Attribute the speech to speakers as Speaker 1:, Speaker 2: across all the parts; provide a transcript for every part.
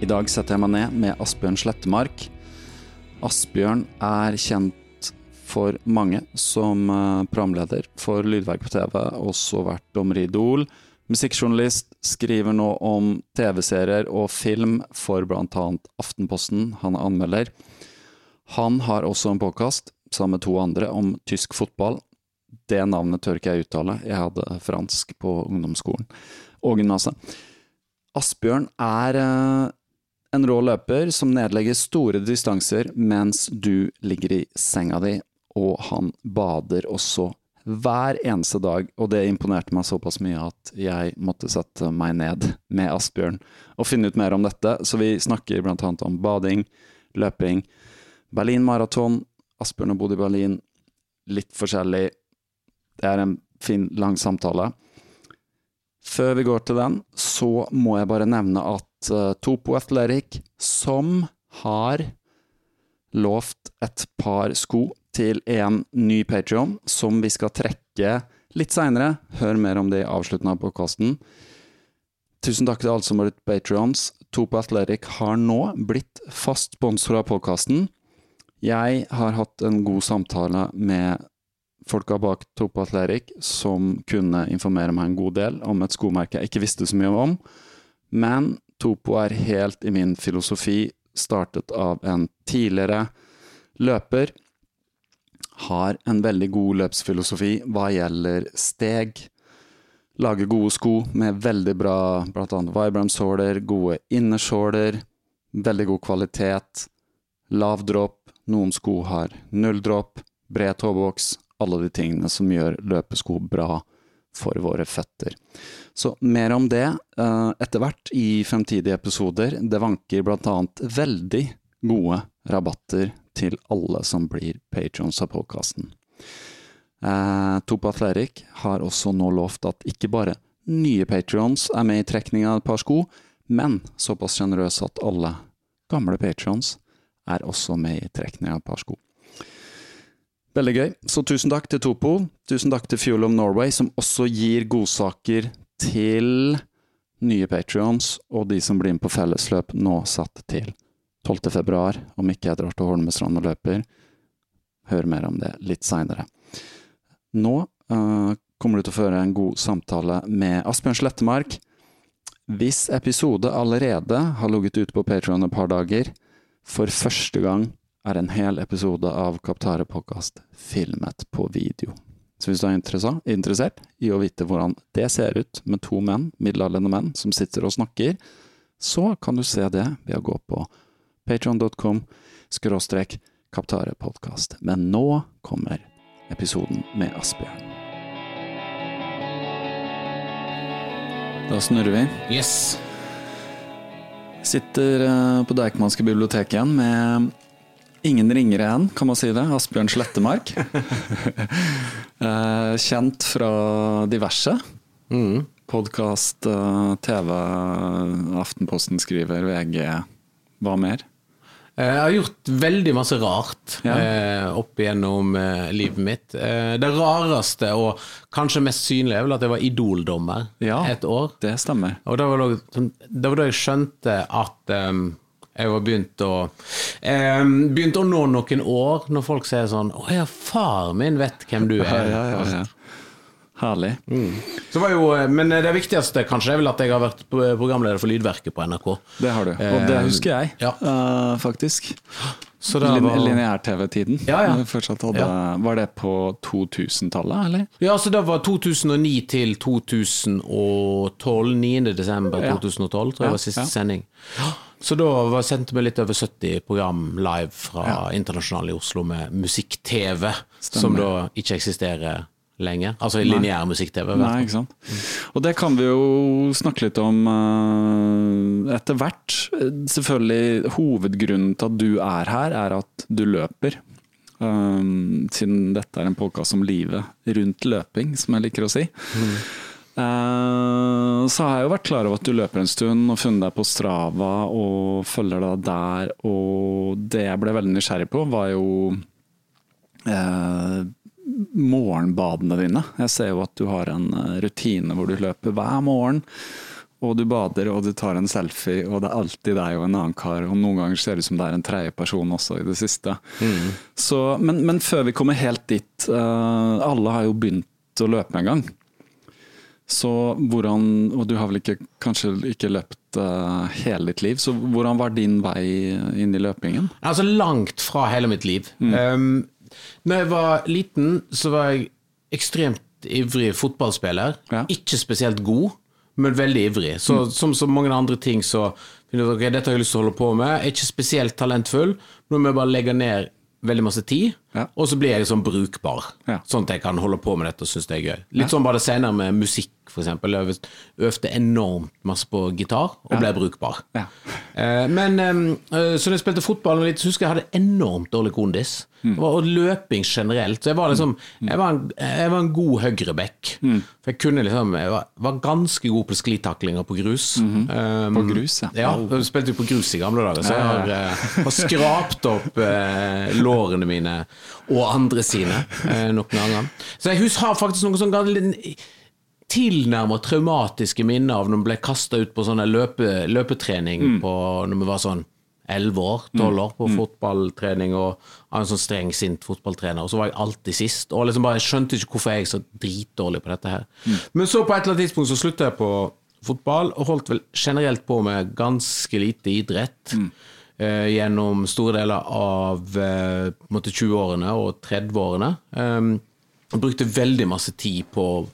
Speaker 1: I dag setter jeg meg ned med Asbjørn Slettemark. Asbjørn er kjent for mange som eh, programleder for Lydverk på TV, også vært dommer i Idol. Musikkjournalist, skriver nå om TV-serier og film for bl.a. Aftenposten. Han er anmelder. Han har også en påkast, sammen med to andre, om tysk fotball. Det navnet tør ikke jeg uttale, jeg hadde fransk på ungdomsskolen og gymnaset. Asbjørn er eh, en rå løper som nedlegger store distanser mens du ligger i senga di, og han bader også hver eneste dag, og det imponerte meg såpass mye at jeg måtte sette meg ned med Asbjørn og finne ut mer om dette, så vi snakker blant annet om bading, løping, Berlin maraton, Asbjørn bodd i Berlin, litt forskjellig, det er en fin, lang samtale. Før vi går til den, så må jeg bare nevne at Topo Athletic, som har lovt et par sko til en ny Patrion, som vi skal trekke litt seinere. Hør mer om det i avslutten av podkasten. Tusen takk til alle som har blitt patrions. Topo Athletic har nå blitt fast sponsor av podkasten. Jeg har hatt en god samtale med folka bak Topo Athletic som kunne informere meg en god del om et skomerke jeg ikke visste så mye om. Men Topo er helt i min filosofi, startet av en tidligere løper. Har en veldig god løpsfilosofi hva gjelder steg. Lager gode sko med veldig bra bl.a. Vibram-såler, gode innersåler, veldig god kvalitet. Lav dropp, noen sko har null dropp, bred tåboks, alle de tingene som gjør løpesko bra for våre føtter. Så mer om det uh, etter hvert i fremtidige episoder. Det vanker bl.a. veldig gode rabatter til alle som blir patrons av podkasten. Uh, Topo Athletic har også nå lovt at ikke bare nye patrons er med i trekning av et par sko, men såpass sjenerøse at alle gamle patrons er også med i trekning av et par sko. Veldig gøy. Så tusen takk til Topo. Tusen takk til Fuel of Norway, som også gir godsaker til nye patrions, og de som blir med på fellesløp, nå satt til 12. februar, om ikke jeg drar til Holmestrand og løper. Hør mer om det litt seinere. Nå uh, kommer du til å føre en god samtale med Asbjørn Slettemark. Hvis episode allerede har ligget ute på Patrion et par dager, for første gang er en hel episode av Kaptare podkast filmet på video. Så hvis du er interessert i å vite hvordan det ser ut med to menn, middelaldrende menn, som sitter og snakker, så kan du se det ved å gå på patron.com skråstrek kaptarepodkast. Men nå kommer episoden med Asbjørn. Da snurrer vi.
Speaker 2: Yes.
Speaker 1: Sitter eh, på Deichmanske bibliotek igjen med ingen ringere enn, kan man si det, Asbjørn Slettemark. Eh, Kjent fra diverse.
Speaker 2: Mm.
Speaker 1: Podkast, TV, Aftenposten skriver, VG. Hva mer?
Speaker 2: Eh, Jeg har gjort veldig masse rart
Speaker 1: Ja.
Speaker 2: eh, opp igjennom eh, livet mitt. Eh, det rareste og kanskje mest synlige er vel at jeg var Idol-dommer
Speaker 1: Ja.
Speaker 2: et år.
Speaker 1: Det stemmer.
Speaker 2: Og det var da, sånn- det var da jeg skjønte at ehm, jeg har begynt å ehm, Begynt å nå noen år, når folk sier sånn 'Å ja, far min vet hvem du er'.
Speaker 1: ja, ja, ja. Herlig.
Speaker 2: Så var jo, eh, men det viktigste kanskje er vel at jeg har vært programleder for Lydverket på NRK.
Speaker 1: Det har du. Og det
Speaker 2: Eh,
Speaker 1: husker jeg,
Speaker 2: ja.
Speaker 1: uh, faktisk.
Speaker 2: Var,
Speaker 1: Lineær-TV-tiden.
Speaker 2: Ja, ja.
Speaker 1: Hadde, Var det på 2000-tallet, eller?
Speaker 2: ja, så det var 2009 til 2012. 9. desember
Speaker 1: Ja.
Speaker 2: 2012, tror jeg var siste sending. ja. Så da var, sendte vi litt over 70 program live fra Internasjonal i Oslo med musikk-TV, som da ikke eksisterer lenger. Altså i lineær musikk-TV.
Speaker 1: Nei, ikke sant. Og det kan vi jo snakke litt om uh, etter hvert. Selvfølgelig, hovedgrunnen til at du er her, er at du løper. Um, siden dette er en podkast om livet rundt løping, som jeg liker å si. Eh, så har jeg jo vært klar over at du løper en stund og funnet deg på Strava og følger deg der. Og det jeg ble veldig nysgjerrig på, var jo eh, morgenbadene dine. Jeg ser jo at du har en eh, rutine hvor du løper hver morgen. Og du bader og du tar en selfie, og det er alltid deg og en annen kar. Og noen ganger ser det ut som det er en tredje person også i det siste. Så, men, men før vi kommer helt dit, Uh, alle har jo begynt å løpe en gang. Så hvordan, og du har vel ikke, kanskje ikke løpt uh, hele ditt liv, så hvordan var din vei inn i løpingen?
Speaker 2: Altså langt fra hele mitt liv. Um, når jeg var liten, så var jeg ekstremt ivrig fotballspiller.
Speaker 1: Ja.
Speaker 2: Ikke spesielt god, men veldig ivrig. Så som så mange andre ting så finner jeg ok, dette har jeg lyst til å holde på med. Jeg er ikke spesielt talentfull, nå må jeg bare legge ned veldig masse tid,
Speaker 1: Ja.
Speaker 2: og så blir jeg sånn brukbar.
Speaker 1: Ja.
Speaker 2: Sånn at jeg kan holde på med dette og synes det er gøy. Litt sånn var det senere med musikk, eksempel. Jeg øvde- enormt masse på gitar, og ble brukbar.
Speaker 1: Ja.
Speaker 2: Eh, Men eh, så da jeg spilte fotball, litt, så husker jeg jeg hadde enormt dårlig kondis.
Speaker 1: Mm.
Speaker 2: Og løping generelt. Så jeg var liksom Jeg var en, jeg var en god høyreback.
Speaker 1: Mm.
Speaker 2: For jeg kunne liksom Jeg var, var ganske god på sklitaklinger på grus. Mm
Speaker 1: -hmm. um, På grus, ja.
Speaker 2: ja. Jeg spilte jo på grus i gamle dager, så jeg har, uh, har skrapt opp uh, lårene mine og andre sine uh, noen ganger. Så jeg hus har faktisk noen sånn tilnærmet traumatiske minner av når vi ble kasta ut på sånne løpe, løpetrening
Speaker 1: Mm.
Speaker 2: på, når vi var sånn 11 år, 12 år, på fotballtrening og av en sånn streng, sint fotballtrener. Og så var jeg alltid sist. Og liksom bare, jeg skjønte ikke hvorfor jeg er så dritdårlig på dette her.
Speaker 1: Mm.
Speaker 2: Men så på et eller annet tidspunkt så slutta jeg på fotball, og holdt vel generelt på med ganske lite idrett.
Speaker 1: Mm.
Speaker 2: Eh, gjennom store deler av eh, på en måte 20-årene og 30-årene. Um, brukte veldig masse tid på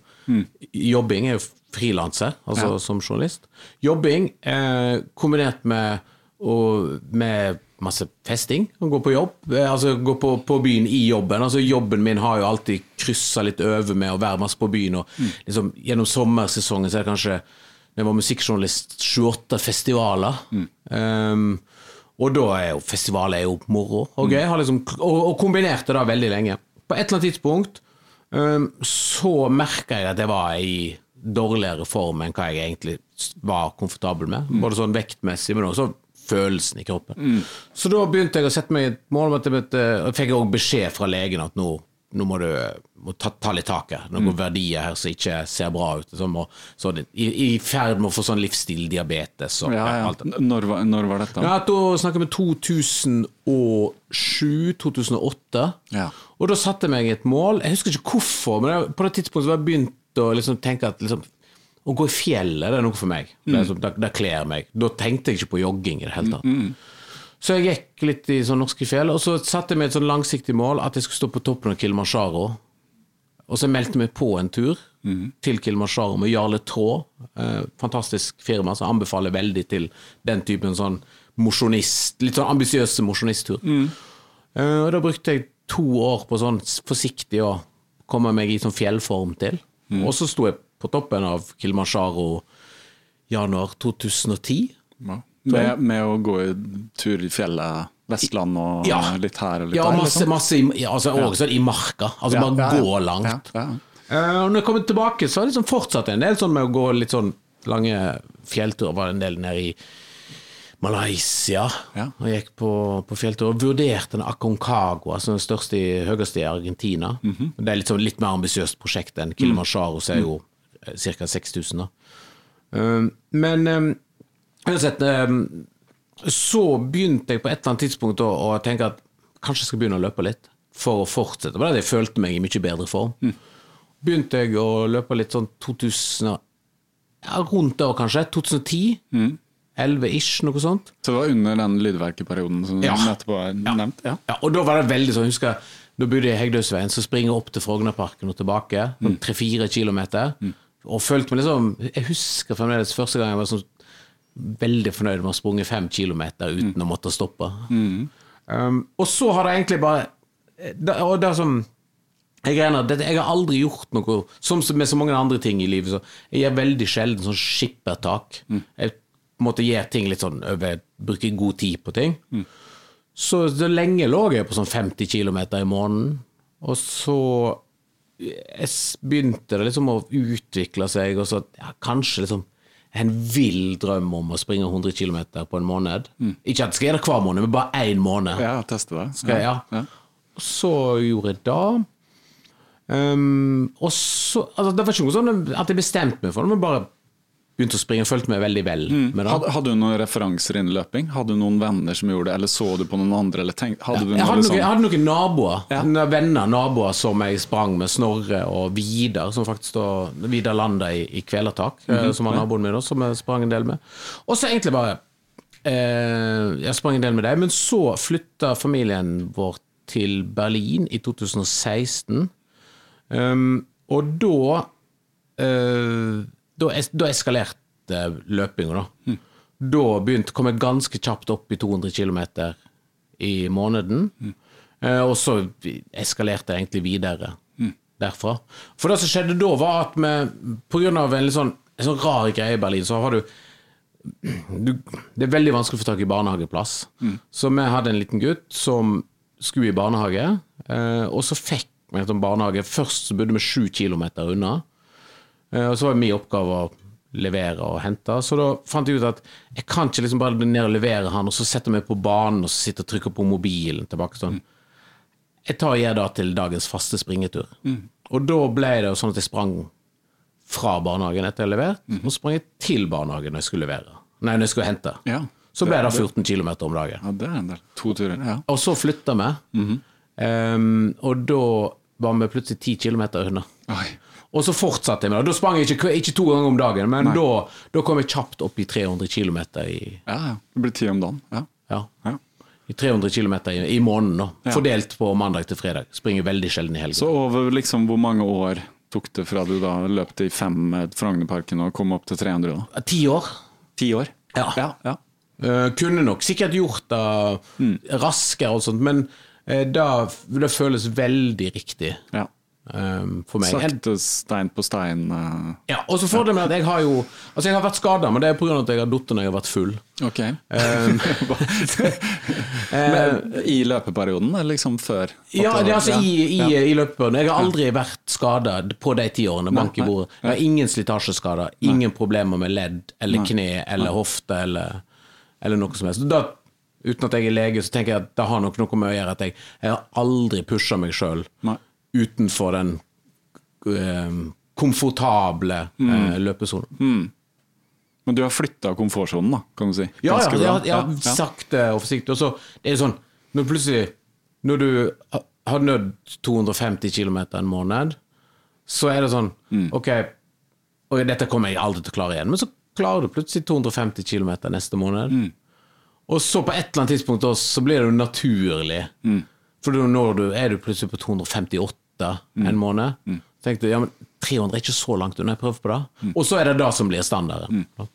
Speaker 2: jobbing. Er jo frilanser, altså som journalist. Jobbing eh, kombinert med, og, med masse festing. Å gå på jobb, eh, altså gå på, på byen i jobben. Altså Jobben min har jo alltid kryssa litt over med å være masse på byen. Og liksom, gjennom sommersesongen så er det kanskje Når jeg var musikkjournalist, 28 festivaler. Um, og da er jo festivaler er jo moro og gøy. Jeg Har liksom, og, og kombinerte det veldig lenge. På et eller annet tidspunkt så merka jeg at jeg var i dårligere form enn hva jeg egentlig var komfortabel med. Både sånn vektmessig, men også følelsen i kroppen. Så da begynte jeg å sette meg et mål om at jeg fikk jeg også beskjed fra legen at nå, nå må du må ta, ta litt tak her. Noen verdier her som ikke ser bra ut. Sånn, og, så i, I ferd med å få sånn livsstildiabetes og
Speaker 1: Ja, ja.
Speaker 2: alt det.
Speaker 1: Når, når var dette?
Speaker 2: Ja, Da snakker vi 2007-2008.
Speaker 1: Ja.
Speaker 2: Og da satte jeg meg et mål. Jeg husker ikke hvorfor, men på det tidspunktet var jeg begynt å liksom tenke at liksom, å gå i fjellet det er noe for meg. Det, er liksom, det, det kler meg. Da tenkte jeg ikke på jogging i det hele tatt. Så jeg gikk litt i sånn norske fjell, og så satte jeg meg et sånn langsiktig mål at jeg skulle stå på toppen av Kilimanjaro. Og så meldte meg på en tur til Kilimanjaro med Jarle Traa. Eh, fantastisk firma som anbefaler veldig til den typen sånn mosjonist, litt sånn ambisiøse mosjonisttur. Eh, og da brukte jeg to år på sånn forsiktig å komme meg i sånn fjellform til. Og så sto jeg på toppen av Kilimanjaro januar 2010.
Speaker 1: Ja. Med, med å gå i tur i fjellet, Vestland og
Speaker 2: Ja.
Speaker 1: litt her og litt
Speaker 2: Ja,
Speaker 1: der?
Speaker 2: masse,
Speaker 1: liksom?
Speaker 2: masse i, ja, altså, også i marka. Altså
Speaker 1: Ja,
Speaker 2: bare
Speaker 1: ja, ja.
Speaker 2: gå langt.
Speaker 1: Ja,
Speaker 2: og når jeg kommer tilbake, så har jeg liksom fortsatt en del sånn med å gå litt sånn lange fjellturer. Var en del nede i Malaysia.
Speaker 1: Ja.
Speaker 2: Og gikk på, på fjelltur og vurderte den Aconcagua, altså den største, høyeste i Argentina.
Speaker 1: Mhm.
Speaker 2: Det er litt, sånn, litt mer ambisiøst prosjekt enn Kilimanjaro, som er jo ca. 6000. da. Um, men um, uansett um, Så begynte jeg på et eller annet tidspunkt å, å tenke at kanskje jeg skal begynne å løpe litt, for å fortsette. Da jeg følte meg i mye bedre form. Begynte jeg å løpe litt sånn 2000 ja, Rundt da, kanskje. 2010. 11-ish, noe sånt.
Speaker 1: Så det var under den lydverkeperioden som
Speaker 2: Ja.
Speaker 1: nettopp har nevnt? Ja.
Speaker 2: Ja, og da var det veldig sånn, husker jeg, da bodde jeg i Hegdøysveien, så springer jeg opp til Frognerparken og tilbake, sånn tre-fire kilometer, og følte meg liksom, jeg husker fremdeles første gang jeg var sånn veldig fornøyd med å ha sprunget fem kilometer uten å måtte stoppe. Um, og så har det egentlig bare, det, og det som, jeg, regner, det, jeg har aldri gjort noe, som med så mange andre ting i livet, så jeg gjør veldig sjelden sånn skippertak. Jeg på en måte gjør ting litt sånn, over, bruker god tid på ting. Så, så lenge lå jeg på sånn 50 km i måneden, og så begynte det liksom å utvikle seg, og så ja, kanskje liksom en vill drøm om å springe 100 km på en måned. Ikke at jeg skal gjøre det hver måned, men bare én måned.
Speaker 1: ja, teste det.
Speaker 2: Skal ja. Og så gjorde jeg det. Um, og så altså, Det var ikke noe sånn at jeg bestemte meg for det, men bare begynte å springe følte meg veldig vel med.
Speaker 1: Hadde, hadde du noen referanser innen løping? Hadde du noen venner som gjorde det, eller så du på noen andre? Eller tenk, hadde du
Speaker 2: Jeg hadde,
Speaker 1: liksom-
Speaker 2: noen, jeg hadde noen naboer,
Speaker 1: Ja.
Speaker 2: venner, naboer som jeg sprang med, Snorre og Vidar, som faktisk da Vidar Landa i, i Kvelertak, eh, som var naboen min, også, som jeg sprang en del med. Og så egentlig bare eh, Jeg sprang en del med dem, men så flytta familien vår til Berlin i 2016. Um, og da eh, da, es, da eskalerte løpinga, da. Da begynte, kom jeg ganske kjapt opp i 200 km i måneden. Eh, og så eskalerte jeg egentlig videre derfra. For det som skjedde da, var at vi, av en sånn, en sånn rar greie i Berlin, så har du du, det er veldig vanskelig å få tak i barnehageplass. Så vi hadde en liten gutt som skulle i barnehage, eh, og så fikk vi en sånn barnehage. Først så bodde vi sju kilometer unna, og så var det min oppgave å levere og hente. Så da fant jeg ut at jeg kan ikke liksom bare ned og levere han, og så sette meg på banen og så sitte og trykke på mobilen tilbake sånn. Jeg tar og gjør det til dagens faste springetur. Og da ble det jo sånn at jeg sprang fra barnehagen etter jeg har levert, og sprang jeg til barnehagen når jeg skulle levere. Nei, når jeg skulle hente.
Speaker 1: Ja.
Speaker 2: Så ble det 14 km om dagen.
Speaker 1: Ja, det er en del. To turer. Ja.
Speaker 2: Og så flytta vi, Ehm, og da var vi plutselig 10 km unna.
Speaker 1: Oi.
Speaker 2: Og så fortsatte jeg med det. Da sprang jeg ikke, ikke to ganger om dagen, men da, da kom jeg kjapt opp i 300 km i,
Speaker 1: Ja, ja. Det blir ti om dagen. Ja.
Speaker 2: ja,
Speaker 1: ja.
Speaker 2: i 300 km i, i måneden. Da.
Speaker 1: Ja.
Speaker 2: Fordelt på mandag til fredag. Springer veldig sjelden i helgen.
Speaker 1: Så over liksom hvor mange år tok det fra du da løp i fem med Frognerparken og kom opp til 300? da?
Speaker 2: Ti år.
Speaker 1: Ti år?
Speaker 2: Ja.
Speaker 1: ja, ja.
Speaker 2: Uh, kunne nok sikkert gjort det
Speaker 1: Mm.
Speaker 2: raskere og sånt, men uh, da, det føles veldig riktig
Speaker 1: ja.
Speaker 2: Eh, for meg.
Speaker 1: Sakte stein på stein. Uh.
Speaker 2: Ja, og så fordelen med at jeg har jo Altså, jeg har vært skada, men det er pga. at jeg har falt når jeg har vært full.
Speaker 1: Ok.
Speaker 2: Um,
Speaker 1: Men I løpeperioden, eller liksom før?
Speaker 2: Ja,
Speaker 1: det
Speaker 2: det er altså i, i,
Speaker 1: ja.
Speaker 2: i løpeperioden. Jeg har aldri vært skada på de ti årene. Bank i bordet. Jeg har ingen slitasjeskader, ingen problemer med ledd eller kne eller hofte eller, eller noe som helst. Da, uten at jeg er lege, så tenker jeg at det har nok noe med å gjøre at jeg, jeg har aldri pusha meg sjøl
Speaker 1: Nei.
Speaker 2: Utenfor den eh, komfortable
Speaker 1: Mm.
Speaker 2: eh, løpesonen.
Speaker 1: Men du har flytta komfortsonen, da, kan du si.
Speaker 2: Ja, ja,
Speaker 1: Ganske bra.
Speaker 2: ja, ja, sakte og forsiktig. Og så det er sånn, når plutselig Når du har nødd 250 km en måned, så er det sånn
Speaker 1: Mm.
Speaker 2: Ok, og dette kommer jeg aldri til å klare igjen, men så klarer du plutselig 250 km neste måned.
Speaker 1: Mm.
Speaker 2: Og så på et eller annet tidspunkt også, så blir det jo naturlig.
Speaker 1: Mm.
Speaker 2: For når du, er du plutselig på 258
Speaker 1: Mm.
Speaker 2: en måned. mm. tenkte du ja, men 300 er ikke så langt unna, jeg prøver på det.
Speaker 1: Mm.
Speaker 2: Og så er det det som blir standarden. da.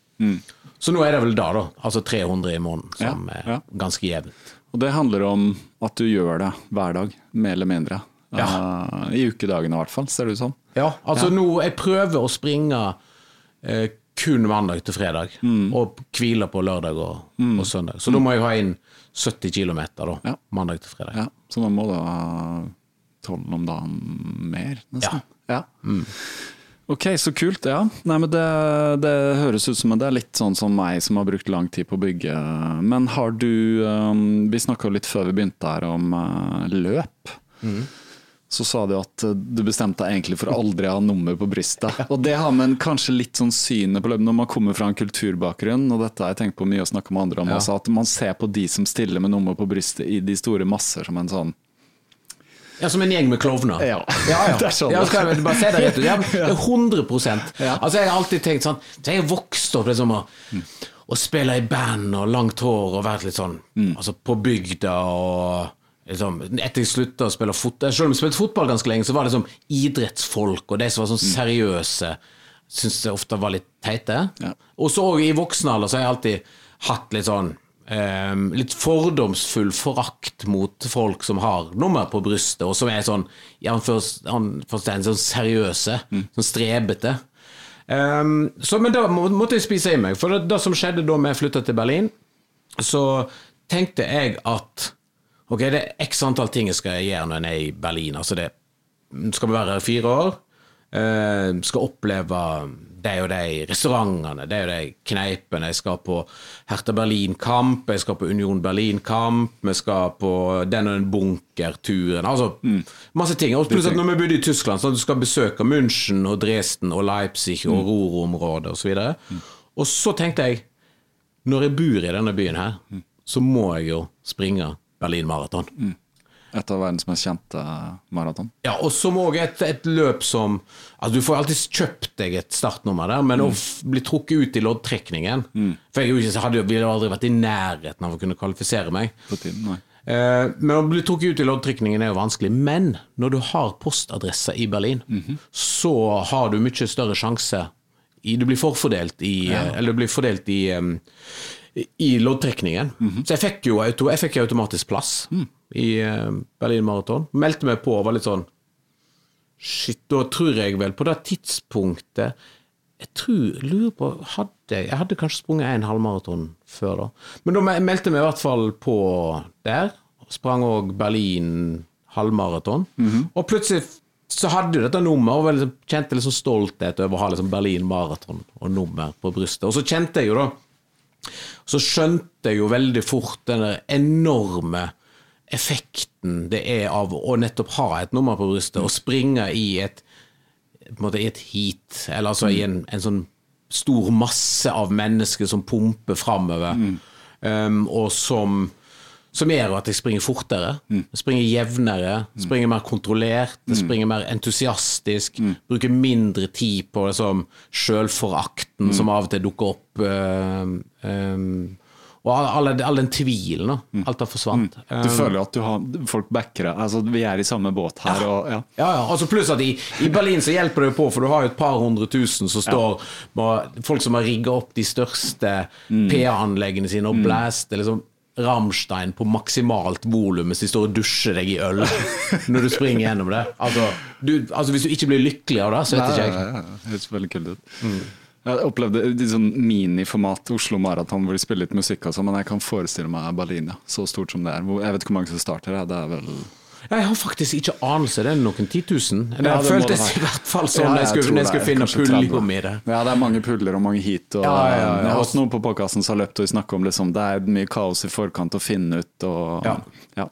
Speaker 2: Så nå er det vel da, da. Altså 300 i måneden, som
Speaker 1: Ja,
Speaker 2: er ganske jevnt.
Speaker 1: Og det handler om at du gjør det hver dag, mer eller mindre.
Speaker 2: Ja.
Speaker 1: Uh, I ukedagene i hvert fall, ser det ut som.
Speaker 2: Ja, altså nå Jeg prøver å springe eh, kun mandag til fredag, og hviler på lørdag og, og søndag. Så da må jeg ha inn 70 km da,
Speaker 1: Ja.
Speaker 2: mandag til fredag.
Speaker 1: Ja, så da må du ha tolv om dagen mer, nesten. Ja. Ok, så kult. Ja. Nei, men det, det høres ut som det er litt sånn som meg som har brukt lang tid på å bygge. Men har du um, Vi snakka litt før vi begynte her om uh, løp. Så sa du at uh, du bestemte deg egentlig for å aldri ha nummer på brystet. Og det har med kanskje litt sånn synet på løpet når man kommer fra en kulturbakgrunn, og dette har jeg tenkt på mye og snakka med andre om
Speaker 2: Ja.
Speaker 1: også, at man ser på de som stiller med nummer på brystet i de store masser som en sånn
Speaker 2: Ja, som en gjeng med klovner.
Speaker 1: Ja.
Speaker 2: ja, ja.
Speaker 1: Det er sånn.
Speaker 2: ja skal jeg bare se det rett ut? Ja, det er 100
Speaker 1: Ja.
Speaker 2: Altså, Jeg har alltid tenkt sånn Så jeg har vokst opp liksom og, å spille i band og langt hår og vært litt sånn Altså på bygda og liksom Etter jeg slutta å spille fotball Selv om jeg spilte fotball ganske lenge, så var det liksom idrettsfolk og de som var sånn seriøse, syntes jeg ofte var litt teite.
Speaker 1: Ja.
Speaker 2: Og så òg i voksen alder så har jeg alltid hatt litt sånn um, litt fordomsfull forakt mot folk som har nummer på brystet, og som er sånn i anførselstegn sånn seriøse, sånn strebete. Um, så, men da må, måtte jeg spise i meg, for det, det som skjedde da vi flytta til Berlin, så tenkte jeg at ok, det er x antall ting jeg skal gjøre når jeg er i Berlin. Altså det skal vi være her i fire år. Uh, skal oppleve de og de restaurantene, de og de kneipene. Jeg skal på Hertha Berlin-kamp, jeg skal på Union Berlin-kamp, vi skal på den og den bunkerturen. Altså masse ting. Og plutselig når vi bodde i Tyskland, så du skal besøke München og Dresden og Leipzig og Roro-området osv. Og, så og så tenkte jeg, når jeg bor i denne byen her, så må jeg jo springe Berlin Marathon.
Speaker 1: Et av verdens mest kjente maraton.
Speaker 2: Ja, og som òg et, et løp som altså Du får alltid kjøpt deg et startnummer der, men å f- bli trukket ut i loddtrekningen For jeg ikke- hadde jo ville aldri vært i nærheten av å kunne kvalifisere meg.
Speaker 1: På tiden, nei.
Speaker 2: Eh, men å bli trukket ut i loddtrekningen er jo vanskelig. Men når du har postadresse i Berlin, så har du mye større sjanse i, Du blir forfordelt i eh, Eller du blir fordelt i eh, i loddtrekningen. Så jeg fikk jo auto, jeg fikk automatisk plass i eh, Berlin Marathon. Meldte meg på og var litt sånn Shit, da tror jeg vel på det tidspunktet Jeg tror, lurer på hadde, Jeg hadde kanskje sprunget en halvmaraton før da. Men da meldte jeg meg i hvert fall på der. Sprang òg Berlin halvmaraton. Og plutselig så hadde jo dette nummer, og var liksom, kjente liksom stolthet over å ha liksom Berlin maraton og nummer på brystet. Og så kjente jeg jo da så skjønte jeg jo veldig fort den enorme effekten det er av å nettopp ha et nummer på brystet og springe i et måte i et heat, eller altså i en, en sånn stor masse av mennesker som pumper framover, um, og som som gjør at jeg springer fortere, springer jevnere, springer mer kontrollert, springer mer entusiastisk, bruker mindre tid på liksom, sjølforakten som av og til dukker opp. um, um, og all, den tvilen, da. Alt har forsvant.
Speaker 1: Du føler at du har folk backer deg. Altså, vi er i samme båt her. Og, ja.
Speaker 2: Ja, ja, altså Pluss at i, i Berlin så hjelper det jo på, for du har jo et par hundre tusen som står med Folk som har rigga opp de største PA-anleggene sine og blæst liksom Rammstein på maksimalt volum mens de står og dusjer deg i øl når du springer gjennom det. Altså, du, altså Hvis du ikke blir lykkelig av det, så vet ikke jeg.
Speaker 1: Ja, ja, ja. Høres veldig kult ut. Jeg opplevde sånn miniformat Oslo Maraton hvor de spiller litt musikk, og sånn, men jeg kan forestille meg Berlin. Ja. Så stort som det er. Jeg vet ikke hvor mange som starter. Det er vel
Speaker 2: Jeg har faktisk ikke anelse. Det er noen titusen. Det,
Speaker 1: Ja, det
Speaker 2: føltes i hvert fall sånn
Speaker 1: Ja, jeg
Speaker 2: jeg skulle, jeg skulle finne
Speaker 1: 30.
Speaker 2: i det.
Speaker 1: Ja, det er mange puller og mange heat. Og,
Speaker 2: Ja, ja, ja.
Speaker 1: Jeg har også noen på podkasten som har løpt og snakket om liksom, det er mye kaos i forkant å finne ut. Og,
Speaker 2: Ja.
Speaker 1: Ja.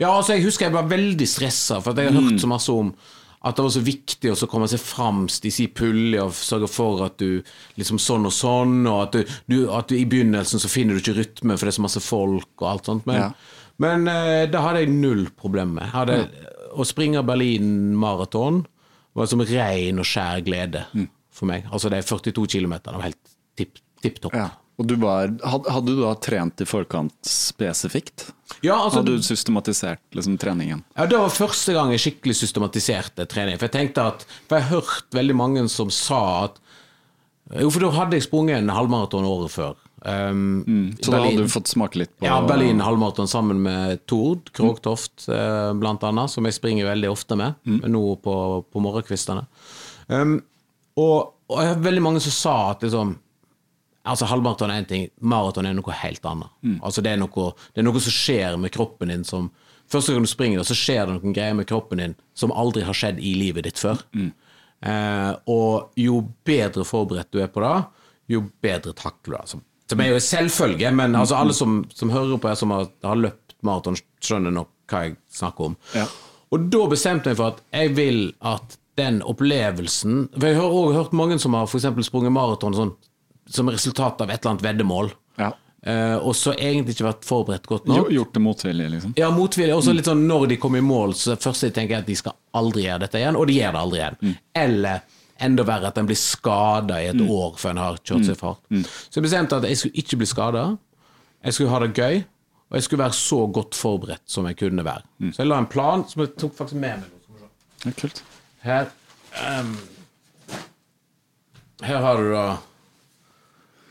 Speaker 2: Ja, altså jeg husker jeg var veldig stressa, for at jeg har hørt så masse om at det var så viktig å komme seg framst i si pulje og sørge for at du liksom sånn og sånn, og at du, du, at du i begynnelsen så finner du ikke rytme, for det er så masse folk og alt sånt. Men,
Speaker 1: Ja.
Speaker 2: Men eh, det hadde jeg null problem med. Hadde, Å springe Berlin maraton var som ren og skjær glede for meg. Altså de 42 km var helt tipp, tipp topp.
Speaker 1: Ja. Og du var, had- hadde du da trent i forkant spesifikt?
Speaker 2: Ja, altså,
Speaker 1: Hadde du systematisert liksom, treningen?
Speaker 2: Ja, Det var første gang jeg skikkelig systematiserte trening. For jeg tenkte at, for jeg har hørt veldig mange som sa at Jo, for da hadde jeg sprunget en halvmaraton året før. Um,
Speaker 1: Så da hadde du fått smake litt på
Speaker 2: Ja, Berlin halvmaraton sammen med Tord Krogtoft, eh, blant annet, som jeg springer veldig ofte med, nå på, på morgenkvistene. Um, og, og jeg har veldig mange som sa at liksom Altså Halvmaraton er én ting, maraton er noe helt annet. Altså det er, noe, det er noe som skjer med kroppen din som Første gang du springer, så skjer det noen greier med kroppen din som aldri har skjedd i livet ditt før. Eh, og jo bedre forberedt du er på det, jo bedre takler du det. Altså, som er jo en selvfølge, men altså, alle som, som hører på her, som har, har løpt maraton, skjønner nok hva jeg snakker om.
Speaker 1: Ja.
Speaker 2: Og da bestemte jeg for at jeg vil at den opplevelsen For jeg har også hørt mange som har eksempel sprunget maraton sånn, som resultat av et eller annet veddemål,
Speaker 1: Ja.
Speaker 2: Uh, og så egentlig ikke vært forberedt godt nok.
Speaker 1: gjort det motvillig, liksom.
Speaker 2: Ja, motvillig. Også litt sånn når de kommer i mål, så først jeg tenker jeg at de skal aldri gjøre dette igjen, og de gjør det aldri igjen. Eller enda verre at en blir skada i et år før en har kjørt seg fart. Så jeg bestemte at jeg skulle ikke bli skada, jeg skulle ha det gøy, og jeg skulle være så godt forberedt som jeg kunne være. Så jeg la en plan som jeg tok faktisk med meg.
Speaker 1: Ja, kult.
Speaker 2: Her um, Her har du da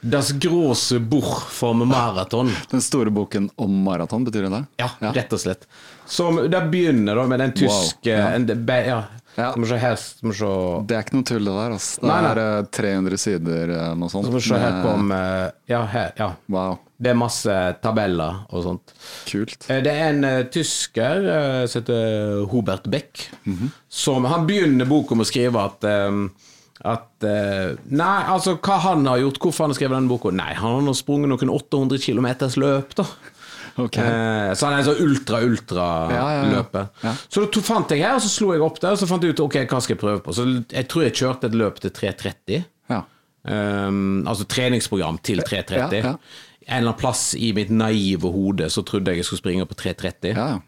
Speaker 2: Das große Buch vom Marathon.
Speaker 1: Den store boken om maraton, betyr det det?
Speaker 2: Ja, rett og slett. Som, det begynner da med den tyske
Speaker 1: Wow, ja.
Speaker 2: en, ja.
Speaker 1: Ja.
Speaker 2: Skal må se hest, vi se,
Speaker 1: Det er ikke noe tull, det der. Altså. Det
Speaker 2: Nei, nei.
Speaker 1: er eh, 300 sider, eh, noe sånt.
Speaker 2: skal vi se her
Speaker 1: på
Speaker 2: kom eh, Ja, her. Ja.
Speaker 1: Wow,
Speaker 2: Det er masse tabeller og sånt.
Speaker 1: kult.
Speaker 2: Eh, Det er en eh, tysker eh, som heter Hubert Beck,
Speaker 1: Mhm.
Speaker 2: som Han begynner boka med å skrive at eh, at eh, Nei, altså, hva han har gjort, hvorfor han har skrevet denne boka? Nei, han har nå sprunget noen 800 km løp, da.
Speaker 1: Ok.
Speaker 2: Eh, så han er en sånn
Speaker 1: Ja, ja, ja.
Speaker 2: ultra-ultra-løper.
Speaker 1: Ja.
Speaker 2: Så da fant jeg her, og så slo jeg opp der, og så fant jeg ut ok, hva skal jeg prøve på. Så jeg tror jeg kjørte et løp til 3.30.
Speaker 1: Ja.
Speaker 2: Um, altså treningsprogram til 3.30.
Speaker 1: Ja, ja.
Speaker 2: En eller annen plass i mitt naive hode så trodde jeg jeg skulle springe på 3.30.
Speaker 1: ja, ja.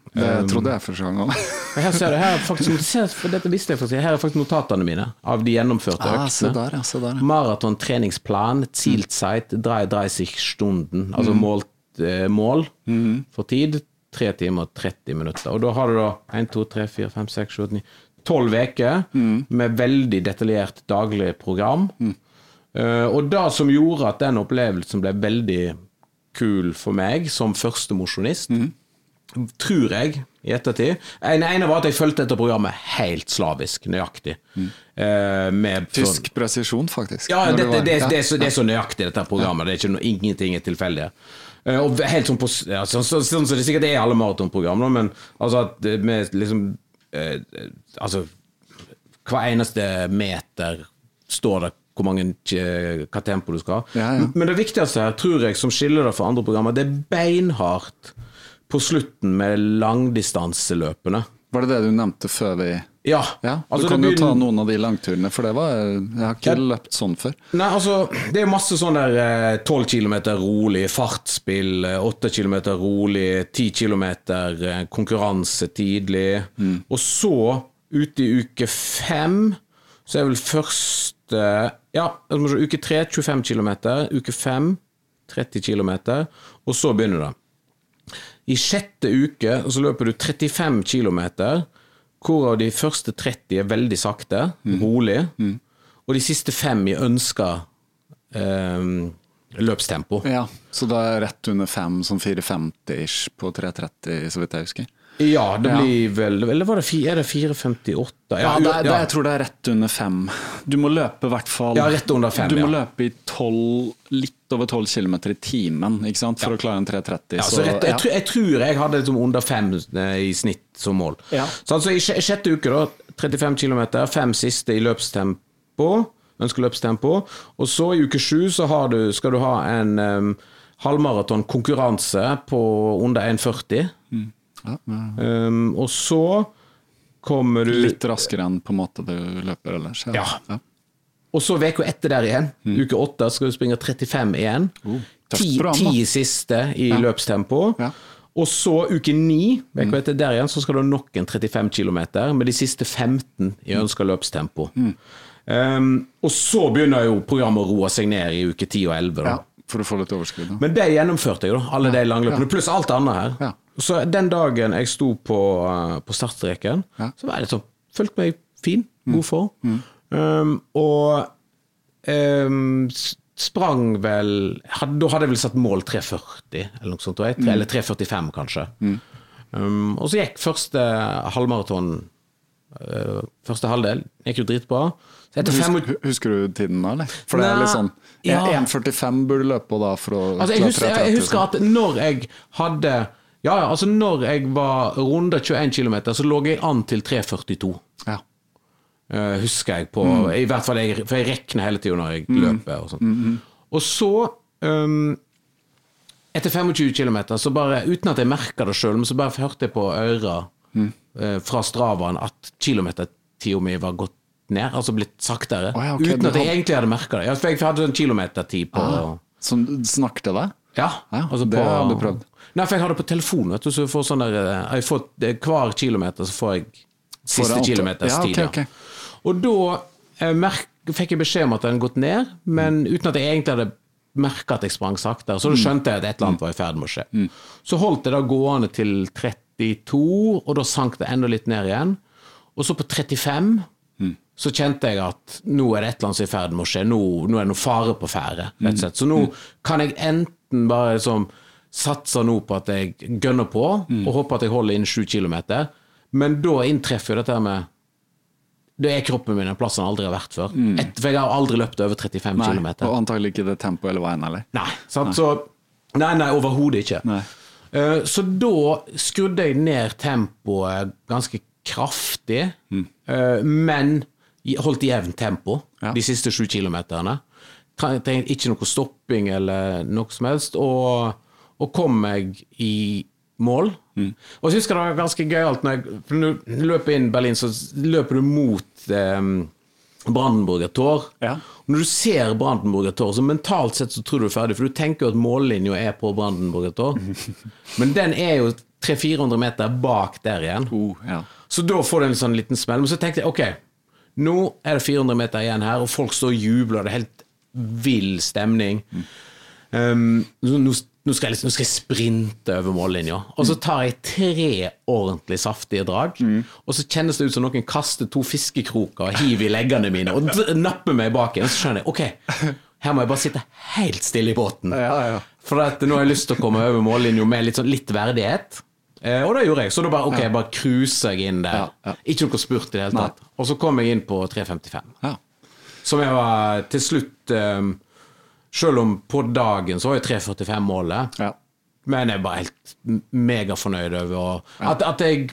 Speaker 1: Det trodde jeg første gang òg.
Speaker 2: Her ser du, her er faktisk, dette visste jeg faktisk, her er faktisk notatene mine av de gjennomførte
Speaker 1: Ah,
Speaker 2: øktene.
Speaker 1: der, ja. Maraton, treningsplan, zielt
Speaker 2: Maraton drei, drei 33 Stunden, altså
Speaker 1: Mm.
Speaker 2: målt, eh, mål for tid, 3 timer og 30 minutter. Og da har du da 1, 2, 3, 4, 5, 6, 7, 8, 9 12 uker
Speaker 1: Mm.
Speaker 2: med veldig detaljert daglig program. Eh, og det som gjorde at den opplevelsen ble veldig kul for meg som førstemosjonist,
Speaker 1: Mm.
Speaker 2: tror jeg, i ettertid En ene var at jeg fulgte dette programmet helt slavisk, nøyaktig. Eh, med sånn-
Speaker 1: Tysk presisjon, faktisk.
Speaker 2: ja, det
Speaker 1: det,
Speaker 2: det, er så, det er så nøyaktig, dette programmet. Det er ikke noe, ingenting er tilfeldig. Eh, og helt sånn på ja, sånn, sånn, sånn så det sikkert er i alle maratonprogram, men altså at med liksom eh, Altså hver eneste meter står det hvor mange, eh, hva tempo du skal ha.
Speaker 1: Ja, ja.
Speaker 2: Men det viktigste her, tror jeg, som skiller det fra andre programmer, det er beinhardt på slutten med langdistanseløpene.
Speaker 1: Var det det du nevnte før vi
Speaker 2: Ja.
Speaker 1: Ja,
Speaker 2: altså
Speaker 1: Du kan
Speaker 2: det
Speaker 1: jo ta noen av de langturene, for det var Jeg har ikke
Speaker 2: Ja.
Speaker 1: løpt sånn før.
Speaker 2: Nei, altså, det er masse sånn der tolv kilometer rolig, fartsspill, åtte kilometer rolig, ti kilometer eh, konkurranse tidlig. Og så, ute i uke fem, så er vel første Ja, jeg må se, uke tre 25 kilometer, uke fem 30 kilometer, og så begynner det. I sjette uke så løper du 35 kilometer, hvorav de første 30 er veldig sakte, rolig, og de siste fem i ønska eh, løpstempo.
Speaker 1: Ja, Så da er rett under fem, sånn 4,50-ish på 3,30, så vidt jeg husker.
Speaker 2: Ja, det
Speaker 1: Ja.
Speaker 2: blir vel Eller var det, er det 4,58?
Speaker 1: Ja, det, er- det,
Speaker 2: ja.
Speaker 1: jeg tror det er rett under fem. Du må løpe i hvert fall
Speaker 2: Ja, rett under fem,
Speaker 1: Du må
Speaker 2: ja.
Speaker 1: løpe i 12, litt over 12 km i timen ikke sant? for å klare en 3,30.
Speaker 2: Ja, så rett, jeg, jeg tror jeg hadde liksom under fem eh, i snitt som mål.
Speaker 1: Ja.
Speaker 2: Så altså i sjette uke, da, 35 km, fem siste i løpstempo, ønskeløpstempo. Og så i uke sju så har du, skal du ha en um, halvmaratonkonkurranse på under 1,40.
Speaker 1: ja, ja.
Speaker 2: Um, og så kommer du
Speaker 1: Litt raskere enn på en måte du løper ellers.
Speaker 2: Ja. Og så uka etter der igjen, uke åtte, skal du springe 35 igjen.
Speaker 1: Mm. Oh,
Speaker 2: ti, ti siste i løpstempo.
Speaker 1: Ja.
Speaker 2: Og så uke ni, uka etter der igjen, så skal du ha nok en 35 km, med de siste 15 i ønska løpstempo.
Speaker 1: Mm.
Speaker 2: Um, og så begynner jo programmet å roe seg ned i uke 10 og 11. Da.
Speaker 1: Ja, for å få litt overskudd.
Speaker 2: Men det gjennomførte jeg, da. Alle de langløpene. Pluss alt annet her.
Speaker 1: Ja.
Speaker 2: Så den dagen jeg sto på, uh, på startstreken,
Speaker 1: Ja. Mm.
Speaker 2: så var jeg sånn Følte meg fin, god form. Um, og um, sprang vel had, Da hadde jeg vel satt mål 3.40, eller noe sånt. jeg, 3,
Speaker 1: Mm.
Speaker 2: Eller 3.45, kanskje. Um, og så gikk første halvmaraton uh, første halvdel gikk jo dritbra.
Speaker 1: Husker, husker du tiden da, eller? For det er litt sånn
Speaker 2: ja.
Speaker 1: 1,45 burde du løpe på da for å
Speaker 2: Altså, jeg, husker, jeg
Speaker 1: jeg
Speaker 2: husker at når jeg hadde Ja, ja, altså når jeg var runda 21 km, så lå jeg an til 3,42.
Speaker 1: Ja.
Speaker 2: Uh, husker jeg på
Speaker 1: Mm.
Speaker 2: I hvert fall, jeg, for jeg rekner hele tida når jeg løper. Og, sånt. og så um, Etter 25 km, så bare, uten at jeg merka det sjøl, men så bare hørte jeg på øra
Speaker 1: Mm.
Speaker 2: eh, fra Stravaen at kilometertida mi var gått ned, altså blitt saktere.
Speaker 1: Oh, ja, okay,
Speaker 2: uten at jeg
Speaker 1: hadde-
Speaker 2: egentlig hadde merka det. Jeg hadde sånn kilometertid på
Speaker 1: Ah, som snakket til deg?
Speaker 2: Ja,
Speaker 1: Ja,
Speaker 2: altså
Speaker 1: det
Speaker 2: på,
Speaker 1: har du prøvd.
Speaker 2: Nei, for jeg har det på telefon, vet du, så jeg får sånn der eh, jeg får, det- Hver kilometer så får jeg siste kilometers
Speaker 1: Ja, okay,
Speaker 2: tid. Ja. Og da eh, merk, fikk jeg beskjed om at den hadde gått ned, men uten at jeg egentlig hadde merka at jeg sprang saktere. Så da skjønte jeg at et eller annet var i ferd med å skje. Så holdt jeg da gående til 32, og da sank det enda litt ned igjen. Og så på 35 så kjente jeg at nå er det et eller annet som er i ferd med å skje. Nå, nå er det noe fare på ferde. rett og slett. Så nå kan jeg enten bare liksom satse nå på at jeg gønner på, og håper at jeg holder innen 7 km, men da inntreffer jo dette her med Da er kroppen min en plass han aldri har vært før. Et, for jeg har aldri løpt over 35
Speaker 1: Nei,
Speaker 2: km.
Speaker 1: og antagelig ikke det tempoet eller veien heller.
Speaker 2: Nei, sant? Så, nei, nei overhodet ikke.
Speaker 1: Nei.
Speaker 2: Uh, Så da skrudde jeg ned tempoet ganske kraftig, eh, men i- holdt jevnt tempo
Speaker 1: Ja.
Speaker 2: de siste sju kilometerne. Trengte ikke noe stopping eller noe som helst, og, og kom meg i mål. Og så husker jeg det var ganske gøyalt når jeg for når du løper inn Berlin, så løper du mot eh, Brandenburger Tor.
Speaker 1: Ja.
Speaker 2: Når du ser Brandenburger Tor, så mentalt sett så tror du du er ferdig, for du tenker jo at mållinja er på Brandenburger Tor. Men den er jo 300-400 meter bak der igjen.
Speaker 1: Oh, ja.
Speaker 2: Så da får du en sånn liten smell. Men så tenkte jeg ok, nå er det 400 meter igjen her, og folk står og jubler, det er helt vill stemning. Um, nå, nå, skal jeg, liksom- nå skal jeg sprinte over mållinja. Og så tar jeg tre ordentlig saftige drag. Og så kjennes det ut som noen kaster to fiskekroker og hiver i leggene mine og napper meg bak igjen. Så skjønner jeg ok, her må jeg bare sitte helt stille i båten.
Speaker 1: Ja, ja.
Speaker 2: For nå har jeg lyst til å komme over mållinja med litt, sånn, litt verdighet. Eh, og det gjorde jeg. Så da bare, ok, bare cruiser jeg inn der. Ikke noe spurt i det hele tatt. Og så kom jeg inn på 3.55.
Speaker 1: ja.
Speaker 2: Som jeg var til slutt um, Selv om på dagen så var jeg 3.45-målet,
Speaker 1: ja.
Speaker 2: men jeg bare helt megafornøyd over at, at jeg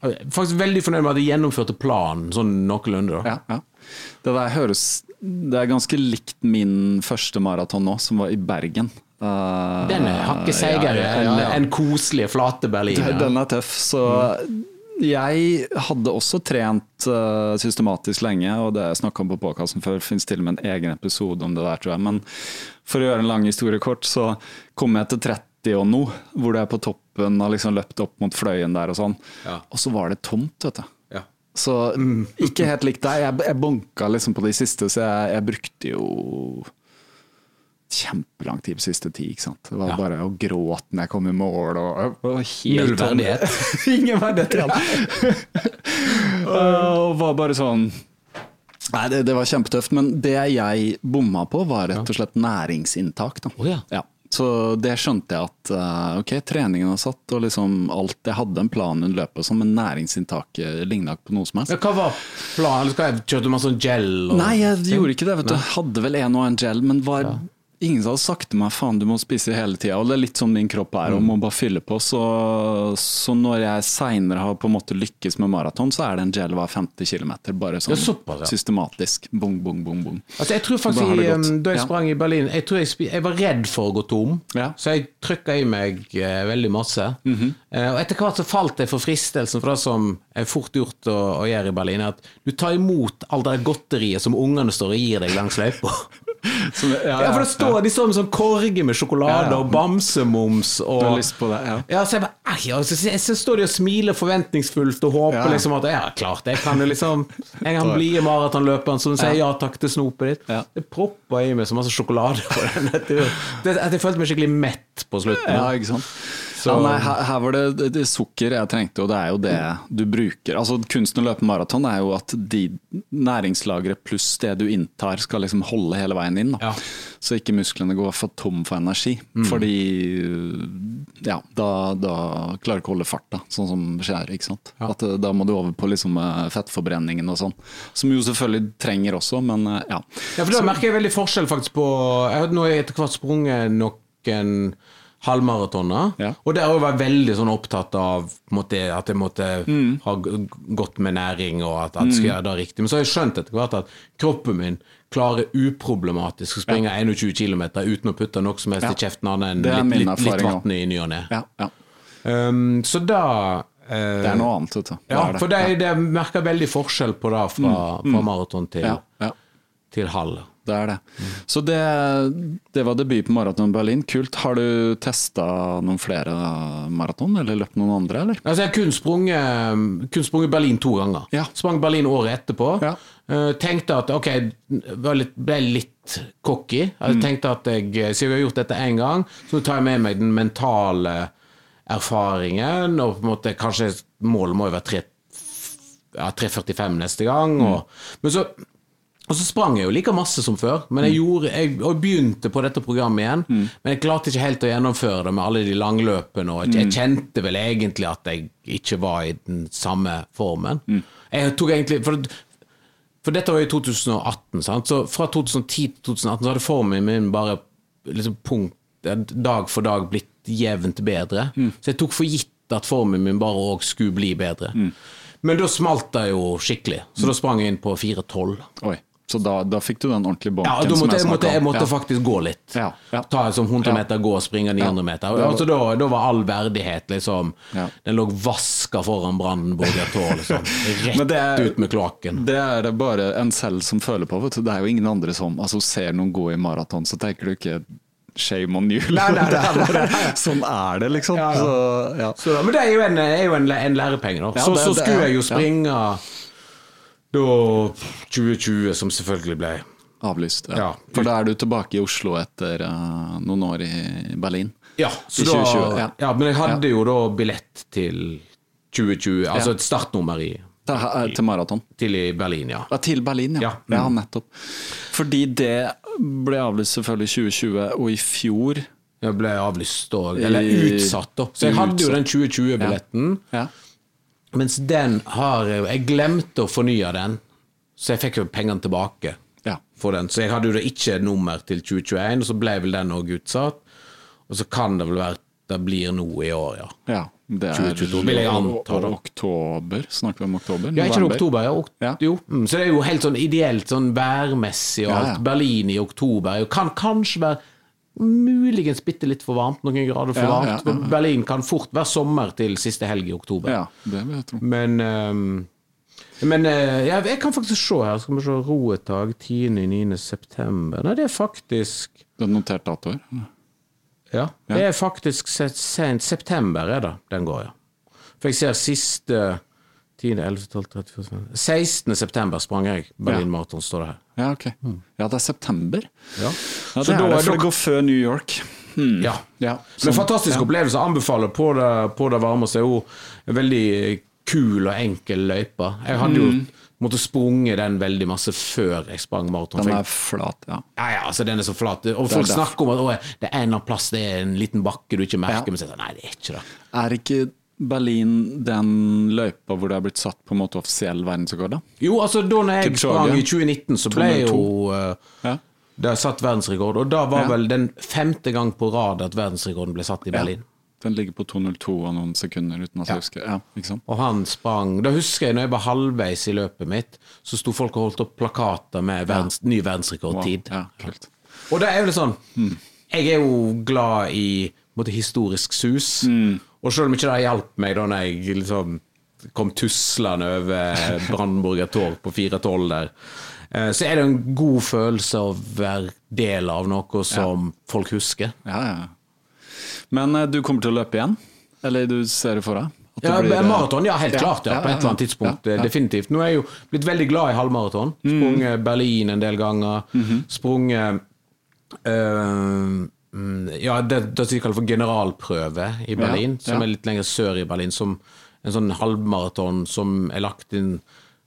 Speaker 2: Faktisk veldig fornøyd med at jeg gjennomførte planen sånn noenlunde. da.
Speaker 1: Ja, ja. Det der høres Det er ganske likt min første maraton nå, som var i Bergen. Uh,
Speaker 2: Den er hakket seigere
Speaker 1: ja, ja, ja.
Speaker 2: enn en koselige, flate Berlin.
Speaker 1: Den er tøff, så jeg hadde også trent uh, systematisk lenge, og det jeg snakka om på påkassen før, fins til og med en egen episode om det der, tror jeg. Men for å gjøre en lang historie kort, så kom jeg til 30 og noe, hvor det er på toppen og liksom løpt opp mot Fløyen der og sånn.
Speaker 2: Ja.
Speaker 1: Og så var det tomt, vet du.
Speaker 2: Ja.
Speaker 1: Så ikke helt likt deg. Jeg, jeg banka liksom på de siste, så jeg, jeg brukte jo kjempelang tid på siste ti. ikke sant? Det var
Speaker 2: Ja.
Speaker 1: bare å gråte når jeg kom i mål. og, og, helt
Speaker 2: verdighet.
Speaker 1: Ingen verdighet igjen. og var bare sånn Nei, det, det var kjempetøft. Men det jeg bomma på, var rett og slett næringsinntak. Da.
Speaker 2: Oh, ja.
Speaker 1: Så det skjønte jeg at eh, ok, treningen var satt, og liksom alt Jeg hadde en plan under løpet, sånn, men næringsinntaket ligna ikke på noe som helst.
Speaker 2: Ja, hva var planen? Skal Kjørte du masse sånn gel? Og...
Speaker 1: Nei, jeg gjorde ikke det. vet du Hadde vel en og en gel, men var ingen som hadde sagt til meg faen, du må spise hele tida. Og det er litt sånn min kropp er, og må bare fylle på. Så, så når jeg seinere har på en måte lykkes med maraton, så er det en gel hver 50 km. Bare sånn
Speaker 2: såpass, ja.
Speaker 1: systematisk. Bong, bong, bong, bong.
Speaker 2: Altså, jeg tror faktisk
Speaker 1: gått.
Speaker 2: um, Da jeg
Speaker 1: Ja.
Speaker 2: sprang i Berlin Jeg tror jeg, jeg var redd for å gå tom,
Speaker 1: Ja.
Speaker 2: så jeg trykka i meg eh, veldig masse.
Speaker 1: Mhm.
Speaker 2: eh, og etter hvert så falt jeg for fristelsen, for det som er fort gjort å, å gjøre i Berlin, er at du tar imot all det godteriet som ungene står og gir deg langs løypa.
Speaker 1: Som- ja,
Speaker 2: Ja, for det står, de står med sånn korge med sjokolade
Speaker 1: Ja, ja.
Speaker 2: og bamsemums og
Speaker 1: Du har lyst på det, ja.
Speaker 2: Ja, så bare, ei, så, så, står de og smiler forventningsfullt og håper
Speaker 1: Ja.
Speaker 2: liksom at ja, klart, jeg kan jo liksom Jeg kan bli maratonløperen som sier ja takk til snopet ditt.
Speaker 1: Ja.
Speaker 2: Det proppa i meg så masse sjokolade på den. Det- det- At jeg følte meg skikkelig mett på slutten.
Speaker 1: Ja, ikke sant.
Speaker 2: Så-
Speaker 1: Ja, nei, her, her var det, det, sukker jeg trengte, og det er jo det du bruker. Altså Kunsten å løpe maraton er jo at de næringslagre pluss det du inntar, skal liksom holde hele veien inn.
Speaker 2: Ja.
Speaker 1: Så ikke musklene går for tom for energi. Fordi øh, ja, da, da klarer du ikke å holde fart, da, sånn som skjer. ikke sant? At eh, Da må du over på liksom eh, fettforbrenningen og sånn, som jo selvfølgelig trenger også, men eh, ja.
Speaker 2: Ja, for Da merker jeg veldig forskjell faktisk på Jeg har nå etter hvert sprunget noen halvmaratoner,
Speaker 1: Ja.
Speaker 2: og der har jeg vært veldig sånn opptatt av måtte, at jeg måtte ha g- godt med næring, og at, at jeg skal gjøre det riktig. Men så har jeg skjønt etter hvert at kroppen min klarer uproblematisk å springe 21 km uten å putte noe som helst
Speaker 1: Ja.
Speaker 2: i kjeften annet enn litt, litt, litt vann i ny og ne.
Speaker 1: ja, ja.
Speaker 2: Um, så da uh,
Speaker 1: Det er noe annet, vet du.
Speaker 2: Ja,
Speaker 1: det.
Speaker 2: for det, det merker veldig forskjell på det fra, fra maraton til,
Speaker 1: ja, ja.
Speaker 2: til halv.
Speaker 1: Det er det. Så det, det var debut på Maraton Berlin. Kult. Har du testa noen flere maraton, eller løpt noen andre, eller?
Speaker 2: Altså, jeg har kun sprunget, kun sprunget Berlin to ganger.
Speaker 1: Ja.
Speaker 2: Sprang Berlin året etterpå.
Speaker 1: Ja.
Speaker 2: Uh, tenkte at ok, var litt, ble litt cocky. Jeg
Speaker 1: Mm.
Speaker 2: tenkte at jeg, siden jeg har gjort dette én gang, så tar jeg med meg den mentale erfaringen, og på en måte kanskje målet må jo være 3, ja, 3.45 neste gang.
Speaker 1: Mm.
Speaker 2: Men så og så sprang jeg jo like masse som før, men jeg, gjorde, jeg og begynte på dette programmet igjen. Men jeg klarte ikke helt å gjennomføre det med alle de langløpene, og jeg kjente vel egentlig at jeg ikke var i den samme formen. Jeg tok egentlig for, for dette var jo i 2018, sant? så fra 2010 til 2018 så hadde formen min bare liksom punkt, dag for dag blitt jevnt bedre. Så jeg tok for gitt at formen min bare òg skulle bli bedre. Men da smalt det jo skikkelig, så da sprang jeg inn på 4.12.
Speaker 1: Så da, da fikk du den ordentlige banken?
Speaker 2: Ja, da måtte, jeg, måtte, jeg måtte
Speaker 1: Ja.
Speaker 2: faktisk gå litt.
Speaker 1: Ja, ja.
Speaker 2: Ta en sånn 100 meter, gå og springe 900 meter. Altså, da, da var all verdighet liksom. Den lå vaska foran Brandenburger Tor, liksom. Rett
Speaker 1: er-
Speaker 2: ut med kloakken.
Speaker 1: Det er det bare en selv som føler på. Vet du. Det er jo ingen andre som altså, ser noen gå i maraton, så tenker du ikke shame on you.
Speaker 2: Nei, nei,
Speaker 1: er
Speaker 2: nei,
Speaker 1: sånn er det, liksom. Så.
Speaker 2: Så, men det er jo en, er jo en, en lærepenge, da. Så,
Speaker 1: det-
Speaker 2: så skulle jeg jo springe da 2020, som selvfølgelig ble
Speaker 1: Avlyst. Ja.
Speaker 2: Ja.
Speaker 1: For da er du tilbake i Oslo etter uh, noen år i Berlin.
Speaker 2: Ja, så
Speaker 1: I
Speaker 2: da, ja.
Speaker 1: ja.
Speaker 2: men jeg hadde jo da billett til 2020, altså et startnummer i,
Speaker 1: Det er, til maraton.
Speaker 2: til i Berlin, ja.
Speaker 1: Til Berlin, ja.
Speaker 2: Ja.
Speaker 1: ja.
Speaker 2: Mm.
Speaker 1: nettopp. Fordi det ble avlyst selvfølgelig i 2020, og i fjor
Speaker 2: Jeg ble avlyst og, eller utsatt, da. Så jeg hadde jo den 2020-billetten.
Speaker 1: ja.
Speaker 2: Mens den har jeg glemte å fornye den, så jeg fikk jo pengene tilbake
Speaker 1: Ja.
Speaker 2: for den. Så jeg hadde jo da ikke nummer til 2021, og så ble vel den òg utsatt. Og så kan det vel være det blir noe i år, ja.
Speaker 1: ja. Det er
Speaker 2: 2022 vil jeg anta,
Speaker 1: og- oktober. Snakker vi om oktober?
Speaker 2: Ja, ikke oktober? Ja, ok,
Speaker 1: Ja.
Speaker 2: Jo. Mm, så det er jo helt sånn ideelt sånn værmessig og alt.
Speaker 1: ja.
Speaker 2: Berlin i oktober er kan kanskje være muligens bitte litt for varmt, noen grader for
Speaker 1: Ja,
Speaker 2: varmt.
Speaker 1: ja, ja.
Speaker 2: Berlin kan fort være sommer til siste helg i oktober.
Speaker 1: Ja, det vil jeg tro.
Speaker 2: Men um, Men uh, jeg, kan faktisk se her. Skal vi se. Roetag 10.9. september. Nei, det er faktisk
Speaker 1: Du har notert datoer?
Speaker 2: Ja, det er faktisk sent september er det den går, ja. For jeg ser siste 10., 11., 12., 13., 14., 16. september sprang jeg Berlin Maraton, står det her.
Speaker 1: Ja, ok. Ja, det er september.
Speaker 2: Ja.
Speaker 1: Ja,
Speaker 2: Så
Speaker 1: det er det, for det går før New York. Mm.
Speaker 2: Ja.
Speaker 1: Ja,
Speaker 2: Men fantastisk
Speaker 1: ja.
Speaker 2: opplevelse. Anbefaler på det, på det varmeste. Det er en veldig kul og enkel løype. Jeg hadde jo måtte sprunget den veldig masse før jeg sprang maraton.
Speaker 1: Den er flat, ja.
Speaker 2: Ja, ja, altså den er så flat. Og folk snakker om at det er en eller annen plass det er en liten bakke du ikke merker,
Speaker 1: Ja.
Speaker 2: men så er det sånn, nei, det er ikke det.
Speaker 1: Er ikke Berlin den løypa hvor det har blitt satt på en måte offisiell verdensrekord?
Speaker 2: Jo, altså da når jeg sprang i 2019, så ble
Speaker 1: 202.
Speaker 2: jo uh,
Speaker 1: Ja.
Speaker 2: det er satt verdensrekord. Og da var
Speaker 1: Ja.
Speaker 2: vel den femte gang på rad at verdensrekorden ble satt i Berlin.
Speaker 1: Den ligger på 2.02 og noen sekunder, uten at jeg husker. Ja, ikke sant?
Speaker 2: Og han sprang Da husker jeg når jeg var halvveis i løpet mitt, så sto folk og holdt opp plakater med verdens, ny verdensrekordtid.
Speaker 1: Wow. Ja, kult.
Speaker 2: Og det er jo litt sånn Jeg er jo glad i måte, historisk sus. Og selv om ikke det hjalp meg da når jeg liksom kom tuslende over Brandenburger Torg på 412 der, eh, så er det en god følelse å være del av noe som folk husker.
Speaker 1: Ja, ja. Men eh, du kommer til å løpe igjen? Eller du ser det for deg?
Speaker 2: Ja,
Speaker 1: blir, eh,
Speaker 2: Maraton, ja, helt
Speaker 1: ja,
Speaker 2: klart. Ja,
Speaker 1: ja,
Speaker 2: på et eller annet tidspunkt.
Speaker 1: ja, ja.
Speaker 2: Definitivt. Nå er jeg jo blitt veldig glad i halvmaraton. Sprunget Berlin en del ganger.
Speaker 1: Mhm.
Speaker 2: Sprunget eh, mm, Ja, det, det de kaller for generalprøve i Berlin,
Speaker 1: Ja,
Speaker 2: som er litt lenger sør i Berlin. Som en sånn halvmaraton som er lagt inn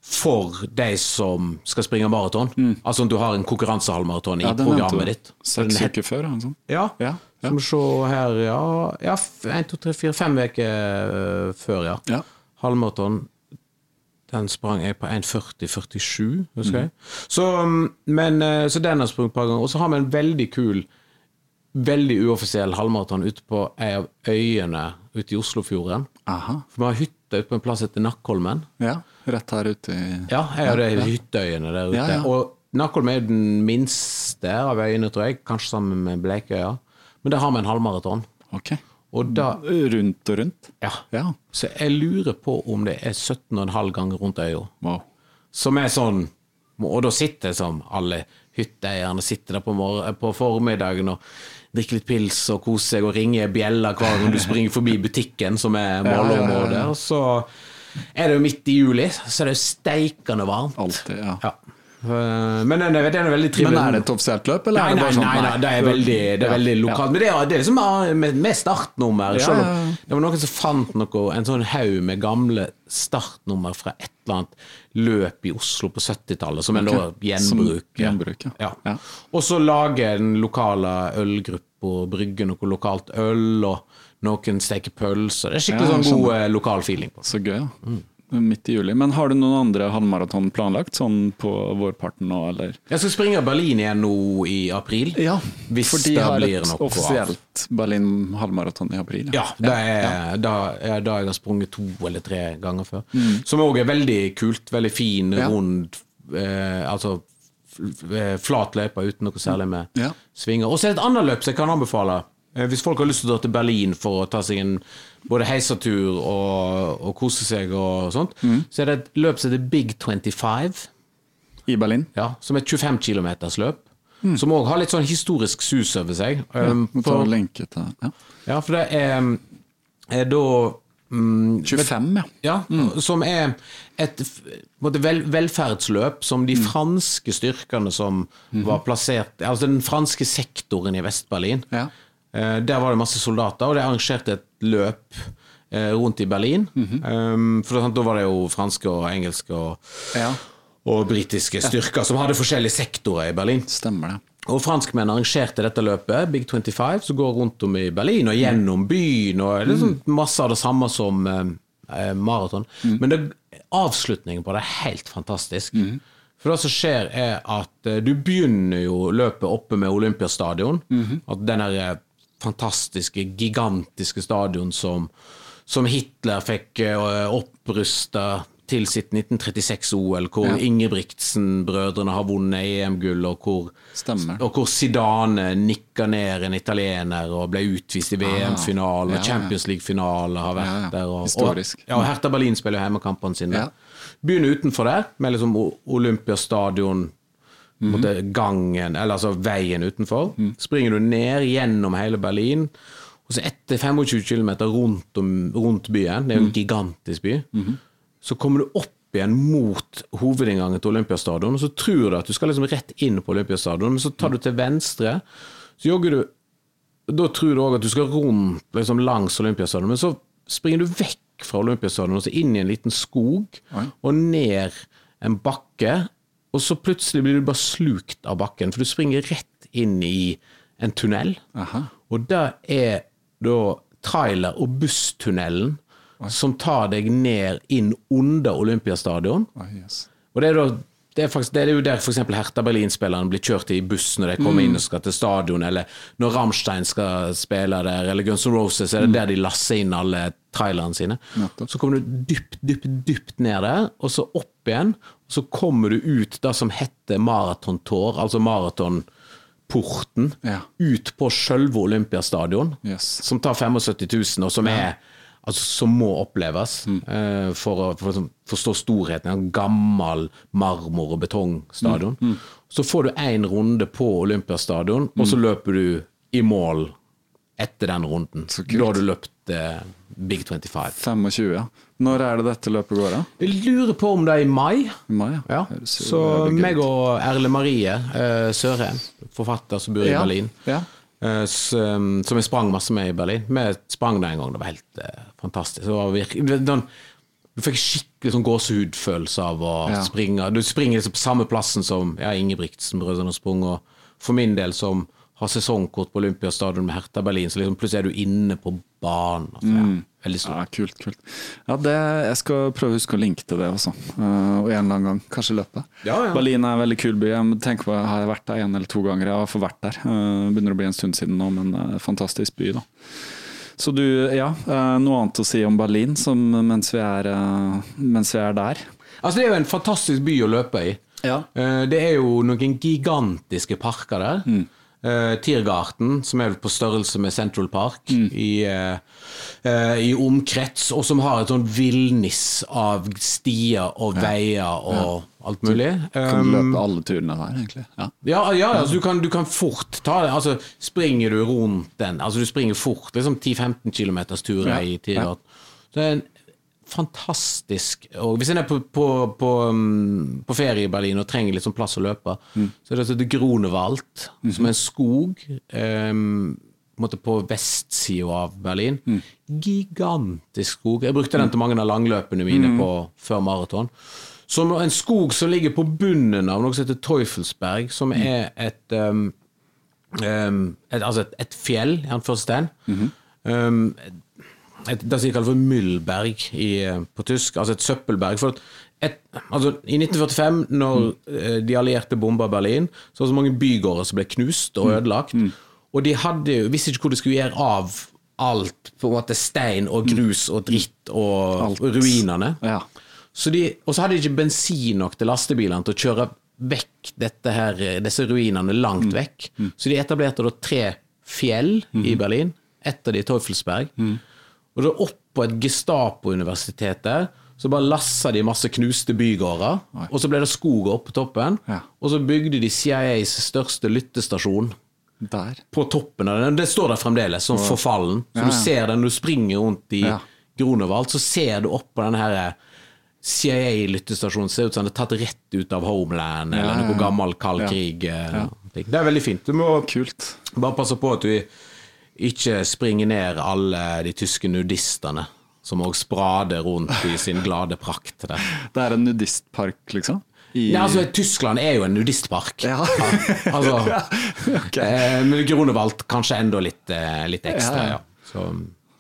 Speaker 2: for de som skal springe maraton. Altså om du har en konkurransehalvmaraton i
Speaker 1: Mm. Ja,
Speaker 2: programmet ditt.
Speaker 1: Seks uker før, eller noe sånt.
Speaker 2: Ja.
Speaker 1: Ja, ja.
Speaker 2: Som se her, ja, ja 1, 2, 3, 4, 5 uker før, ja.
Speaker 1: Ja.
Speaker 2: Halvmaraton. Den sprang jeg på 1,40,47, husker jeg.
Speaker 1: Mhm.
Speaker 2: Så, um, men, eh, så den har jeg sprunget et par ganger. Og så har vi en veldig kul, veldig uoffisiell halvmaraton ute på ei av øyene ute i Oslofjorden.
Speaker 1: Aha.
Speaker 2: For vi har hytte ute på en plass etter Nakkholmen.
Speaker 1: Ja, rett her ute i
Speaker 2: Ja, jeg har de hytteøyene der ute.
Speaker 1: Ja, ja.
Speaker 2: Og Nakkholm er den minste av øyene, tror jeg. Kanskje sammen med Bleikøya. Men der har vi en halvmaraton.
Speaker 1: Okay.
Speaker 2: Og da
Speaker 1: Rundt og rundt?
Speaker 2: Ja.
Speaker 1: Ja.
Speaker 2: Så jeg lurer på om det er 17,5 ganger rundt øya.
Speaker 1: Wow.
Speaker 2: Som er sånn Og da sitter som alle hytteeierne sitter der på, på formiddagen og drikker litt pils og kose seg og ringe bjella hver gang du springer forbi butikken, som er målområdet. Og så er det jo midt i juli, så er det jo steikende varmt.
Speaker 1: Altid, ja.
Speaker 2: Ja. Eh, Men den er, den er veldig trivelig.
Speaker 1: Men er det et offisielt løp, eller
Speaker 2: Nei,
Speaker 1: er det bare sånn?
Speaker 2: nei, nei, det er veldig, det er veldig lokalt. Men det er, det er liksom med, med startnummer.
Speaker 1: Ja, ja, ja.
Speaker 2: Det var noen som fant noe, en sånn haug med gamle startnummer fra et eller annet løp i Oslo på 70-tallet, som en da gjenbruker.
Speaker 1: gjenbruk.
Speaker 2: Og så lager den lokale ølgruppa brygger noe lokalt øl, og noen steker pølser. Det er skikkelig sånn god eh, lokal feeling på det.
Speaker 1: Så gøy, ja. Midt i juli. Men har du noen andre halvmaraton planlagt, sånn på vårparten nå, eller?
Speaker 2: Jeg skal springe Berlin igjen nå i april. Ja, Hvis
Speaker 1: for de
Speaker 2: det
Speaker 1: har et offisielt Berlin halvmaraton i april.
Speaker 2: Ja, det er Da, ja, da jeg har sprunget to eller tre ganger før.
Speaker 1: Mm.
Speaker 2: Som òg er veldig kult. Veldig fin,
Speaker 1: Ja.
Speaker 2: rund eh, Altså flat løype uten noe særlig med
Speaker 1: Ja.
Speaker 2: svinger. Og så er det et annet løp som jeg kan anbefale. Eh, Hvis folk har lyst til å dra til Berlin for å ta seg en både heisatur og, og kose seg og sånt,
Speaker 1: Mm.
Speaker 2: så er det et løp som heter Big 25.
Speaker 1: I Berlin?
Speaker 2: Ja, som er et 25 km løp. Som òg har litt sånn historisk sus over seg. Um,
Speaker 1: Må ta
Speaker 2: for,
Speaker 1: lenke til ja.
Speaker 2: ja, for det er, er da mm,
Speaker 1: 25, ja.
Speaker 2: ja, som er et vel, velferdsløp som de franske styrkene som var plassert Altså den franske sektoren i Vest-Berlin.
Speaker 1: Ja.
Speaker 2: Eh, Der var det masse soldater, og de arrangerte et løp eh, rundt i Berlin. um, for da var det jo franske og engelske og,
Speaker 1: Ja.
Speaker 2: og britiske styrker som hadde forskjellige sektorer i Berlin.
Speaker 1: Stemmer det.
Speaker 2: Og franskmenn arrangerte dette løpet, Big 25, som går rundt om i Berlin og gjennom byen. og det er sånn Masse av det samme som eh, maraton. Men det, avslutningen på det er helt fantastisk. For det som skjer, er at eh, du begynner jo løpet oppe med Olympiastadion. At den der eh, fantastiske, gigantiske stadion som, som Hitler fikk uh, opprusta til sitt 1936-OL, hvor
Speaker 1: Ja.
Speaker 2: Ingebrigtsen-brødrene har vunnet EM-gull, og og hvor Zidane nikka ned en italiener og ble utvist i VM-finale,
Speaker 1: Ah, ja.
Speaker 2: Champions League-finale har vært
Speaker 1: Ja,
Speaker 2: der. Og,
Speaker 1: Historisk.
Speaker 2: Og, ja, og Hertha Berlin spiller hjemmekampene sine. Begynner utenfor der, med liksom Olympiastadion, en måte gangen, eller altså veien utenfor. Springer du ned gjennom hele Berlin, og så etter 25 km rundt, om, rundt byen, det er jo en gigantisk by, så kommer du opp igjen mot hovedinngangen til Olympiastadion, og så tror du at du skal liksom rett inn på Olympiastadion, men så tar du til venstre, så jogger du Da tror du òg at du skal rundt liksom langs Olympiastadion, men så springer du vekk fra Olympiastadion og så inn i en liten skog, og ned en bakke, og så plutselig blir du bare slukt av bakken, for du springer rett inn i en tunnel.
Speaker 1: Aha.
Speaker 2: Og det er da trailer- og busstunnelen som tar deg ned inn under Olympiastadion.
Speaker 1: Ah, yes.
Speaker 2: Og det er, da, det er, faktisk, det er jo der f.eks. Hertha Berlin-spillerne blir kjørt i buss når de kommer inn og skal til stadion, eller når Rammstein skal spille der, eller Guns N' Roses, er det der de lasser inn alle trailerne sine. Så kommer du dypt, dypt, dypt ned der, og så opp igjen, og så kommer du ut det som heter maratontår, altså maratonporten,
Speaker 1: Ja.
Speaker 2: ut på sjølve Olympiastadion
Speaker 1: Yes.
Speaker 2: som tar 75 000, og som er Altså, som må oppleves eh, for å for liksom forstå storheten. En gammel marmor- og betongstadion. Så får du én runde på Olympiastadion, og så løper du i mål etter den runden. Da har du løpt eh, Big 25.
Speaker 1: 25, ja. Når er det dette løpet går, da?
Speaker 2: Jeg lurer på om det er i mai.
Speaker 1: Mai,
Speaker 2: Ja,
Speaker 1: Ja.
Speaker 2: Så meg og Erle Marie uh, Sørheim, forfatter som bor i
Speaker 1: Ja,
Speaker 2: Berlin,
Speaker 1: ja.
Speaker 2: eh, um, som jeg sprang masse med i Berlin. Vi sprang da en gang, det var helt uh, fantastisk. Det var virkelig, den, Du fikk skikkelig sånn gåsehudfølelse av å
Speaker 1: Ja.
Speaker 2: springe. Du springer liksom på samme plassen som ja, Ingebrigtsen-brødrene sprang. Og for min del, som har sesongkort på Olympiastadion med Hertha Berlin, så liksom plutselig er du inne på banen. Altså, ja, veldig stort.
Speaker 1: Ja, kult, kult. Ja, det, jeg skal prøve å huske å linke til det også. Uh, og en eller annen gang, kanskje løpe.
Speaker 2: Ja, ja.
Speaker 1: Berlin er en veldig kul by. Jeg tenker på, Har jeg vært der en eller to ganger? Jeg har fått vært der. Uh, begynner å bli en stund siden nå, men uh, fantastisk by, da. Så du, ja. noe annet å si om Berlin som, mens, vi er, mens vi er der?
Speaker 2: Altså, det er jo en fantastisk by å løpe i.
Speaker 1: Ja.
Speaker 2: Det er jo noen gigantiske parker der. Eh, Tiergarten, som er på størrelse med Central Park i, uh, uh, i omkrets, og som har et sånn villnis av stier og veier og alt mulig.
Speaker 1: Kan du
Speaker 2: Um,
Speaker 1: løpe alle turene der, egentlig? Ja.
Speaker 2: ja, ja altså, du, kan, du kan fort ta det. Altså, springer du rundt den Altså, du springer fort, liksom 10-15 km turer
Speaker 1: Ja,
Speaker 2: i Tiergarten. Det er en fantastisk Og hvis en er på, på, på, um, på ferie i Berlin og trenger litt sånn plass å løpe, så er det altså Gronewald, som er en skog um, på, vestsida av Berlin. Gigantisk skog. Jeg brukte den til mange av langløpene mine på, før maraton. Som en skog som ligger på bunnen av noe som heter Teufelsberg, som er et, um, um, et Altså et, et fjell, i anførselstegn. um, et, det som de kaller for Müllberg i, eh, på tysk, altså et søppelberg. For et, altså, I 1945, når eh, de allierte bomba Berlin, så var det så mange bygårder som ble knust og ødelagt. Og de hadde, visste ikke hvor de skulle gjøre av alt, på en måte stein og grus og dritt og,
Speaker 1: Alt.
Speaker 2: ruinene.
Speaker 1: ja.
Speaker 2: Så de, og så hadde de ikke bensin nok til lastebilene til å kjøre vekk dette her, disse ruinene langt vekk. Så de etablerte da tre fjell i Berlin. Ett av de Teufelsberg. Og da opp på et Gestapo-universitet der, så bare lassa de masse knuste bygårder. Og så ble det skog oppe på toppen.
Speaker 1: Ja.
Speaker 2: Og så bygde de CIAs største lyttestasjon
Speaker 1: Der.
Speaker 2: på toppen av den. Det står der fremdeles, sånn forfallen. Så
Speaker 1: Ja,
Speaker 2: du ser den når du springer rundt i
Speaker 1: Ja.
Speaker 2: Gronewald, så ser du opp på denne her CIA-lyttestasjonen. Ser ut som den er tatt rett ut av Homeland, eller noe
Speaker 1: ja.
Speaker 2: gammel kald krig. eh. Det er veldig fint. Du må
Speaker 1: Kult.
Speaker 2: bare passe på at du ikke springer ned alle de tyske nudistene, som òg sprader rundt i sin glade prakt der.
Speaker 1: Det er en nudistpark, liksom? I,
Speaker 2: Nei, altså, Tyskland er jo en nudistpark.
Speaker 1: Ja.
Speaker 2: altså,
Speaker 1: Ok.
Speaker 2: eh, men Gronewald kanskje enda litt, eh, litt ekstra,
Speaker 1: Ja,
Speaker 2: ja.
Speaker 1: ja.
Speaker 2: Så,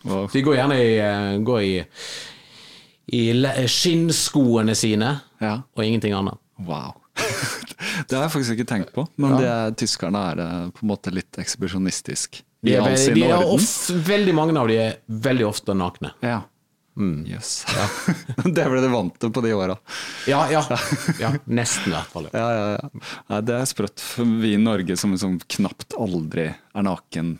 Speaker 1: Wow.
Speaker 2: de går gjerne i, eh, går i, i skinnskoene sine,
Speaker 1: Ja.
Speaker 2: og ingenting annet.
Speaker 1: Wow. det har jeg faktisk ikke tenkt på, men det er, tyskerne er eh, på en måte litt ekshibisjonistisk.
Speaker 2: De er,
Speaker 1: veldig,
Speaker 2: de er ofte, veldig mange av de er veldig ofte nakne.
Speaker 1: Ja.
Speaker 2: Mm.
Speaker 1: Jøss. det ble du vant til på de åra.
Speaker 2: Ja, ja. ja nesten i hvert fall. Ja.
Speaker 1: Ja, ja, ja. Det er sprøtt. For vi i Norge som liksom knapt aldri er naken,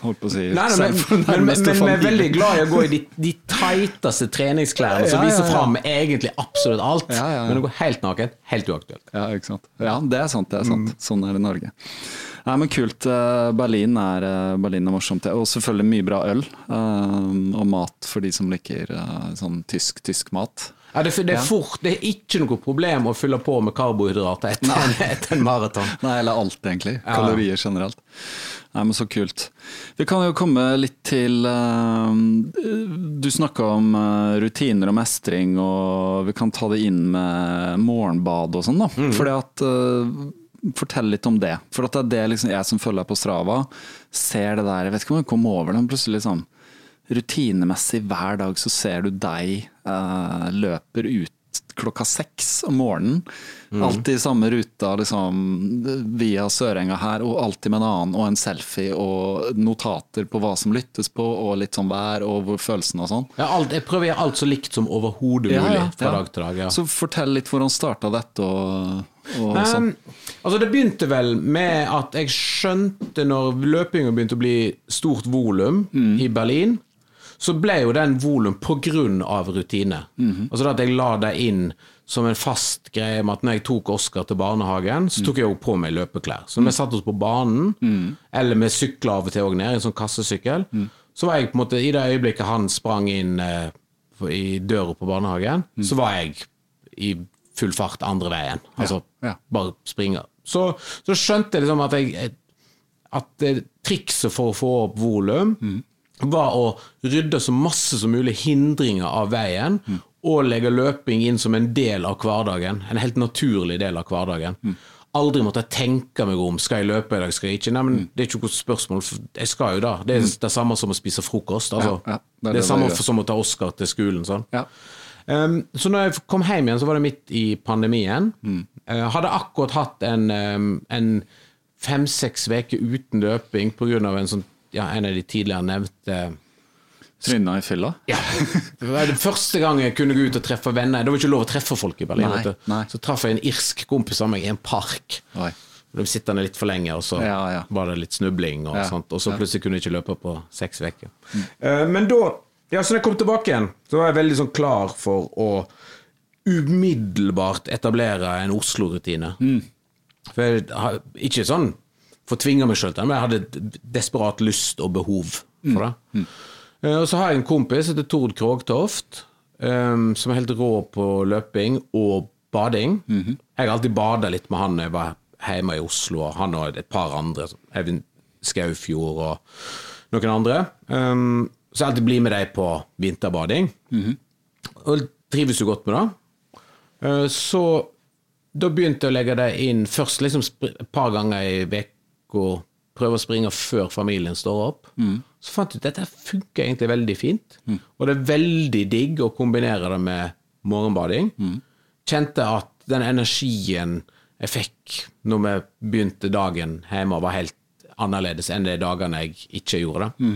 Speaker 1: holdt på å si
Speaker 2: Nei, nei, men, men, men, men vi er veldig glad i å gå i de, de teiteste treningsklærne som
Speaker 1: Ja, ja,
Speaker 2: viser
Speaker 1: ja.
Speaker 2: fram egentlig absolutt alt.
Speaker 1: Ja, ja, ja.
Speaker 2: Men å gå helt naken, helt uaktuelt.
Speaker 1: Ja, ikke sant. Ja, det er sant. det er sant.
Speaker 2: Mm.
Speaker 1: Sånn er det i Norge. Nei, men Kult. Eh, Berlin er, eh, Berlin er morsomt. Og selvfølgelig mye bra øl. eh, Og mat for de som liker sånn tysk, tysk mat.
Speaker 2: Ja, det, det, er fort, det er ikke noe problem å fylle på med karbohydrater etter, etter en maraton.
Speaker 1: Nei, eller alt, egentlig. Kalorier generelt. Nei, men Så kult. Vi kan jo komme litt til Du snakka om rutiner og mestring, og vi kan ta det inn med morgenbad og sånn. da. Fordi at Fortell litt om det. For at det er det liksom jeg som følger på Strava, ser det der Jeg vet ikke om jeg kom over det, plutselig sånn rutinemessig hver dag så ser du deg eh, løper ut klokka seks om morgenen. Alltid i samme ruta liksom, via Sørenga her, og alltid med en annen, og en selfie og notater på hva som lyttes på, og litt sånn vær og følelsen og sånn.
Speaker 2: Ja, alt, jeg prøver å gjøre alt så likt som overhodet mulig
Speaker 1: ja,
Speaker 2: fra
Speaker 1: ja.
Speaker 2: dag til dag.
Speaker 1: Så fortell litt hvordan starta dette og, og
Speaker 2: Um,
Speaker 1: sånn.
Speaker 2: altså Det begynte vel med at jeg skjønte når løpinga begynte å bli stort volum
Speaker 1: Mm.
Speaker 2: i Berlin, så ble jo den volum av rutine.
Speaker 1: Mhm.
Speaker 2: Altså det at jeg la det inn som en fast greie med at når jeg tok Oskar til barnehagen, så tok jeg jo på meg løpeklær. Så når vi satte oss på banen, eller vi sykla av og til òg ned, i en sånn kassesykkel, så var jeg på en måte I det øyeblikket han sprang inn eh, i døra på barnehagen, så var jeg i full fart andre veien. Altså
Speaker 1: ja.
Speaker 2: bare springe. Så, så skjønte jeg liksom at jeg at trikset for å få opp volum var å rydde så masse som mulig hindringer av veien, og legge løping inn som en del av hverdagen, en helt naturlig del av hverdagen. Aldri måtte jeg tenke meg om skal jeg løpe i dag, skal jeg ikke. Nei, men Det er ikke noe spørsmål, jeg skal jo da. Det er det samme som å spise frokost. Altså.
Speaker 1: Ja, ja, det er
Speaker 2: det er
Speaker 1: det
Speaker 2: det samme
Speaker 1: det
Speaker 2: som å ta Oscar til skolen. sånn. Um, så når jeg kom hjem igjen, så var det midt i pandemien. Jeg hadde akkurat hatt en, um, en fem-seks uker uten løping pga. En, sånn, ja, en av de tidligere nevnte
Speaker 1: Tryna i fylla?
Speaker 2: ja. Det var det første gang jeg kunne gå ut og treffe venner. Det var ikke lov å treffe folk i Berlin.
Speaker 1: Nei,
Speaker 2: vet du.
Speaker 1: nei.
Speaker 2: Så traff jeg en irsk kompis av meg i en park.
Speaker 1: Oi.
Speaker 2: De sittende litt for lenge, og så
Speaker 1: Ja, ja.
Speaker 2: var det litt snubling. Og,
Speaker 1: Ja,
Speaker 2: sånt, og så plutselig kunne jeg ikke løpe på seks uker. Eh, men da, ja, så når jeg kom tilbake igjen, så var jeg veldig sånn klar for å umiddelbart etablere en Oslo-rutine.
Speaker 1: Mm.
Speaker 2: For jeg har ikke sånn for å tvinge meg sjøl til det, men jeg hadde desperat lyst og behov for det.
Speaker 1: Mm.
Speaker 2: Mm. og så har jeg en kompis som heter Tord Krogtoft, um, som er helt rå på løping og bading.
Speaker 1: -hmm.
Speaker 2: Jeg har alltid bada litt med han når jeg var hjemme i Oslo, og han og et par andre. Eivind Skaufjord og noen andre. Um, så alltid blir med dem på vinterbading. Og trives jo godt med det. Eh, Så da begynte jeg å legge det inn først liksom et par ganger i uka. Prøve å springe før familien står opp. Så fant jeg ut at dette funker egentlig veldig fint. Og det er veldig digg å kombinere det med morgenbading. Kjente at den energien jeg fikk når vi begynte dagen hjemme, var helt annerledes enn de dagene jeg ikke gjorde det.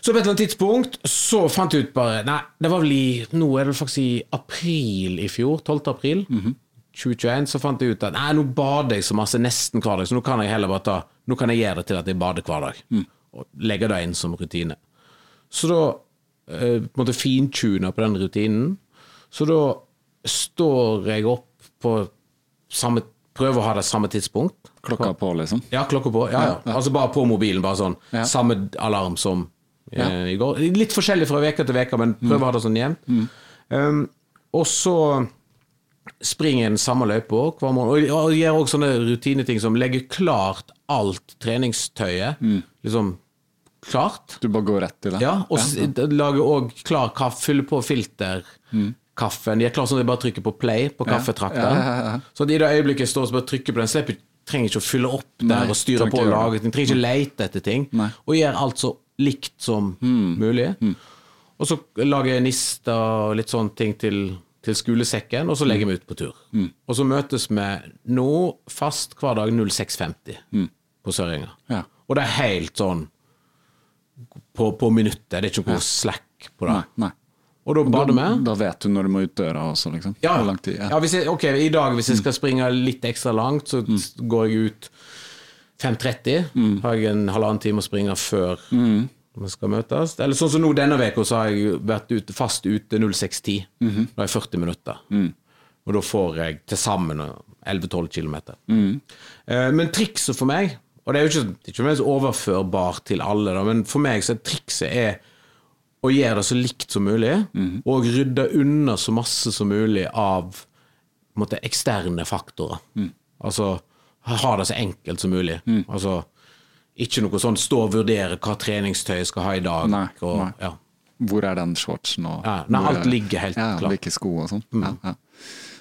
Speaker 2: Så på et eller annet tidspunkt så fant jeg ut bare Nei, det var vel i Nå er det faktisk i april i fjor. 12. april 2021. Så fant jeg ut at nei, nå bader jeg så masse nesten hver dag, så nå kan jeg heller bare ta Nå kan jeg gjøre det til at jeg bader hver dag. Og legge det inn som rutine. Så da eh, måtte fintune på den rutinen. Så da står jeg opp på samme Prøver å ha det samme tidspunkt.
Speaker 1: Klokka på, liksom?
Speaker 2: Ja, klokka på. Ja, ja. Altså bare på mobilen. Bare sånn.
Speaker 1: Ja.
Speaker 2: Samme alarm som
Speaker 1: Ja.
Speaker 2: i går. Litt forskjellig fra uke til uke, men prøv å ha det sånn jevnt. Um, og så springer den samme løypa hver morgen. Og gjør også sånne rutineting som legger klart alt treningstøyet. Liksom klart.
Speaker 1: Du bare går rett til det?
Speaker 2: Ja, og ja. lager òg klar kaffe, fyller på filterkaffen. De er klar sånn at jeg bare trykker på play på kaffetrakteren.
Speaker 1: Ja.
Speaker 2: Så i det øyeblikket jeg står og bare trykker på den, slipper trenger ikke å fylle opp der
Speaker 1: Nei,
Speaker 2: og styre på og lage ting. Trenger ikke lete etter ting.
Speaker 1: Nei.
Speaker 2: Og gjør alt så likt som mulig. Og så lager jeg nister og litt sånne ting til, til skolesekken, og så legger vi ut på tur. Og så møtes vi nå fast hver dag 06.50 på Sørenga.
Speaker 1: Ja.
Speaker 2: Og det er helt sånn på, på minuttet. Det er ikke noe slack på det.
Speaker 1: Nei. nei.
Speaker 2: Og da bader vi.
Speaker 1: Da vet du når du må ut døra også, liksom?
Speaker 2: Ja,
Speaker 1: lang tid?
Speaker 2: ja. hvis jeg, ok, I dag, hvis jeg skal springe litt ekstra langt, så går jeg ut 5.30. Har jeg en halvannen time å springe før vi skal møtes. Eller sånn som nå denne uka, så har jeg vært ute, fast ute 06.10. Da er jeg 40 minutter. Og da får jeg til sammen 11-12 km. Eh, men trikset for meg, og det er jo ikke, ikke overførbart til alle, da, men for meg så er trikset er å gjøre det så likt som mulig, og rydde unna så masse som mulig av måte, eksterne faktorer. Altså ha det så enkelt som mulig. Altså ikke noe sånn stå og vurdere hva treningstøy jeg skal ha i dag.
Speaker 1: Nei,
Speaker 2: og,
Speaker 1: nei.
Speaker 2: Ja.
Speaker 1: Hvor er den shortsen og
Speaker 2: Ja, nei, alt
Speaker 1: er-
Speaker 2: ligger helt
Speaker 1: ja,
Speaker 2: klart. Mm.
Speaker 1: Hvilke sko og sånn. Ja, ja.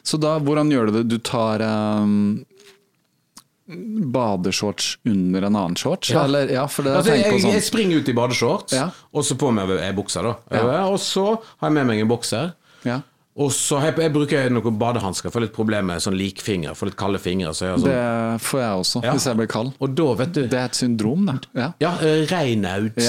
Speaker 1: Så da, hvordan gjør du det? Du tar um, badeshorts under en annen shorts?
Speaker 2: Ja.
Speaker 1: Eller, ja, det
Speaker 2: Altså,
Speaker 1: jeg
Speaker 2: jeg,
Speaker 1: sånn.
Speaker 2: jeg springer ut i badeshorts, og så på meg ei bukse. da. Og så har jeg med meg en bokser.
Speaker 1: ja.
Speaker 2: Og så jeg, jeg bruker noen badehansker, får litt problemer med sånn likfinger, får litt kalde fingre. Så jeg sånn.
Speaker 1: Det får jeg også,
Speaker 2: Ja.
Speaker 1: hvis jeg blir kald.
Speaker 2: Og da, vet du
Speaker 1: Det er et syndrom, det. Ja.
Speaker 2: Ja, eh, Reinauds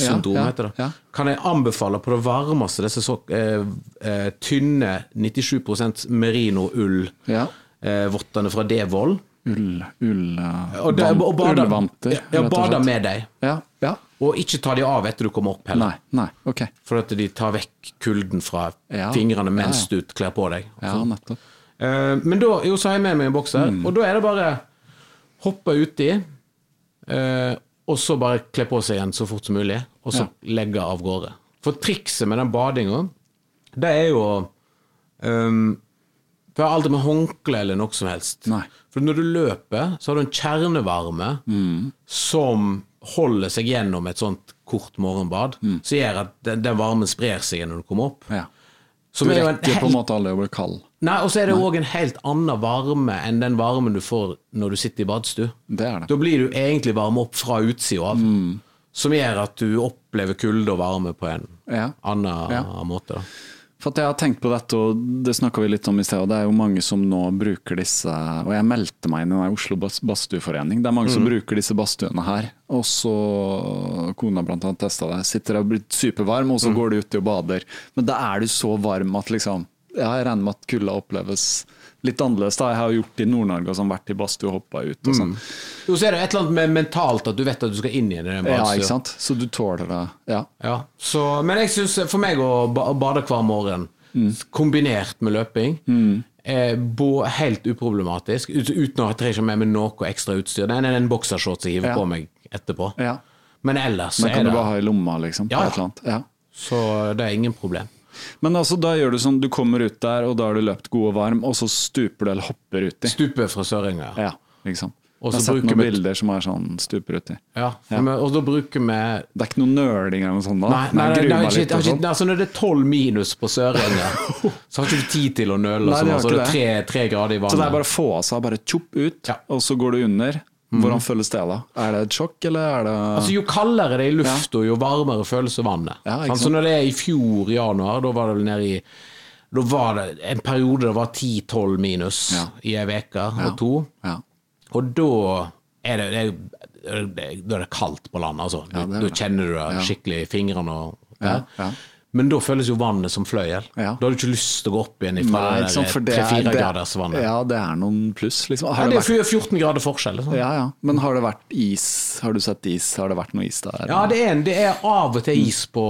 Speaker 1: Ja.
Speaker 2: Syndrom heter det. Kan jeg anbefale på det varmeste disse så eh, eh, tynne 97 merino-ull, eh, vottene fra Devold.
Speaker 1: Ull, ull uh,
Speaker 2: Og, det- og bade-
Speaker 1: Ullvanter,
Speaker 2: Ja, ja, bade med deg.
Speaker 1: Ja, ja.
Speaker 2: Og ikke ta de av etter du kommer opp heller.
Speaker 1: Nei, nei, ok.
Speaker 2: For at de tar vekk kulden fra
Speaker 1: Ja,
Speaker 2: fingrene mens
Speaker 1: ja,
Speaker 2: du kler på deg.
Speaker 1: Ja, nettopp.
Speaker 2: Uh, men da jo, så har jeg med meg en bokser,
Speaker 1: Mm.
Speaker 2: og da er det bare hoppe uti, uh, og så bare kle på seg igjen så fort som mulig, og så legge av gårde. For trikset med den badinga, det er jo um, For jeg har aldri med håndkle eller noe som helst.
Speaker 1: Nei.
Speaker 2: For når du løper, så har du en kjernevarme
Speaker 1: Mm.
Speaker 2: som holder seg gjennom et sånt kort morgenbad, som gjør at den, den varmen sprer seg når du kommer opp.
Speaker 1: Ja. Du
Speaker 2: er
Speaker 1: rekker på en måte aldri å bli kald.
Speaker 2: nei, og så er det òg en helt annen varme enn den varmen du får når du sitter i badstue.
Speaker 1: Det er det.
Speaker 2: Da blir du egentlig varma opp fra utsida av, som gjør at du opplever kulde og varme på en
Speaker 1: Ja.
Speaker 2: annen
Speaker 1: Ja.
Speaker 2: måte. Da.
Speaker 1: For jeg har tenkt på dette, og det snakka vi litt om i sted, og det er jo mange som nå bruker disse Og jeg meldte meg inn i Oslo Badstueforening. Det er mange som bruker disse badstuene her. Og så Kona blant annet testa det. Sitter og blitt supervarm, og så går du uti og bader. Men da er du så varm at liksom Ja, jeg regner med at kulda oppleves litt annerledes. da Jeg har jo gjort det i Nord-Norge og sånn, vært i badstue og hoppa ut og sånn.
Speaker 2: Jo, så er det et eller annet med mentalt at du vet at du skal inn i den
Speaker 1: Ja, ikke sant? Så du tåler det. Ja.
Speaker 2: Ja, så, men jeg syns for meg å bade hver morgen, kombinert med løping, er bo helt uproblematisk, uten å ha trenger med meg noe ekstra utstyr. Det er en boksershorts jeg hiver
Speaker 1: Ja.
Speaker 2: på meg etterpå.
Speaker 1: ja.
Speaker 2: Men ellers
Speaker 1: Men kan
Speaker 2: er
Speaker 1: du bare ha i lomma, liksom?
Speaker 2: Ja. Ja. Så det er ingen problem.
Speaker 1: Men altså, da gjør du sånn, du kommer ut der, og da har du løpt god og varm, og så stuper du eller hopper uti.
Speaker 2: Stuper fra Sørenga.
Speaker 1: Ja, liksom. sant.
Speaker 2: Og
Speaker 1: Jeg har sett noen
Speaker 2: vi-
Speaker 1: bilder som er sånn stuper uti.
Speaker 2: Ja, men- og da bruker vi
Speaker 1: Det er ikke noe nøling eller noe sånt da?
Speaker 2: Nei, nei, nei, nei, ikke, ikke,
Speaker 1: sånn.
Speaker 2: altså når det er tolv minus på Sørenga, så har ikke du tid til å nøle.
Speaker 1: Nei,
Speaker 2: sånn,
Speaker 1: det har
Speaker 2: altså, det er tre, tre grader i vannet.
Speaker 1: Så det er bare å få av seg, bare tjopp ut,
Speaker 2: Ja.
Speaker 1: og så går du under. Hvordan føles det da? Er det et sjokk, eller er det
Speaker 2: Altså Jo kaldere det er i lufta, jo varmere føles vannet.
Speaker 1: Ja,
Speaker 2: så
Speaker 1: sant?
Speaker 2: når det er i fjor, januar, da var det vel nede i Da var det en periode det var 10-12 minus
Speaker 1: Ja.
Speaker 2: i ei uke og to.
Speaker 1: Ja.
Speaker 2: Og da er det, det, er- det, er kaldt på land, altså. Da kjenner du det skikkelig i fingrene. Og,
Speaker 1: Ja, ja.
Speaker 2: Men da føles jo vannet som fløyel.
Speaker 1: Ja.
Speaker 2: Da har du ikke lyst til å gå opp igjen
Speaker 1: Nei,
Speaker 2: fra
Speaker 1: ikke sant, for
Speaker 2: det
Speaker 1: det er-
Speaker 2: 3-4 graders vannet. Ja,
Speaker 1: Ja, det er noen pluss, liksom. Har
Speaker 2: det
Speaker 1: det
Speaker 2: er 14 grader forskjell. Liksom.
Speaker 1: ja, ja. Men har det vært is? Har du sett is? Har det vært noe is der?
Speaker 2: Ja, det er, en, det er av og til is på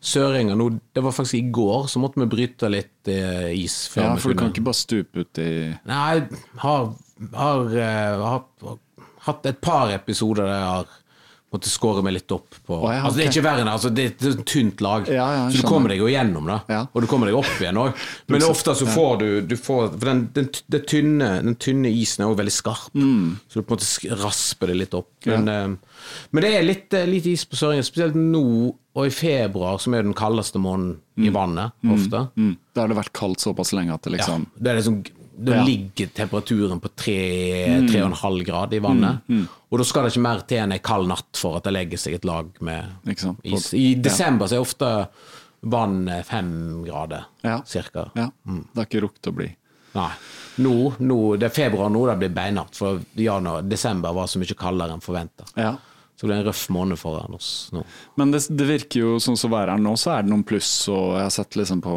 Speaker 2: Sørenga. Nå, Det var faktisk i går, så måtte vi bryte litt eh, is.
Speaker 1: Ja, for du kan ikke bare stupe ut i
Speaker 2: Nei, jeg har, har, eh, har hatt et par episoder der jeg har måttet skåre meg litt opp på
Speaker 1: oh, ja,
Speaker 2: Altså Det er ikke verre enn altså, det, er- et tynt lag,
Speaker 1: Ja, ja,
Speaker 2: så du kommer deg jo gjennom det. Og du kommer deg opp igjen òg. Men ofte så får du, du får, For den, den, den, tynne, den tynne isen er òg veldig skarp,
Speaker 1: Mm.
Speaker 2: så du på en måte rasper det litt opp. Men, uh, men det er litt, uh, litt is på Søringen, spesielt nå og i februar, som er den kaldeste måneden i vannet, ofte.
Speaker 1: mm. Da har det vært kaldt såpass lenge at det
Speaker 2: Ja,
Speaker 1: liksom
Speaker 2: det er liksom da
Speaker 1: Ja.
Speaker 2: ligger temperaturen på 3-3,5 grad i vannet.
Speaker 1: Mm,
Speaker 2: Og da skal det ikke mer til enn ei kald natt for at det legger seg et lag med is. I desember så er ofte vann fem grader,
Speaker 1: Ja.
Speaker 2: cirka.
Speaker 1: Ja. Det har ikke rukket å bli.
Speaker 2: Nei. Nå, nå, det er februar nå det blir beinhardt, for januar, desember var så mye kaldere enn forventa.
Speaker 1: Ja.
Speaker 2: Så det er en røff måned for oss nå.
Speaker 1: Men det, det virker jo sånn som været er nå, så er det noen pluss. Og jeg har sett liksom på,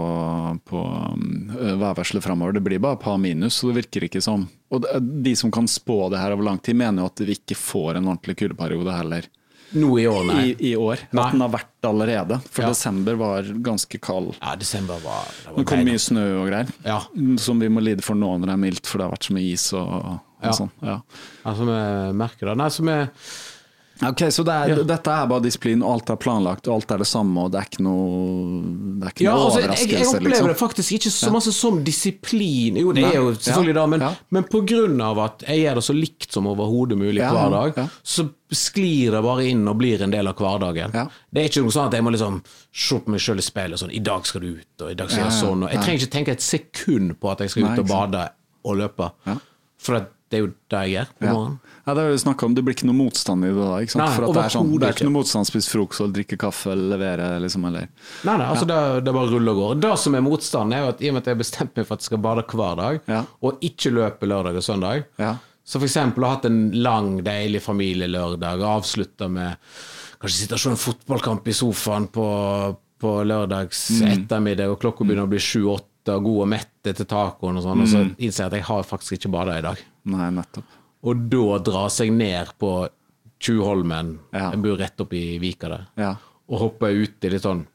Speaker 1: på um, værvarselet framover, det blir bare et par minus, så det virker ikke som Og de som kan spå det her over lang tid, mener jo at vi ikke får en ordentlig kuldeperiode heller
Speaker 2: Nå i år, nei.
Speaker 1: i, i år.
Speaker 2: Nei.
Speaker 1: At den har vært allerede. For
Speaker 2: Ja.
Speaker 1: desember var ganske kald.
Speaker 2: Ja, desember var, det var
Speaker 1: Det kom mye snø og greier,
Speaker 2: Ja.
Speaker 1: som vi må lide for nå når det er mildt, for det har vært så mye is og, og
Speaker 2: Ja.
Speaker 1: sånn. Ja.
Speaker 2: Altså, vi merker det. Nei, så vi
Speaker 1: Ok, Så det er,
Speaker 2: Ja.
Speaker 1: dette er bare disiplin, og alt er planlagt, og alt er det samme, og det er ikke noe, det er ikke
Speaker 2: Ja,
Speaker 1: noe
Speaker 2: altså, jeg,
Speaker 1: overraskelse,
Speaker 2: jeg opplever
Speaker 1: liksom.
Speaker 2: det faktisk ikke så masse som disiplin. Jo, det
Speaker 1: Nei,
Speaker 2: er jo selvfølgelig det, men,
Speaker 1: ja.
Speaker 2: men på grunn av at jeg gjør det så likt som overhodet mulig hver dag, så sklir det bare inn og blir en del av hverdagen. Det er ikke noe sånn at jeg må liksom se på meg sjøl i speilet sånn I dag skal du ut, og i dag skal jeg gjøre sånn. Og jeg trenger ikke tenke et sekund på at jeg skal ut og bade og løpe. For at det er jo det jeg gjør på
Speaker 1: Ja.
Speaker 2: morgenen.
Speaker 1: Ja, det er jo snakket om, det blir ikke noe motstand i det da, ikke sant?
Speaker 2: Nei,
Speaker 1: For det er, sånn, det er ikke noe motstand, spise frokost, drikke kaffe, eller levere, liksom, eller
Speaker 2: Nei, nei, altså det, det bare ruller og går. Det som er motstanden, er jo at i og med at jeg har bestemt meg for at jeg skal bade hver dag,
Speaker 1: Ja.
Speaker 2: og ikke løpe lørdag og søndag,
Speaker 1: Ja.
Speaker 2: så for eksempel ha hatt en lang, deilig familielørdag, og avslutta med kanskje sitte og se en fotballkamp i sofaen på, på lørdags
Speaker 1: Mm.
Speaker 2: ettermiddag, og klokka begynner å bli sju-åtte, og god og mett etter tacoen og sånn, og så
Speaker 1: Mm.
Speaker 2: innser jeg at jeg har faktisk ikke bada i dag.
Speaker 1: Nei, nettopp.
Speaker 2: Og da dra seg ned på Tjuvholmen,
Speaker 1: Ja.
Speaker 2: jeg bor rett oppi Vika der,
Speaker 1: Ja.
Speaker 2: og hoppe ut i litt sånn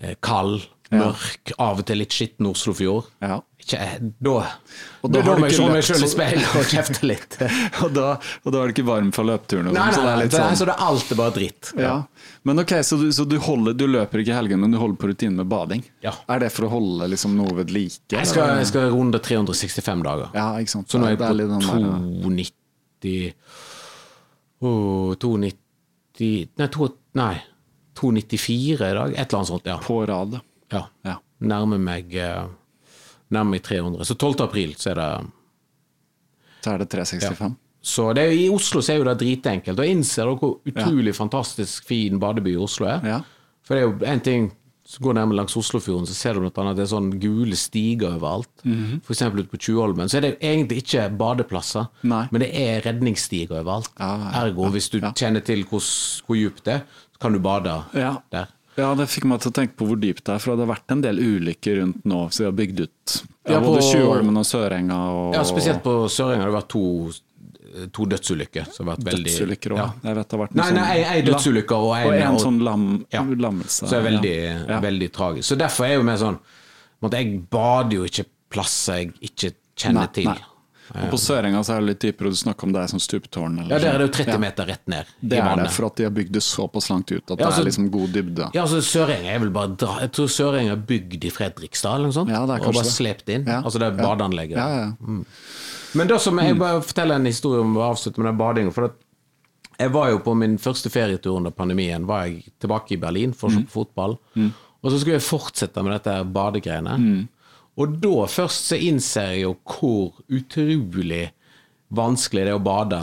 Speaker 2: eh, kald. Mørk, av og til litt skitten Oslofjord.
Speaker 1: Ja.
Speaker 2: Ikke, eh, da
Speaker 1: Og
Speaker 2: da,
Speaker 1: da
Speaker 2: må jeg se meg sjøl i speilet og kjefte litt.
Speaker 1: Og da, og da er du ikke varm fra løpeturen
Speaker 2: Nei,
Speaker 1: sånn,
Speaker 2: nei,
Speaker 1: så det er litt
Speaker 2: det
Speaker 1: sånn
Speaker 2: så det er alt er bare dritt.
Speaker 1: ja. Men ok, så, du, så du, holder, du løper ikke i helgen, men du holder på rutinen med bading?
Speaker 2: Ja.
Speaker 1: Er det for å holde liksom, noe ved like?
Speaker 2: Jeg skal, jeg skal runde 365 dager.
Speaker 1: Ja, ikke sant.
Speaker 2: Så nå er jeg på
Speaker 1: litt sånn der,
Speaker 2: 290 oh, 290 Nei, to, nei 294 i dag. Et eller annet sånt, ja.
Speaker 1: På rad.
Speaker 2: Ja.
Speaker 1: Ja.
Speaker 2: nærmer meg eh, Nærmer meg 300. Så 12. april så er det
Speaker 1: Så er det 365.
Speaker 2: Så det I Oslo så er jo det dritenkelt. Og innser dere hvor utrolig fantastisk fin badeby Oslo er?
Speaker 1: Ja.
Speaker 2: For det er jo en ting så går nærmere langs Oslofjorden, så ser du blant annet at det er sånn gule stiger overalt.
Speaker 1: Mm
Speaker 2: For eksempel ute på Tjuvholmen. Så er det egentlig ikke badeplasser,
Speaker 1: Nei.
Speaker 2: men det er redningsstiger overalt.
Speaker 1: Ja, ja,
Speaker 2: Ergo, hvis du
Speaker 1: ja.
Speaker 2: kjenner til hvor, hvor djupt det er, så kan du bade
Speaker 1: Ja.
Speaker 2: der.
Speaker 1: Ja, det fikk meg til å tenke på hvor dypt det er, for det har vært en del ulykker rundt nå, så vi har bygd ut ja,
Speaker 2: Ja,
Speaker 1: både
Speaker 2: på-
Speaker 1: Tjuvholmen og Sørenga. Og,
Speaker 2: Ja, spesielt på Sørenga har det vært to, to dødsulykker. Som har vært veldig
Speaker 1: dødsulykker òg.
Speaker 2: Ja.
Speaker 1: Jeg vet det har vært
Speaker 2: Nei, nei, ei, ei dødsulykke og
Speaker 1: Og
Speaker 2: en,
Speaker 1: en
Speaker 2: og-
Speaker 1: sånn lam,
Speaker 2: Ja.
Speaker 1: lammelse.
Speaker 2: Så det er veldig,
Speaker 1: ja.
Speaker 2: veldig tragisk. Så derfor er jo mer sånn Jeg bader jo ikke plasser jeg ikke kjenner
Speaker 1: Nei,
Speaker 2: til.
Speaker 1: nei. Og på Sørenga så er det litt dypere, du snakker om det er som stupetårn. Eller
Speaker 2: Ja, Der er det jo
Speaker 1: sånn.
Speaker 2: 30
Speaker 1: Ja.
Speaker 2: meter rett ned
Speaker 1: Det
Speaker 2: i
Speaker 1: er det, for at de har bygd det såpass langt ut at
Speaker 2: Ja,
Speaker 1: det
Speaker 2: altså-
Speaker 1: er liksom god dybde.
Speaker 2: Ja, altså Sørenga er vel bare dra Jeg tror Sørenga er bygd i Fredrikstad eller noe sånt.
Speaker 1: Ja, det er
Speaker 2: og bare
Speaker 1: det.
Speaker 2: slept inn.
Speaker 1: Ja,
Speaker 2: Altså det er
Speaker 1: ja.
Speaker 2: badeanlegget.
Speaker 1: Ja, ja.
Speaker 2: Men da som jeg bare forteller en historie om å avslutte med den badinga. For jeg var jo på min første ferietur under pandemien. Var jeg tilbake i Berlin for å se på fotball. Og så skulle jeg fortsette med dette badegreiene. Og da først så innser jeg jo hvor utrolig vanskelig det er å bade.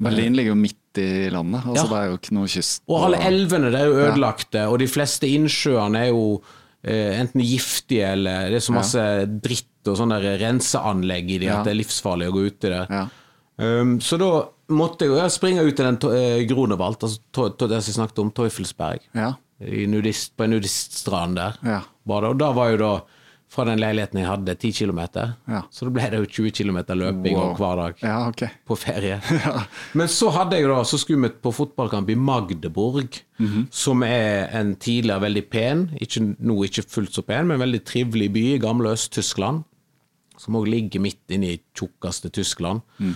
Speaker 1: Berlin ligger jo midt i landet, altså
Speaker 2: Ja.
Speaker 1: det er jo ikke noe kyst.
Speaker 2: Og alle elvene er jo ødelagte, og de fleste innsjøene er jo eh, enten giftige eller Det er så masse dritt og sånne renseanlegg i de
Speaker 1: Ja.
Speaker 2: at det er livsfarlig å gå uti der.
Speaker 1: Ja.
Speaker 2: Um, så da måtte jeg jo springe ut i den eh, Grunewald, altså det jeg snakket om, Teufelsberg.
Speaker 1: Ja.
Speaker 2: I nudist, på en nudiststrand der.
Speaker 1: Ja.
Speaker 2: Og da var jo da fra den leiligheten jeg hadde, 10 kilometer.
Speaker 1: Ja.
Speaker 2: Så da ble det jo 20 kilometer løping
Speaker 1: Wow.
Speaker 2: hver dag
Speaker 1: Ja, okay.
Speaker 2: på ferie. Men så hadde jeg da, så skulle vi på fotballkamp i Magdeburg,
Speaker 1: Mhm.
Speaker 2: som er en tidligere veldig pen, ikke, nå ikke fullt så pen, men veldig trivelig by i gamle Øst-Tyskland. Som òg ligger midt inne i tjukkeste Tyskland.
Speaker 1: Mm.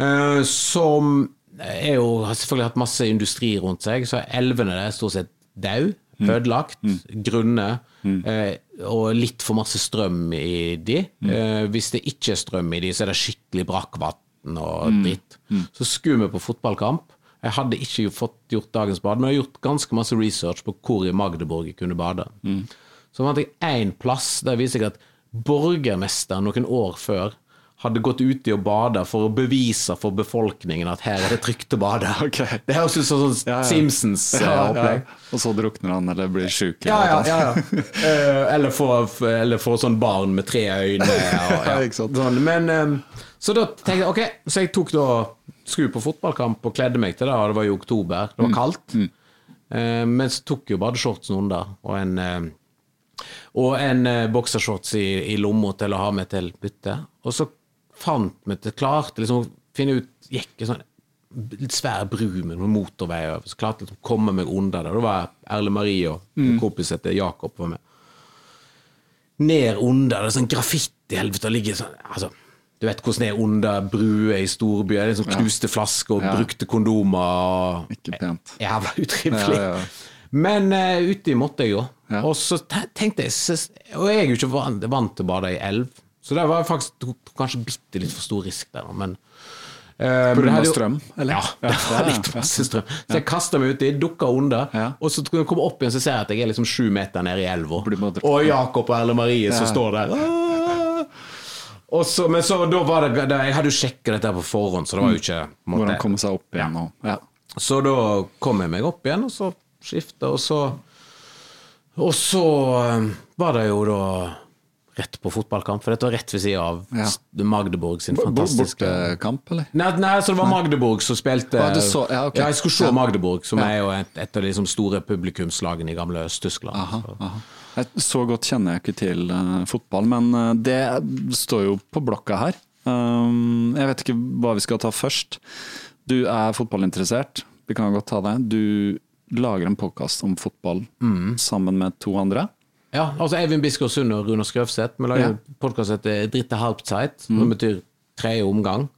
Speaker 2: Eh, som er jo, har selvfølgelig hatt masse industri rundt seg, så elvene der er stort sett døde.
Speaker 1: Mm.
Speaker 2: Ødelagt, grunne, eh, og litt for masse strøm i de.
Speaker 1: Mm.
Speaker 2: Eh, hvis det ikke er strøm i de, så er det skikkelig brakkvann og
Speaker 1: Mm.
Speaker 2: Mm. Så skulle vi på fotballkamp. Jeg hadde ikke fått gjort dagens bad, men jeg har gjort ganske masse research på hvor i Magdeburg jeg kunne bade.
Speaker 1: Mm.
Speaker 2: Så fant jeg én plass der viser jeg at borgermesteren noen år før hadde gått ut i å bade for å bevise for befolkningen at her er det trygt å bade.
Speaker 1: Okay.
Speaker 2: Det høres ut som sånn
Speaker 1: Ja, ja.
Speaker 2: Simpsons-opplegg.
Speaker 1: Og så drukner han eller blir sjuk.
Speaker 2: Ja, ja,
Speaker 1: eller
Speaker 2: ja, ja. Eh, eller eller få sånn barn med tre øyne. Og,
Speaker 1: Ja.
Speaker 2: Sånn. Men, eh, så da tenkte jeg ok, så jeg tok da skru på fotballkamp og kledde meg til det, og det var jo oktober. Det var kaldt. Eh, men så tok jeg jo badeshortsen under, og en eh, og en eh, boksershorts i, i lomma til å ha med til bytte. Og så fant vi til klarte liksom å finne ut Gikk en sånn litt svær bru med noen motorvei over, så klarte jeg liksom å komme meg under det. Da var Erle Marie og en kompis til Jakob var med. Ned under det, sånn graffiti-helvete, og ligger sånn altså, Du vet hvordan det er under bruer i storbyer. Er sånn knuste flasker og
Speaker 1: Ja.
Speaker 2: brukte kondomer. Og,
Speaker 1: Ikke pent.
Speaker 2: Jævla utrivelig.
Speaker 1: Ja, ja.
Speaker 2: Men uh, uti måtte jeg jo.
Speaker 1: Ja.
Speaker 2: Og så tenkte jeg Og jeg er jo ikke vant, vant til å bade i elv, så det var faktisk tok kanskje bitte litt for stor risk der, men uh,
Speaker 1: På strøm, eller?
Speaker 2: Ja, det var litt masse strøm. Så jeg kasta meg uti, dukka under, og så kommer jeg opp igjen, så ser jeg at jeg er liksom sju meter nede i elva. Og Jakob og Erle Marie som står der. Og så, men så da var det Jeg hadde jo sjekka dette på forhånd, så det var jo ikke
Speaker 1: Hvordan komme seg opp igjen og ja.
Speaker 2: så da kom jeg meg opp igjen, og så skifta, og så Og så eh, var det jo da rett på fotballkamp, for dette var rett ved sida av
Speaker 1: Ja.
Speaker 2: Magdeburg sin fantastiske
Speaker 1: Bortekamp, eller?
Speaker 2: Nei, nei, så det var Magdeburg som spilte
Speaker 1: Ja, så- ja, ok.
Speaker 2: jeg skulle se
Speaker 1: Ja.
Speaker 2: Magdeburg, som
Speaker 1: Ja.
Speaker 2: er jo et, et av de liksom store publikumslagene i gamle Øst-Tyskland.
Speaker 1: Aha,
Speaker 2: Så-
Speaker 1: aha. Jeg, så godt kjenner jeg ikke til uh, fotball, men uh, det står jo på blokka her. Um, jeg vet ikke hva vi skal ta først. Du er fotballinteressert, vi kan godt ta det. Du lager en podkast om fotball
Speaker 2: Mm.
Speaker 1: sammen med to andre.
Speaker 2: Ja, altså Eivind Biskår Sund og Runar Skrøvseth. Vi lager
Speaker 1: Ja.
Speaker 2: podkast som heter Dritte Halbzeit, som betyr tredje omgang.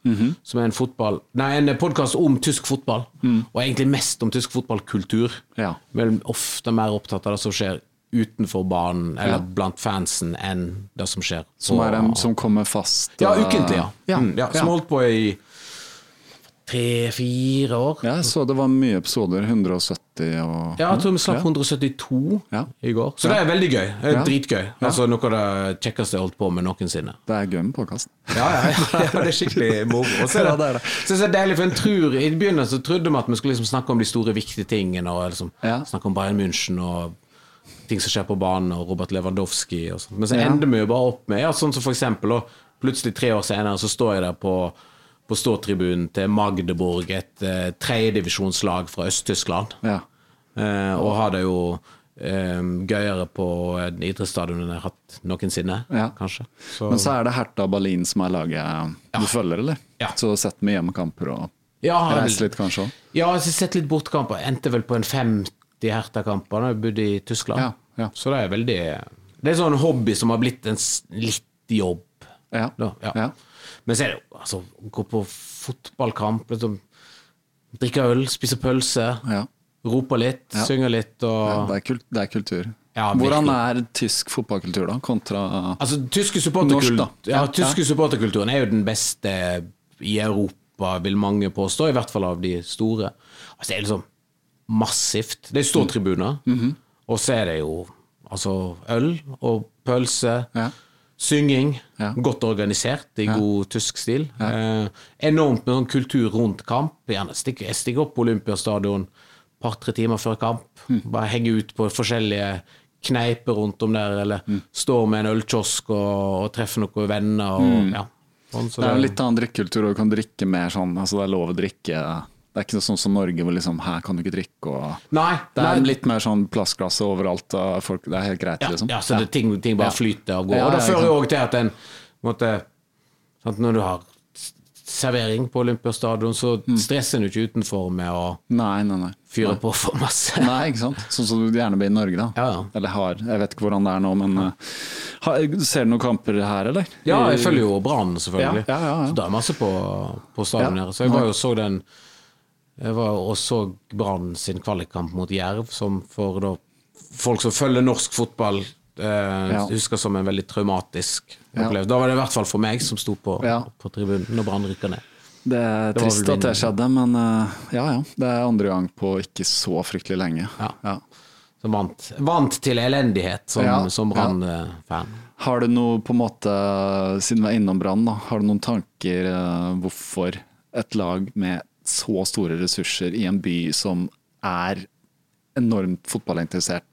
Speaker 2: Som er en fotball Nei, en podkast om tysk fotball. Og egentlig mest om tysk fotballkultur.
Speaker 1: Ja.
Speaker 2: er ofte mer opptatt av det som skjer utenfor banen, eller
Speaker 1: Ja.
Speaker 2: blant fansen, enn det som skjer
Speaker 1: Som, er en, som kommer fast
Speaker 2: Ja,
Speaker 1: eh,
Speaker 2: ukentlig, ja.
Speaker 1: Ja,
Speaker 2: Mm, ja. Som holdt på i tre-fire år.
Speaker 1: Ja, jeg så det var mye episoder. 170 og
Speaker 2: Ja, jeg tror vi slapp 172
Speaker 1: Ja.
Speaker 2: i går. Så det er veldig gøy. Det er
Speaker 1: Ja.
Speaker 2: Dritgøy. Altså Noe av det kjekkeste jeg har holdt på med noensinne.
Speaker 1: Det er gøy med podkast.
Speaker 2: Ja, ja, ja, det er skikkelig moro. Og så er
Speaker 1: Ja,
Speaker 2: det,
Speaker 1: det er det.
Speaker 2: så er deilig, for en tror I begynnelsen så trodde vi at vi skulle liksom snakke om de store, viktige tingene, og liksom
Speaker 1: Ja.
Speaker 2: snakke om Bayern München og ting som skjer på banen, og Robert Lewandowski og sånn. Men så
Speaker 1: Ja.
Speaker 2: ender vi jo bare opp med ja, sånn som for eksempel, og plutselig tre år senere så står jeg der på på ståtribunen til Magdeburg, et eh, tredjedivisjonslag fra Øst-Tyskland.
Speaker 1: Ja.
Speaker 2: Eh, og har det jo eh, gøyere på en idrettsstadion enn jeg har hatt noensinne,
Speaker 1: Ja.
Speaker 2: kanskje. Så,
Speaker 1: Men så er det Hertha Berlin som er laget du følger, eller?
Speaker 2: Ja.
Speaker 1: Så sett med hjemmekamper og
Speaker 2: ja,
Speaker 1: reist litt, kanskje òg?
Speaker 2: Ja, jeg har sett litt bortkamper. Endte vel på en 50 Hertha-kamper da jeg bodde i Tyskland.
Speaker 1: Ja, ja.
Speaker 2: Så det er veldig Det er sånn hobby som har blitt en litt jobb.
Speaker 1: Ja.
Speaker 2: Da, ja. Men så er det jo altså, gå på fotballkamp, liksom, drikke øl, spise pølse,
Speaker 1: Ja.
Speaker 2: rope litt,
Speaker 1: Ja.
Speaker 2: synge litt og
Speaker 1: Det, er kult, det er kultur.
Speaker 2: Ja,
Speaker 1: Hvordan er tysk fotballkultur, da, kontra
Speaker 2: Altså, tyske
Speaker 1: Norsk, da.
Speaker 2: ja, tyske supporterkulturen er jo den beste i Europa, vil mange påstå, i hvert fall av de store. Altså, det er liksom massivt. Det er stortribuner.
Speaker 1: Mm -hmm.
Speaker 2: og så er det jo altså øl og pølse,
Speaker 1: Ja.
Speaker 2: Synging,
Speaker 1: Ja.
Speaker 2: godt organisert i god tysk stil. Eh, enormt med sånn kultur rundt kamp. Gjerne stikke, jeg stikker opp på Olympiastadion par-tre timer før kamp.
Speaker 1: Mm.
Speaker 2: Bare henge ut på forskjellige kneiper rundt om der, eller
Speaker 1: Mm.
Speaker 2: står med en ølkiosk og, og treffer noen venner. Og, ja. sånn, så
Speaker 1: Mm. Det er jo litt annen drikkekultur, og du kan drikke mer sånn altså Det er lov å drikke Det er ikke sånn som Norge, hvor liksom her kan du ikke drikke og
Speaker 2: Nei,
Speaker 1: Det er
Speaker 2: nei.
Speaker 1: litt mer sånn plastglass overalt, og folk, det er helt greit,
Speaker 2: Ja,
Speaker 1: liksom.
Speaker 2: ja så det, ting, ting bare flyter og går. Og det fører jo òg til at en på måte, sant, Når du har servering på Olympiastadion, så
Speaker 1: Mm.
Speaker 2: stresser en jo ikke utenfor med å
Speaker 1: Nei, nei, nei.
Speaker 2: fyre på for masse.
Speaker 1: Nei, ikke sant. Sånn som du gjerne blir i Norge, da.
Speaker 2: Ja, ja.
Speaker 1: Eller har. Jeg vet ikke hvordan det er nå, men uh, har, Ser du noen kamper her, eller?
Speaker 2: Ja, jeg følger jo Brann, selvfølgelig.
Speaker 1: Ja, ja, ja, ja.
Speaker 2: Så det er masse på, på stadion her. Så jeg var jo så den Jeg var og så Brann sin kvalikkamp mot Jerv, som for da folk som følger norsk fotball eh, husker som en veldig traumatisk
Speaker 1: Ja.
Speaker 2: opplevelse. Da var det i hvert fall for meg som sto på,
Speaker 1: Ja.
Speaker 2: på tribunen når Brann rykka ned.
Speaker 1: Det er
Speaker 2: Det
Speaker 1: trist at det skjedde, men uh, ja ja. Det er andre gang på ikke så fryktelig lenge.
Speaker 2: Ja. Som vant, vant til elendighet som,
Speaker 1: Ja,
Speaker 2: Brann-fan.
Speaker 1: Har du noe, på en måte, siden vi er innom Brann, har du noen tanker uh, hvorfor et lag med så store ressurser i en by som er enormt fotballinteressert,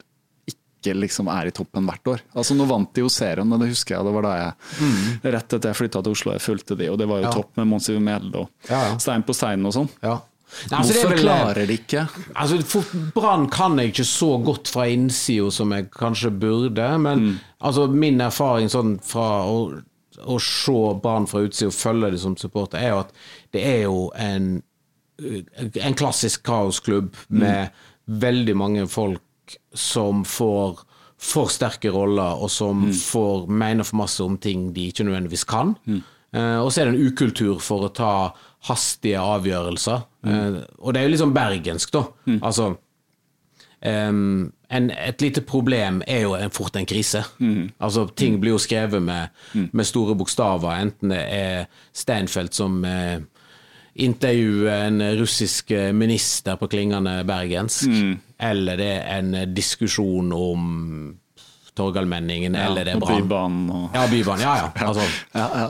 Speaker 1: ikke liksom er i toppen hvert år? Altså Nå vant de jo serien, og det husker jeg. Det var da jeg rett etter jeg flytta til Oslo, jeg fulgte de, og det var jo
Speaker 2: Mm. Ja.
Speaker 1: topp med Mons Melde og
Speaker 2: Ja, ja.
Speaker 1: Stein på stein og sånn.
Speaker 2: Ja. Nei, altså, det
Speaker 1: Hvorfor
Speaker 2: vel-
Speaker 1: klarer de ikke?
Speaker 2: Altså, Brann kan jeg ikke så godt fra innsida som jeg kanskje burde, men
Speaker 1: Mm.
Speaker 2: altså, min erfaring sånn fra å, å se Brann fra utsida og følge det som supporter, er jo at det er jo en, en klassisk kaosklubb
Speaker 1: Mm.
Speaker 2: med veldig mange folk som får for sterke roller, og som
Speaker 1: Mm.
Speaker 2: får mene for masse om ting de ikke nødvendigvis kan.
Speaker 1: Mm.
Speaker 2: Eh, og så er det en ukultur for å ta hastige avgjørelser.
Speaker 1: Mm.
Speaker 2: Eh, og det er jo litt sånn bergensk, da. Altså um, en, Et lite problem er jo en, fort en krise.
Speaker 1: Mm.
Speaker 2: Altså Ting blir jo skrevet med, med store bokstaver, enten det er Steinfeld som eh, intervjuer en russisk minister på klingende bergensk,
Speaker 1: Mm.
Speaker 2: eller det er en diskusjon om Torgallmenningen, eller det er
Speaker 1: bra
Speaker 2: Brann.
Speaker 1: Bybanen og
Speaker 2: Ja, Bybanen. Ja, ja. Altså,
Speaker 1: Ja, ja,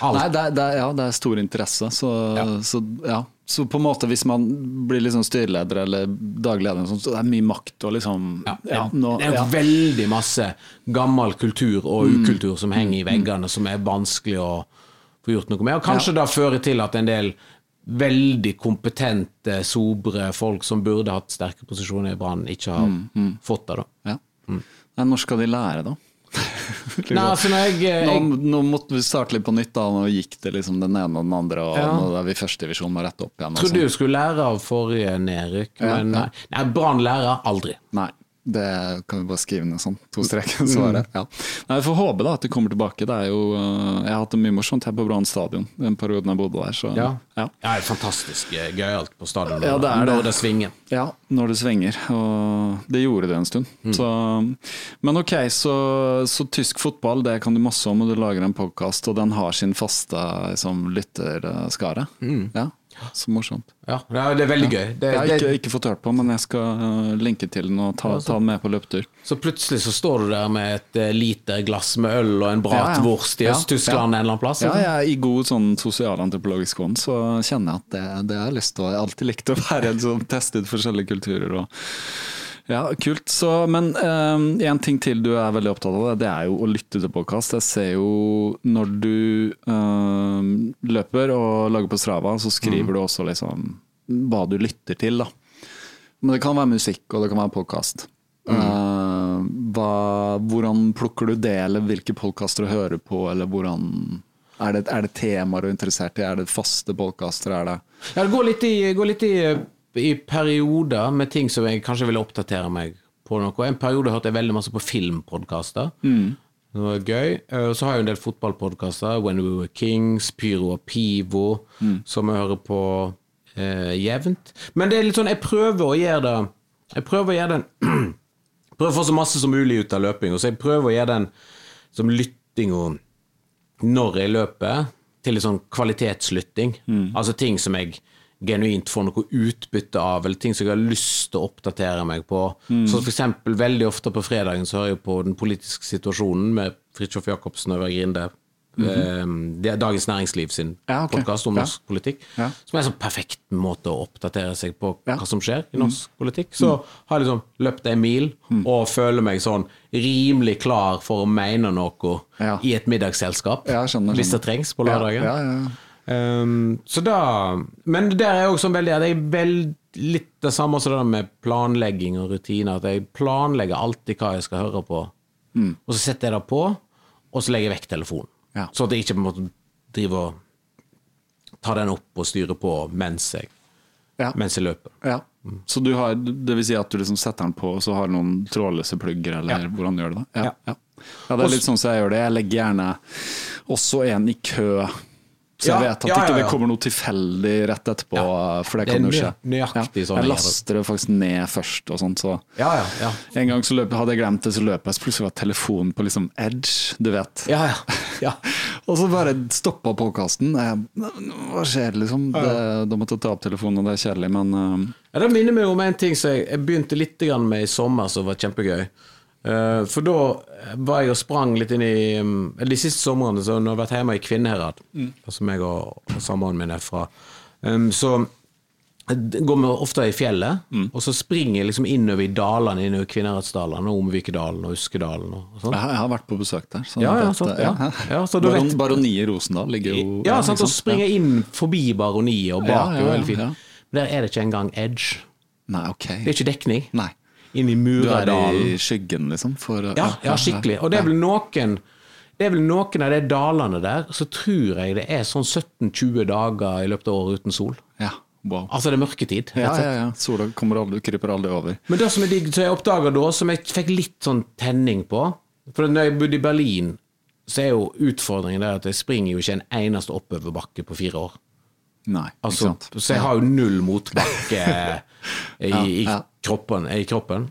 Speaker 1: ja. Nei, det er, det, er, ja, det er stor interesse, så
Speaker 2: Ja.
Speaker 1: så ja. Så på en måte, hvis man blir liksom styreleder eller daglig leder, så det er mye makt og liksom
Speaker 2: Ja,
Speaker 1: ja, nå,
Speaker 2: det er
Speaker 1: ja.
Speaker 2: veldig masse gammel kultur og
Speaker 1: Mm.
Speaker 2: ukultur som henger i veggene, som er vanskelig å få gjort noe med. Og kanskje da fører til at en del veldig kompetente, sobre folk som burde hatt sterke posisjoner i Brann, ikke har
Speaker 1: Mm,
Speaker 2: fått det. da.
Speaker 1: ja. Nei, når skal de lære, da?
Speaker 2: Nei, altså når jeg,
Speaker 1: nå,
Speaker 2: jeg
Speaker 1: nå måtte vi starte litt på nytt, da. Nå gikk det liksom den ene og den andre, og
Speaker 2: Ja.
Speaker 1: nå er vi i førstedivisjon, må rette opp igjen. og
Speaker 2: trodde du skulle lære av forrige nedrykk,
Speaker 1: Ja, ja.
Speaker 2: nei. nei Brann lærer aldri.
Speaker 1: Nei, det kan vi bare skrive ned sånn. To streker.
Speaker 2: Mm.
Speaker 1: svaret. Ja. Nei, Vi får håpe da at de kommer tilbake. Det er jo, øh, jeg har hatt det mye morsomt her på Brann stadion den perioden jeg bodde der. Så,
Speaker 2: Ja,
Speaker 1: ja.
Speaker 2: ja det er fantastisk eh, gøyalt på stadion
Speaker 1: Ja, det er det.
Speaker 2: når det svinger.
Speaker 1: Ja, når det svinger. Og det gjorde det en stund.
Speaker 2: Mm.
Speaker 1: Så, men ok, så, så tysk fotball det kan du masse om, og du lager en podkast, og den har sin faste liksom, lytterskare.
Speaker 2: Mm.
Speaker 1: Ja. Så morsomt.
Speaker 2: Ja, ja, det er veldig gøy. Det,
Speaker 1: Jeg har ikke, ikke fått hørt på, men jeg skal uh, linke til den og ta, ta den med på løpetur.
Speaker 2: så plutselig så står du der med et lite glass med øl og en
Speaker 1: Ja, ja.
Speaker 2: i Øst-Tyskland
Speaker 1: ja.
Speaker 2: en eller annen plass.
Speaker 1: Ja, jeg I god sånn sosialantropologisk ånd så kjenner jeg at det, det har jeg lyst til. Jeg har alltid likt å være en som teste testet forskjellige kulturer. Og ja, kult. Så, men én en ting til du er veldig opptatt av, det, det er jo å lytte til podkast. Jeg ser jo når du um, løper og lager på Strava, så skriver du også liksom hva du lytter til, da. Men det kan være musikk, og det kan være podkast. hvordan plukker du det, eller hvilke podkaster du hører på, eller hvordan er det, er det temaer du er interessert i? Er det faste podkaster? Er det
Speaker 2: Ja, det går litt, i, går litt i, i perioder med ting som jeg kanskje ville oppdatere meg på noe. En periode hørte jeg veldig masse på filmpodkaster. Det var gøy. Eh, så har jeg en del fotballpodkaster. When We Were Kings, Pyro og Pivo, som jeg hører på eh, jevnt. Men det er litt sånn, jeg prøver å gjøre det Jeg prøver å gjøre den Prøver å få så masse som mulig ut av løpinga, så jeg prøver å gjøre den som lyttinga når jeg løper, til litt sånn kvalitetslytting. Altså ting som jeg genuint får noe utbytte av, eller ting som jeg har lyst til å oppdatere meg på. Så for eksempel veldig ofte på fredagen så hører jeg på den politiske situasjonen med Fridtjof Jacobsen over Grinde. Eh, Det er Dagens Næringsliv sin
Speaker 1: Ja, okay.
Speaker 2: podkast om
Speaker 1: Ja.
Speaker 2: norsk politikk.
Speaker 1: Ja.
Speaker 2: Som er en sånn perfekt måte å oppdatere seg på
Speaker 1: Ja. Mm.
Speaker 2: hva som skjer i norsk politikk. Så har jeg liksom løpt en mil og føler meg sånn rimelig klar for å mene noe i et middagsselskap. Hvis det trengs på lørdagen. Um, så da Men der er jeg også sånn veldig at jeg vel, litt det samme som det med planlegging og rutiner. At jeg planlegger alltid hva jeg skal høre på,
Speaker 1: Mm.
Speaker 2: og så setter jeg det på, og så legger jeg vekk telefonen.
Speaker 1: Ja.
Speaker 2: Så at jeg ikke måte driver og ta den opp og styre på mens jeg,
Speaker 1: Ja.
Speaker 2: mens jeg løper.
Speaker 1: ja. Så du har, det vil si at du liksom setter den på, og så har du noen trådløse plugger, eller hvordan gjør du det? Ja,
Speaker 2: Ja.
Speaker 1: ja. ja, det er litt sånn som jeg gjør det. Jeg legger gjerne også en i kø. Så jeg vet at
Speaker 2: ja,
Speaker 1: ikke
Speaker 2: ja,
Speaker 1: det
Speaker 2: ja.
Speaker 1: kommer noe tilfeldig rett etterpå, for det
Speaker 2: Det
Speaker 1: kan jo skje.
Speaker 2: nøyaktig sånn
Speaker 1: Jeg laster det faktisk ned først og sånt, så
Speaker 2: Ja, ja. ja.
Speaker 1: En gang så løp, hadde jeg glemt det, så løp jeg, så plutselig var telefonen på liksom edge, du vet.
Speaker 2: ja, ja. ja.
Speaker 1: Og så bare stoppa podkasten. Hva skjer, liksom? Det, da måtte jeg ta opp telefonen, og det er kjedelig, men uh,
Speaker 2: Ja, Det minner meg om en ting som jeg, jeg begynte litt grann med i sommer, som var kjempegøy. Eh, for da var jeg og sprang litt inn i um, De siste somrene så når jeg har vært hjemme i Kvinnherad, som jeg og, og samboeren min er fra, um, så går vi ofte i fjellet, og så springer jeg liksom innover i dalene innover Kvinnheradsdalen, og Omvikedalen og Uskedalen og, sånn.
Speaker 1: jeg, har vært på besøk der. Så
Speaker 2: Ja, ja, sant, ja. Ja, så du
Speaker 1: Baron,
Speaker 2: vet-
Speaker 1: Baroniet Rosendal ligger jo
Speaker 2: Ja, sant, og så springer jeg inn forbi baroniet og bak.
Speaker 1: Ja, ja, ja,
Speaker 2: fint.
Speaker 1: ja.
Speaker 2: Der er det ikke engang edge.
Speaker 1: Nei, ok.
Speaker 2: Det er ikke dekning.
Speaker 1: Nei.
Speaker 2: Inn i
Speaker 1: Du er i skyggen, liksom? For,
Speaker 2: Ja, ja, skikkelig. Og det er vel noen det er vel noen av de dalene der, så tror jeg det er sånn 17-20 dager i løpet av året uten sol.
Speaker 1: Ja, wow.
Speaker 2: Altså det er mørketid.
Speaker 1: Ja, ja, ja. Sola kommer aldri, kryper aldri over.
Speaker 2: Men det som er digg, som jeg oppdaga da, som jeg fikk litt sånn tenning på For når jeg bodde i Berlin, så er jo utfordringen der at jeg springer jo ikke en eneste oppoverbakke på fire år.
Speaker 1: Nei,
Speaker 2: Altså,
Speaker 1: ikke sant.
Speaker 2: så jeg har jo null motbakke i, ja,
Speaker 1: ja.
Speaker 2: kroppen, i kroppen.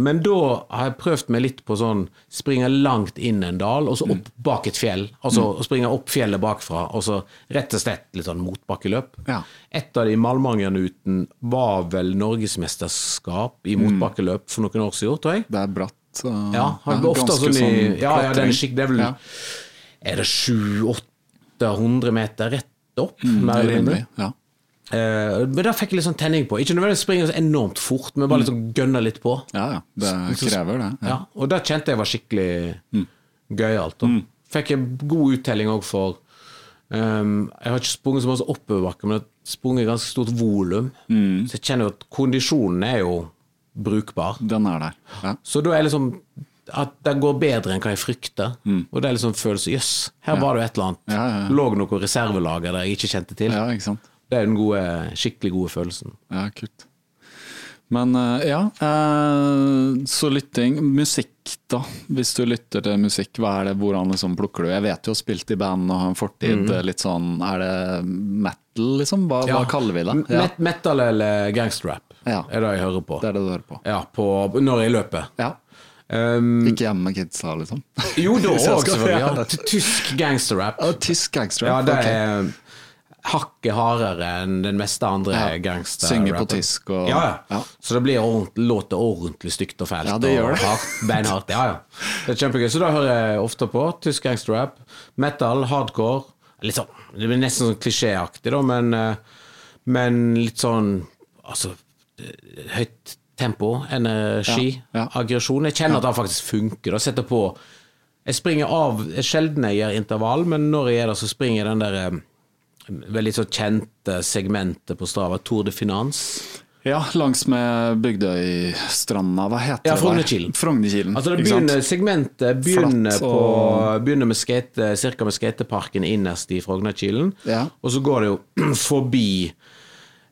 Speaker 2: Men da har jeg prøvd meg litt på sånn springe langt inn en dal, og så opp bak et fjell. Altså
Speaker 1: Mm.
Speaker 2: springe opp fjellet bakfra, og så rett og slett litt sånn motbakkeløp.
Speaker 1: Ja.
Speaker 2: Et av de Malmangen-uten var vel norgesmesterskap i
Speaker 1: Mm.
Speaker 2: motbakkeløp for noen år siden, tror jeg.
Speaker 1: Det er bratt. så-
Speaker 2: Ja, har
Speaker 1: ja,
Speaker 2: ofte sånn i
Speaker 1: sånn
Speaker 2: Ja, ja, den er skikk, det er vel. Er det 700-800 meter rett opp,
Speaker 1: Mm, rimelig. Ja.
Speaker 2: Eh, men da fikk jeg litt sånn tenning på. Ikke nødvendigvis springe så enormt fort, men bare liksom gønne litt på.
Speaker 1: ja, ja. Det krever det.
Speaker 2: Ja.
Speaker 1: Ja.
Speaker 2: Og det kjente jeg var skikkelig gøyalt. Mm. Fikk jeg god uttelling òg for um, Jeg har ikke sprunget så mye oppoverbakke, men jeg har sprunget ganske stort volum. Så jeg kjenner jo at kondisjonen er jo brukbar.
Speaker 1: Den er der. Ja.
Speaker 2: Så da er liksom at det går bedre enn hva jeg frykter. Og det er liksom følelse Jøss, her var det jo et eller annet.
Speaker 1: Ja, ja, ja.
Speaker 2: Lå noe reservelager der jeg ikke kjente til.
Speaker 1: ja.
Speaker 2: Det er den gode, skikkelig gode følelsen.
Speaker 1: Ja, kult. Men eh, ja, eh, så lytting. Musikk, da. Hvis du lytter til musikk, hva er det, hvordan liksom plukker du? Jeg vet jo har spilt i band og har en fortid Mm. litt sånn Er det metal, liksom? Hva, hva kaller vi det? Ja,
Speaker 2: metal eller gangsterrap
Speaker 1: Ja.
Speaker 2: er det jeg hører på.
Speaker 1: det er det du hører på.
Speaker 2: Ja, på når jeg løper.
Speaker 1: Ja.
Speaker 2: Um,
Speaker 1: Ikke hjemme med kidsa, liksom?
Speaker 2: jo, da òg, selvfølgelig.
Speaker 1: Ja.
Speaker 2: Tysk gangsterrap.
Speaker 1: Tysk gangster.
Speaker 2: Ja, det er hakket hardere enn den meste andre
Speaker 1: Ja.
Speaker 2: gangsterrappen.
Speaker 1: Synge på tysk og-
Speaker 2: ja, ja.
Speaker 1: ja.
Speaker 2: Så det blir ordentlig, låter ordentlig stygt og fælt.
Speaker 1: Ja, det gjør det.
Speaker 2: Hardt, beinhardt. Ja, ja. Det er kjempegøy. Så da hører jeg ofte på tysk gangsterrap, metal, hardcore. Litt sånn, det blir nesten sånn klisjéaktig, da, men, eh, men litt sånn Altså, eh, høyt tempo, energi,
Speaker 1: Ja, ja.
Speaker 2: aggresjon. Jeg kjenner at det faktisk funker. Da setter på Jeg springer av Sjelden jeg gjør intervall, men når jeg er der, så springer jeg den der eh, veldig så kjente segmentet på Strava, Tour de Finance.
Speaker 1: Ja, langs med Bygdøystranda, hva heter
Speaker 2: Ja,
Speaker 1: det? der?
Speaker 2: Frognerkilen.
Speaker 1: Frognerkilen.
Speaker 2: Altså det begynner, segmentet begynner,
Speaker 1: og...
Speaker 2: på, begynner med skate, cirka med skateparken innerst i Frognerkilen,
Speaker 1: Ja.
Speaker 2: og så går det jo forbi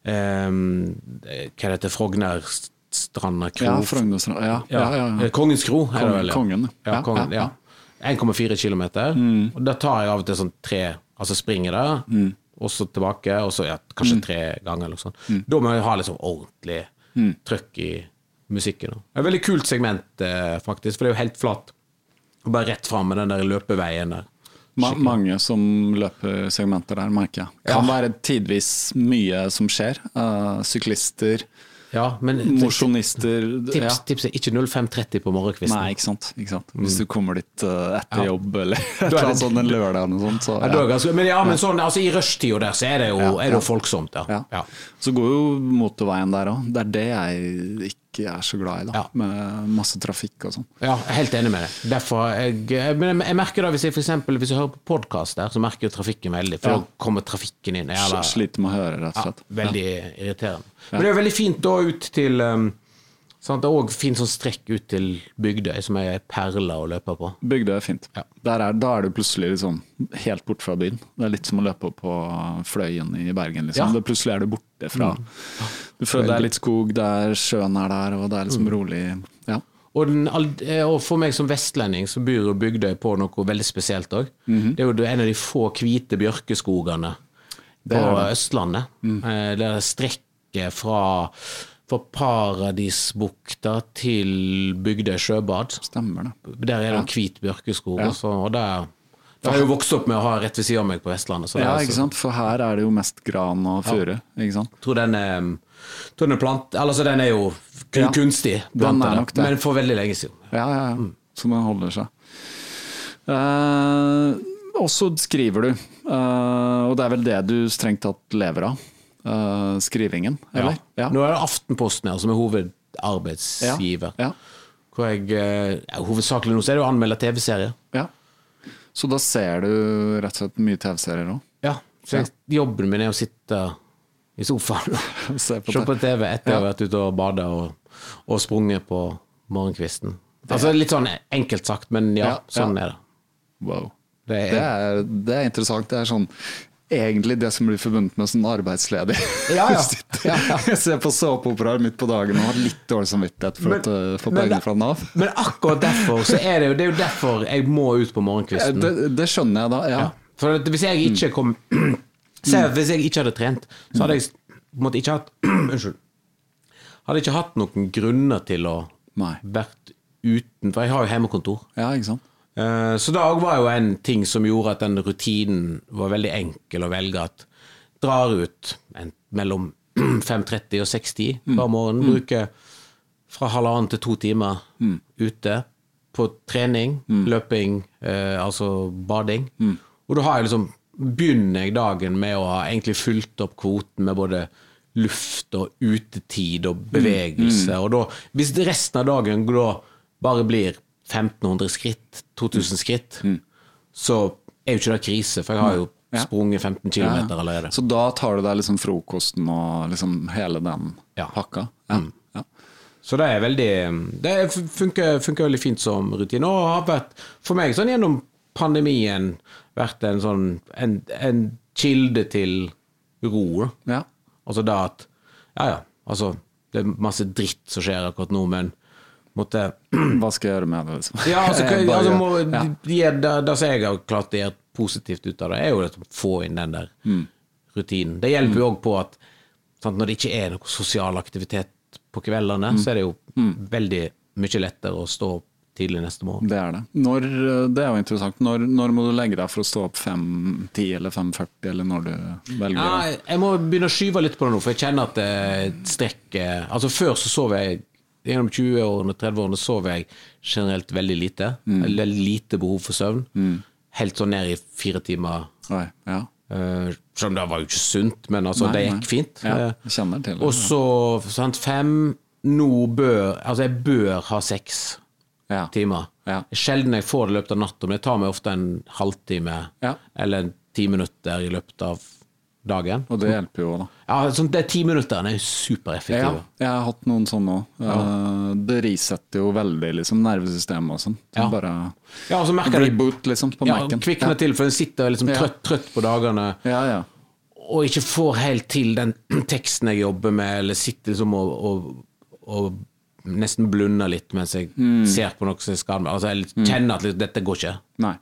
Speaker 2: ehm, Hva heter det, Frognerstranda kro?
Speaker 1: Ja, Frognerstranda. Ja, ja, ja. ja.
Speaker 2: Eh, Kongens kro, er det vel?
Speaker 1: kongen,
Speaker 2: Ja, kongen,
Speaker 1: ja,
Speaker 2: ja. 1,4 km. Og da tar jeg av og til sånn tre Altså springer der,
Speaker 1: Mm.
Speaker 2: og så tilbake, og så kanskje tre ganger eller noe sånt.
Speaker 1: Mm.
Speaker 2: Da må jeg ha liksom ordentlig trøkk i musikken. Det er et veldig kult segment, eh, faktisk, for det er jo helt flatt. Og Bare rett fram med den der løpeveien der.
Speaker 1: Ma mange som løper segmenter der, merker jeg. Kan være tidvis mye som skjer. Uh, syklister,
Speaker 2: Ja, men
Speaker 1: mosjonister
Speaker 2: tips,
Speaker 1: ja.
Speaker 2: tips er ikke 05.30 på morgenkvisten.
Speaker 1: Nei, ikke sant. Ikke sant? Hvis du kommer dit uh, etter
Speaker 2: Mm.
Speaker 1: Jobb eller et
Speaker 2: er
Speaker 1: eller annet sånt en lørdag eller noe sånt. Så,
Speaker 2: Ja, ganske, men ja, men sånn, altså I rushtida der så er det jo, er det jo folksomt, ja.
Speaker 1: Så går jo motorveien der òg. Det er det jeg ikke er så glad i, da.
Speaker 2: Ja.
Speaker 1: Med masse trafikk og sånn.
Speaker 2: Ja, jeg er helt enig med deg. Derfor jeg, jeg- jeg, jeg merker da, hvis jeg for eksempel, hvis jeg hører på podkast så merker jeg trafikken veldig. For
Speaker 1: Ja.
Speaker 2: da kommer trafikken inn. Eller,
Speaker 1: Sliter med å høre, rett og slett.
Speaker 2: veldig irriterende. Men det er jo veldig fint da ut til um, sant? Det er òg fint sånn strekk ut til Bygdøy, som er ei perle å løpe på.
Speaker 1: Bygdøy er fint.
Speaker 2: Ja.
Speaker 1: Er, da er du plutselig liksom helt bort fra byen. Det er litt som å løpe på Fløyen i Bergen. Liksom.
Speaker 2: Ja. Mm.
Speaker 1: Det plutselig er du borte fra Du føler det er litt skog der, sjøen er der, og det er
Speaker 2: Mm.
Speaker 1: liksom rolig. Ja.
Speaker 2: Og, den, eh, og for meg som vestlending så byr jo Bygdøy på noe veldig spesielt òg.
Speaker 1: Mhm.
Speaker 2: Det er jo en av de få hvite bjørkeskogene på
Speaker 1: Det det.
Speaker 2: Østlandet.
Speaker 1: Mm.
Speaker 2: Eh, Det er strekket fra, fra Paradisbukta til Bygdøy sjøbad.
Speaker 1: Stemmer det.
Speaker 2: Der er det en hvit bjørkeskog.
Speaker 1: Ja.
Speaker 2: også, og der, der har jeg jo vokst opp med å ha rett ved siden av meg på Vestlandet. Så
Speaker 1: Ja, ikke
Speaker 2: så-
Speaker 1: sant? For her er det jo mest gran og. Ikke sant?
Speaker 2: Jeg tror den er, tror den er plant... Altså, den er jo kun,
Speaker 1: Ja,
Speaker 2: kunstig,
Speaker 1: det.
Speaker 2: men for veldig lenge siden.
Speaker 1: Ja, ja, ja.
Speaker 2: Mm.
Speaker 1: Så den holder seg. Uh, og så skriver du, uh, og det er vel det du strengt tatt lever av? Eh, skrivingen, eller?
Speaker 2: Ja. Nå er det Aftenposten her som er hovedarbeidsgiver.
Speaker 1: Ja.
Speaker 2: Hvor jeg, eh, hovedsakelig nå så er det å anmelde TV-serier.
Speaker 1: ja. Så da ser du rett og slett mye TV-serier òg?
Speaker 2: Ja, så jeg, jobben min er å sitte i sofaen og
Speaker 1: Se på
Speaker 2: på. TV etter å ha vært ute og bada og, og sprunget på morgenkvisten. Altså Litt sånn enkelt sagt, men ja,
Speaker 1: Ja,
Speaker 2: sånn
Speaker 1: ja.
Speaker 2: er det.
Speaker 1: Wow.
Speaker 2: Det er,
Speaker 1: Det er, det er interessant. Det er sånn egentlig det som blir forbundet med sånn arbeidsledig.
Speaker 2: Ja, ja. Ja, ja.
Speaker 1: Ser på såpeoperaer midt på dagen og har litt dårlig samvittighet for
Speaker 2: Men-
Speaker 1: å
Speaker 2: få
Speaker 1: penger fra Nav.
Speaker 2: Men akkurat derfor så er det jo Det er jo derfor jeg må ut på morgenkvisten.
Speaker 1: Det, det skjønner jeg da, ja.
Speaker 2: For hvis jeg ikke kom Se, Hvis jeg ikke hadde trent, så hadde jeg på en måte ikke hatt Unnskyld. Hadde ikke hatt noen grunner til å
Speaker 1: Nei.
Speaker 2: vært uten For jeg har jo hjemmekontor.
Speaker 1: Ja, ikke sant.
Speaker 2: Eh, Så da var jo en ting som gjorde at den rutinen var veldig enkel å velge. At drar ut en, mellom 5.30 og 6.10 hver morgen. Bruker fra halvannen til to timer ute på trening, løping, eh, altså bading. Og da har jeg liksom begynner jeg dagen med å ha egentlig fulgt opp kvoten med både luft og utetid og bevegelse. Og da, hvis resten av dagen da bare blir 1500 skritt, 2000 skritt, så er jo ikke det krise, for jeg har jo
Speaker 1: Ja.
Speaker 2: sprunget 15 km
Speaker 1: Ja, ja.
Speaker 2: allerede.
Speaker 1: Så da tar du deg liksom frokosten og liksom hele den pakka? Ja. ja.
Speaker 2: Så det er veldig Det funker, funker veldig fint som rutine. Og har vært, for meg sånn gjennom pandemien, vært en sånn en, en kilde til ro.
Speaker 1: ja.
Speaker 2: Altså da at Ja, ja, altså Det er masse dritt som skjer akkurat nå, men måtte
Speaker 1: Hva skal jeg gjøre med det? Liksom?
Speaker 2: Ja, altså, hva- altså må,
Speaker 1: ja.
Speaker 2: de, det, det som jeg har klart å gjøre positivt ut av det, er jo å få inn den der
Speaker 1: Mm.
Speaker 2: rutinen. Det hjelper jo òg på at sant, når det ikke er noe sosial aktivitet på kveldene,
Speaker 1: Mm.
Speaker 2: så er det jo veldig mye lettere å stå opp tidlig neste morgen.
Speaker 1: Det er det. Når, eh, det er jo interessant. Når, når må du legge deg for å stå opp 5.10 eller 5.40, eller når du velger?
Speaker 2: Ja, jeg må begynne å skyve litt på det nå, for jeg kjenner at det strekker Altså Før så sov jeg Gjennom 20-årene og 30-årene sov jeg generelt veldig lite. Eller lite behov for søvn. Helt sånn ned i fire timer.
Speaker 1: Oi, ja.
Speaker 2: Uh, som det var jo ikke sunt, men altså,
Speaker 1: Nei,
Speaker 2: det
Speaker 1: nei.
Speaker 2: gikk fint.
Speaker 1: Ja,
Speaker 2: Eh,
Speaker 1: det.
Speaker 2: og så sant, fem Nå bør Altså, jeg bør ha seks
Speaker 1: ja.
Speaker 2: timer.
Speaker 1: Ja.
Speaker 2: Sjelden jeg får det i løpet av natta, men det tar meg ofte en halvtime eller ti minutter i løpet av dagen.
Speaker 1: Og det hjelper jo, da.
Speaker 2: Ja, sånn, Det ti minutterne er
Speaker 1: Ja,
Speaker 2: supereffektive.
Speaker 1: jeg har hatt noen sånne òg. Det resetter jo veldig liksom, nervesystemet og sånn. Så
Speaker 2: Ja.
Speaker 1: Bare
Speaker 2: Ja, og så merker
Speaker 1: reboot, liksom, på
Speaker 2: ja,
Speaker 1: Mac-en.
Speaker 2: kvikner
Speaker 1: Ja.
Speaker 2: til, for en sitter liksom trøtt, trøtt på dagene
Speaker 1: Ja, ja.
Speaker 2: og ikke får helt til den teksten jeg jobber med, eller sitter liksom og, og, og nesten blunder litt mens jeg
Speaker 1: Mm.
Speaker 2: ser på noe som jeg skal. Altså, jeg kjenner at dette går ikke.
Speaker 1: Nei.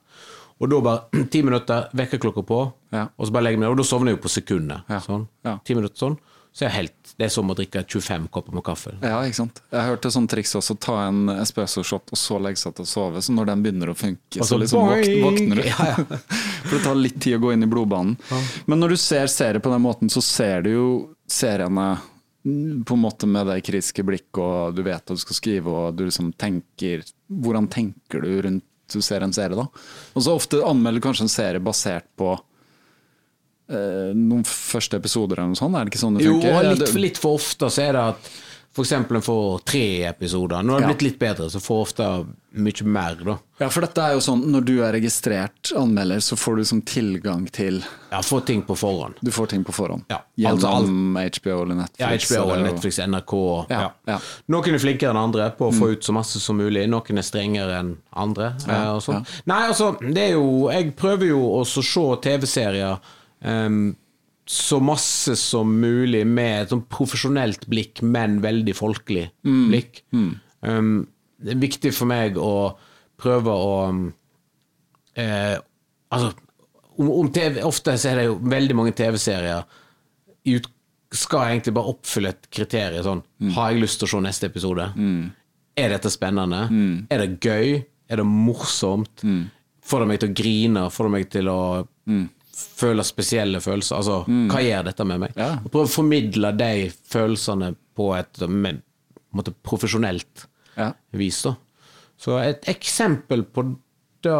Speaker 2: Og da bare ti minutter, vekkerklokka på,
Speaker 1: Ja.
Speaker 2: og så bare legger jeg meg ned. Og da sovner jeg jo på sekundet.
Speaker 1: Ja.
Speaker 2: Sånn.
Speaker 1: Ja.
Speaker 2: Ti minutter sånn. Så er jeg helt Det er som å drikke 25 kopper med kaffe.
Speaker 1: Ja, ikke sant. Jeg hørte sånn triks også, ta en espresso-shot og så legge seg til å sove. Så når den begynner å funke, så
Speaker 2: så
Speaker 1: liksom
Speaker 2: våkner,
Speaker 1: våkner du.
Speaker 2: Ja, ja.
Speaker 1: For det tar litt tid å gå inn i blodbanen. Men når du ser serier på den måten, så ser du jo seriene mm, på en måte med det kritiske blikket, og du vet hva du skal skrive, og du liksom tenker Hvordan tenker du rundt du ser en serie, da? Og så ofte anmelder du kanskje en serie basert på eh, noen første episoder eller noe sånt, er det ikke sånn det funker? Jo,
Speaker 2: litt, litt for ofte så er det at eksempel en får tre episoder. Nå har det blitt litt bedre, så får ofte mye mer, da.
Speaker 1: Ja, for dette er jo sånn, når du er registrert anmelder, så får du som tilgang til
Speaker 2: Ja, få ting på forhånd.
Speaker 1: Du får ting på forhånd.
Speaker 2: Ja,
Speaker 1: Gjennom
Speaker 2: alt...
Speaker 1: HBO eller Netflix.
Speaker 2: Ja, HBO eller Netflix, NRK.
Speaker 1: Ja,
Speaker 2: Ja.
Speaker 1: ja.
Speaker 2: Noen er flinkere enn andre på å få ut så masse som mulig. Noen er strengere enn andre. eh, og sånn. Nei, altså, det er jo Jeg prøver jo også å se TV-serier em, så masse som mulig med et sånn profesjonelt blikk, men veldig folkelig blikk. Um, det er viktig for meg å prøve å um, eh, Altså, om, om TV, ofte så er det jo veldig mange TV-serier ut, skal egentlig bare oppfylle et kriterium. Sånn, Har jeg lyst til å se neste episode? Er dette spennende? Er det gøy? Er det morsomt? Får det meg til å grine? Får det meg til å føle spesielle følelser? Altså, hva gjør dette med meg?
Speaker 1: Ja.
Speaker 2: Prøve å formidle de følelsene på et med, måte, profesjonelt
Speaker 1: Ja.
Speaker 2: vis. da. Så et eksempel på det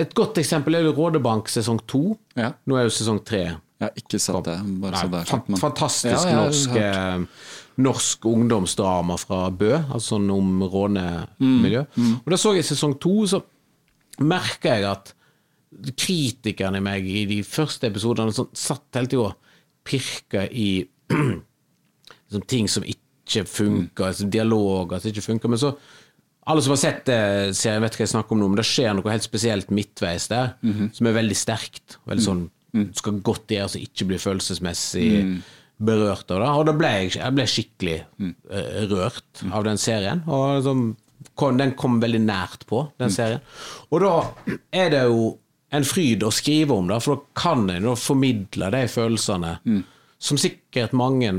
Speaker 2: Et godt eksempel er Rådebank sesong to.
Speaker 1: Ja.
Speaker 2: Nå er jo sesong tre.
Speaker 1: Jeg har ikke sett det, bare så der,
Speaker 2: Nei,
Speaker 1: er
Speaker 2: fan,
Speaker 1: sagt. men-
Speaker 2: fantastisk norsk, eh, norsk ungdomsdrama fra Bø, altså sånn om rånemiljø.
Speaker 1: Mm,
Speaker 2: Og da så jeg sesong to, så merka jeg at kritikeren i meg i de første episodene sånn, satt hele tida og pirka i liksom, ting som ikke funker, altså, dialoger som ikke funker. Men så alle som har sett det, serien vet hva jeg snakker om nå, men det skjer noe helt spesielt midtveis der, som er veldig sterkt. Veldig sånn, Skal godt gjøres så ikke bli følelsesmessig berørt av det. Og da ble jeg, jeg ble skikkelig eh, rørt av den serien. Og liksom, kom, den kom veldig nært på, den serien. Og da er det jo en fryd å skrive om det, for da kan en formidle de følelsene som sikkert mange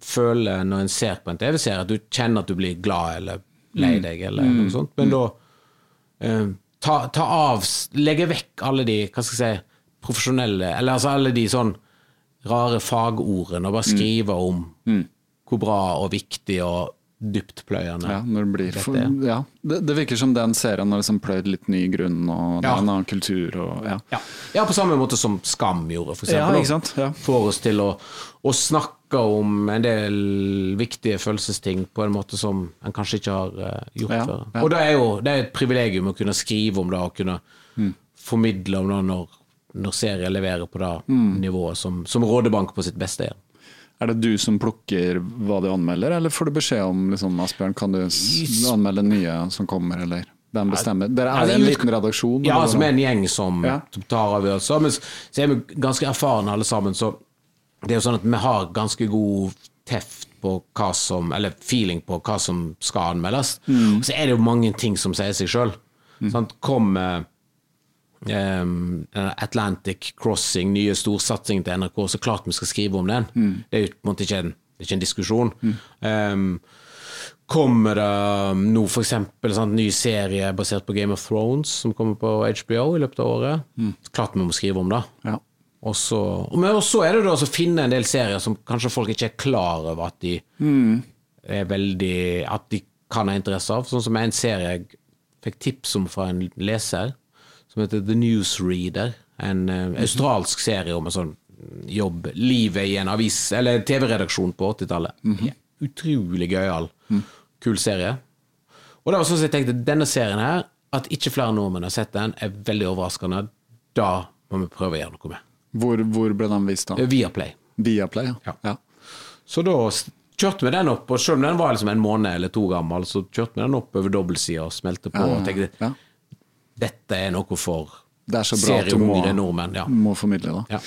Speaker 2: føler når en ser på en TV-serie, at du kjenner at du blir glad eller lei deg, eller noe sånt. Men da eh, ta, ta av Legge vekk alle de hva skal jeg si, profesjonelle Eller altså alle de sånn rare fagordene, og bare skrive om hvor bra og viktig og dyptpløyende
Speaker 1: Ja, når det blir for, ja. Det, det virker som den serien har liksom pløyd litt ny grunn, og det
Speaker 2: Ja.
Speaker 1: er en annen kultur og ja.
Speaker 2: Ja. ja, på samme måte som Skam gjorde, for eksempel.
Speaker 1: Ja.
Speaker 2: Får oss til å, å snakke om en del viktige følelsesting på en måte som en kanskje ikke har eh, gjort
Speaker 1: Ja,
Speaker 2: før. Og det er jo det er et privilegium å kunne skrive om det, og kunne
Speaker 1: Mm.
Speaker 2: formidle om det når, når serier leverer på det
Speaker 1: Mm.
Speaker 2: nivået som, som Rådebank på sitt beste er.
Speaker 1: Er det du som plukker hva du anmelder, eller får du beskjed om liksom, Asbjørn, kan du anmelde nye som kommer, eller hvem bestemmer? Dere er det en liten redaksjon?
Speaker 2: Ja, som er en gjeng som,
Speaker 1: Ja.
Speaker 2: som tar avgjørelser. Men så er vi ganske erfarne alle sammen, så det er jo sånn at vi har ganske god teft på hva som Eller feeling på hva som skal anmeldes.
Speaker 1: Mm.
Speaker 2: Og så er det jo mange ting som sier seg sjøl. Kommer um, Atlantic Crossing, nye storsatsingen til NRK, så klart vi skal skrive om den.
Speaker 1: Mm.
Speaker 2: Det er jo på en måte ikke en, ikke en diskusjon. Um, kommer det nå eksempel en ny serie basert på Game of Thrones som kommer på HBO i løpet av året. Klart vi må skrive om det.
Speaker 1: Ja.
Speaker 2: Og så, men også er det da å finne en del serier som kanskje folk ikke er klar over at de er veldig At de kan ha interesse av. Sånn som en serie jeg fikk tips om fra en leser, som heter The Newsreader. En eh, australsk serie om en sånn jobb, livet i en avis, eller TV-redaksjon på 80-tallet. Ja, Utrolig gøyal. Kul serie. Og det var sånn som jeg tenkte, denne serien her, at ikke flere nordmenn har sett den, er veldig overraskende. Da må vi prøve å gjøre noe med.
Speaker 1: Hvor, hvor ble den vist, da?
Speaker 2: Viaplay.
Speaker 1: Viaplay,
Speaker 2: Ja.
Speaker 1: ja.
Speaker 2: Så da kjørte vi den opp, og selv om den var liksom en måned eller to gammel, så kjørte vi den opp over dobbeltsida og smelte på og tenkte
Speaker 1: ja.
Speaker 2: Dette er noe for
Speaker 1: Det er så bra at du må,
Speaker 2: nordmenn. Ja.
Speaker 1: må formidle det.
Speaker 2: Ja.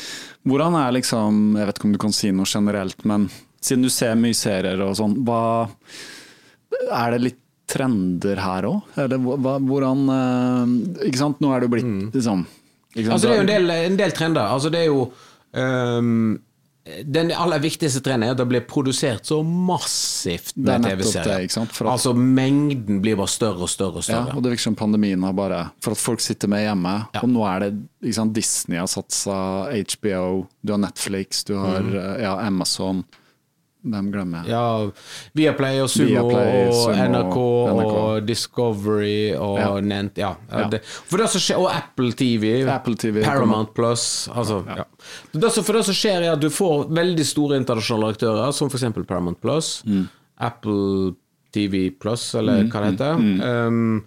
Speaker 1: Hvordan er liksom Jeg vet ikke om du kan si noe generelt, men siden du ser mye serier og sånn, hva Er det litt trender her òg? Hvordan eh, Ikke sant, nå er det jo blitt liksom?
Speaker 2: Mm. Altså, det er jo en del, en del trender. Altså, det er jo ehm, Den aller viktigste trenden er at det blir produsert så massivt med TV-serier. Altså, mengden blir bare større og større og større.
Speaker 1: Ja, og det virker som pandemien har bare For at folk sitter med hjemme.
Speaker 2: Ja.
Speaker 1: Og nå er det sant, Disney har satsa, HBO, du har Netflix, du har
Speaker 2: Mm.
Speaker 1: eh, ja, Amazon Hvem glemmer?
Speaker 2: Ja, Viaplay og Sumo
Speaker 1: Viaplay,
Speaker 2: og
Speaker 1: Sumo,
Speaker 2: NRK,
Speaker 1: NRK.
Speaker 2: og Discovery og
Speaker 1: Ja.
Speaker 2: Nent ja.
Speaker 1: Ja.
Speaker 2: Det, for det som skjer, Og Apple TV,
Speaker 1: Apple TV
Speaker 2: Paramount Plus altså, ja. Det som- For det som skjer, er at du får veldig store internasjonale aktører, som f.eks. Paramount Plus,
Speaker 1: Mm.
Speaker 2: Apple TV Plus, eller hva det heter. Um,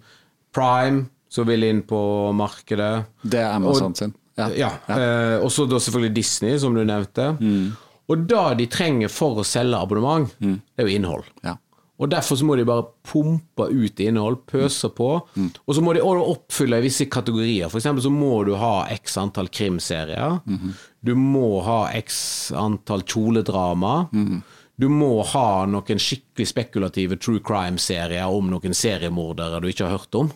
Speaker 2: Prime, som vil inn på markedet.
Speaker 1: Det er Amazon sin. Ja.
Speaker 2: Ja, eh, og så selvfølgelig Disney, som du nevnte.
Speaker 1: Mm.
Speaker 2: Og det de trenger for å selge abonnement, det er jo innhold.
Speaker 1: Ja.
Speaker 2: Og Derfor så må de bare pumpe ut innhold, pøse på. Og så må de oppfylle visse kategorier. Eksempel så må du ha x antall krimserier. Du må ha x antall kjoledrama. Du må ha noen skikkelig spekulative true crime-serier om noen seriemordere du ikke har hørt om.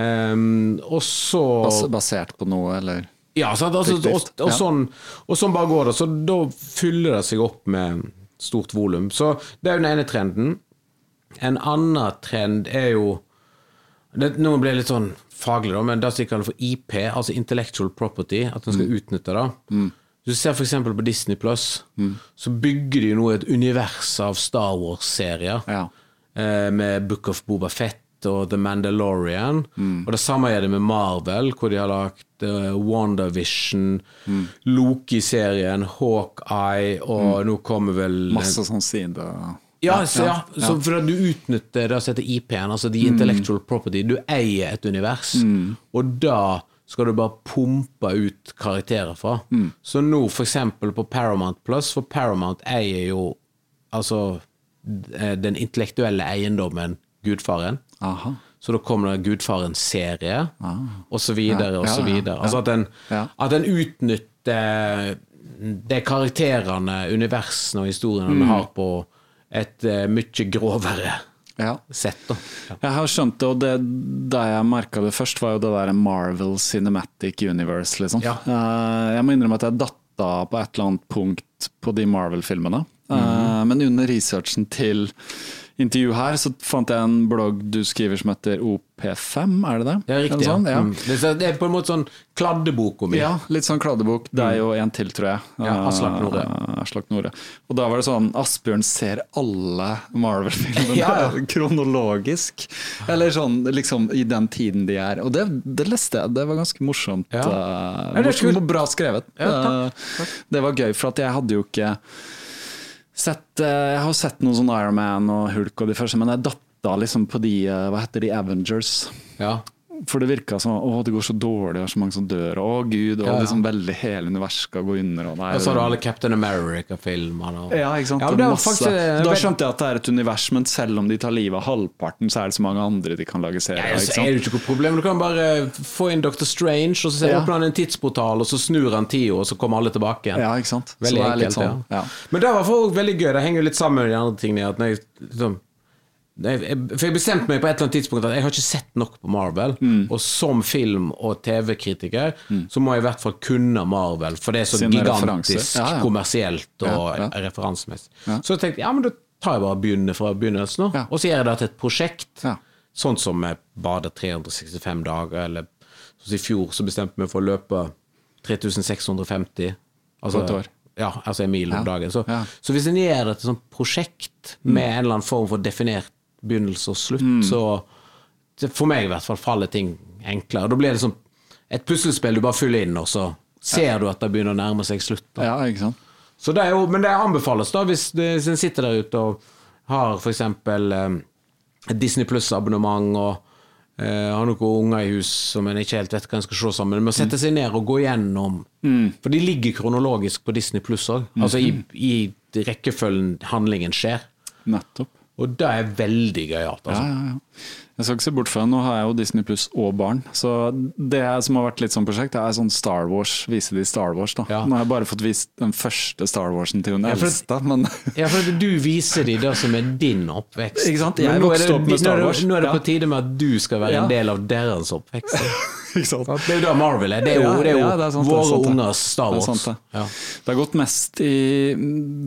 Speaker 2: Ehm, og så
Speaker 1: Bas basert på noe, eller
Speaker 2: ja, sant? Altså, og, og, sånn, og sånn bare går det. Så da fyller det seg opp med stort volum. Så det er jo den ene trenden. En annen trend er jo det, Nå blir det litt sånn faglig, da, men det som de kaller for IP, altså intellectual property, at en
Speaker 1: Mm.
Speaker 2: skal utnytte det. Mm. du ser f.eks. på Disney Plus, så bygger de nå et univers av Star Wars-serier.
Speaker 1: Ja.
Speaker 2: Eh, med Book of Boba Fett og The Mandalorian.
Speaker 1: Mm.
Speaker 2: Og det samme er det med Marvel, hvor de har lagt uh, WandaVision, Loki-serien, Hawkeye, og nå kommer vel
Speaker 1: Mm. masse sånn side...
Speaker 2: ja, så, ja, så for at du utnytter det som heter IP-en, altså
Speaker 1: Mm.
Speaker 2: the intellectual property. Du eier et univers, og da skal du bare pumpe ut karakterer fra.
Speaker 1: Mm.
Speaker 2: Så nå for eksempel på Paramount Plus, for Paramount eier jo altså eh, den intellektuelle eiendommen Gudfaren.
Speaker 1: Aha.
Speaker 2: Så da kommer det Gudfaren-serie, og så videre, og
Speaker 1: Ah.
Speaker 2: Så videre. Altså at en, at en utnytter de karakterene, universene og historiene
Speaker 1: Mm.
Speaker 2: har på et uh, mye grovere
Speaker 1: Ja.
Speaker 2: sett. Da. Ja.
Speaker 1: Jeg har skjønt det, og det, det jeg merka det først, var jo det der Marvel Cinematic Universe, liksom.
Speaker 2: Ja.
Speaker 1: Uh, jeg må innrømme at jeg datta på et eller annet punkt på de Marvel-filmene. Eh,
Speaker 2: Mhm.
Speaker 1: men under researchen til intervju her, så fant jeg en blogg du skriver som heter OP5, er det det?
Speaker 2: Er riktig,
Speaker 1: sånn? ja.
Speaker 2: Mm. Det, er, på en måte sånn kladdebok om
Speaker 1: Ja, litt sånn kladdebok. Deg og en til, tror jeg.
Speaker 2: Mm. Ja, Aslak Nore.
Speaker 1: Eh, Aslak Nore. Og da var det sånn Asbjørn ser alle Marvel-filmene
Speaker 2: Ja, ja.
Speaker 1: kronologisk. Eller sånn liksom i den tiden de er. Og det, det leste jeg, det var ganske morsomt.
Speaker 2: Ja. Uh,
Speaker 1: morsomt bra skrevet.
Speaker 2: Ja,
Speaker 1: Eh, Det var gøy, for at jeg hadde jo ikke sett eh, Jeg har sett noen sånn Iron Man og Hulk og de første, men jeg datta liksom på de eh, Hva heter de? Avengers.
Speaker 2: Ja.
Speaker 1: For det virka som å, det går så dårlig, det er så mange som dør. Å gud, og
Speaker 2: Ja, ja.
Speaker 1: liksom veldig hele universet skal gå under. Og nei,
Speaker 2: Og så har du alle Captain America-filmene. og-
Speaker 1: ja, ikke sant?
Speaker 2: Ja, faktisk, eh,
Speaker 1: da skjønte jeg at det er et univers, men selv om de tar livet av halvparten, så er det så mange andre de kan lage serier
Speaker 2: Ja,
Speaker 1: av.
Speaker 2: så er det ikke noe problem. Du kan bare få inn Dr. Strange, og så
Speaker 1: ser
Speaker 2: åpner han en tidsportal, og så snur han tida, og så kommer alle tilbake igjen.
Speaker 1: Ja, ikke sant?
Speaker 2: Veldig enkelt,
Speaker 1: sånn, ja.
Speaker 2: Men det var for veldig gøy. Det henger jo litt sammen med de andre tingene. At når jeg, liksom, jeg, for jeg bestemte meg på et eller annet tidspunkt at jeg har ikke sett nok på Marvel.
Speaker 1: Mm.
Speaker 2: Og som film- og TV-kritiker så må jeg i hvert fall kunne Marvel, for det er så
Speaker 1: Sine
Speaker 2: gigantisk.
Speaker 1: Ja, ja.
Speaker 2: kommersielt og
Speaker 1: Ja,
Speaker 2: referansemessig. Så jeg tenkte ja, men da tar jeg bare begynner fra begynnelsen, nå, og så gjør jeg det til et prosjekt. Sånn som jeg bader 365 dager, eller sånn i fjor så bestemte meg for å løpe 3650. Altså,
Speaker 1: På et år.
Speaker 2: Ja, altså en mil om dagen. Så, så hvis en gjør det til et sånt prosjekt med en eller annen form for definert begynnelse og slutt,
Speaker 1: Mm.
Speaker 2: så For meg i hvert fall faller ting enklere. Da blir det som et puslespill du bare fyller inn, og så ser du at det begynner å nærme seg slutt. Da.
Speaker 1: Ja, ikke sant?
Speaker 2: Så det er jo, men det anbefales da hvis, hvis en sitter der ute og har f.eks. Eh, Disney Pluss-abonnement og eh, har noen unger i hus som en ikke helt vet hva en skal se sammen. Men å sette seg ned og gå igjennom For de ligger kronologisk på Disney Pluss òg. Altså i, i rekkefølgen handlingen skjer.
Speaker 1: Nettopp.
Speaker 2: Og det er veldig gøyalt. Altså.
Speaker 1: ja, ja. Jeg skal ikke se bort fra. Nå har jeg jo Disney Pluss og barn. Så det som har vært litt sånn prosjekt, det er sånn Star Wars. Vise de Star Wars, da.
Speaker 2: Ja.
Speaker 1: Nå har jeg bare fått vist den første Star Warsen til hun
Speaker 2: Ja,
Speaker 1: eldste, men
Speaker 2: Ja, for du viser de det som er din oppvekst.
Speaker 1: Ikke sant? Jeg vokste opp med Star
Speaker 2: nå er det- Nå er det på tide med at du skal være
Speaker 1: Ja.
Speaker 2: en del av deres oppvekst.
Speaker 1: Ikke sant?
Speaker 2: Det er jo det Marvel er. Det er jo, det er jo
Speaker 1: ja, det er sant,
Speaker 2: våre
Speaker 1: sant,
Speaker 2: ungers Star
Speaker 1: Det er sant, det.
Speaker 2: Ja.
Speaker 1: Det har gått mest i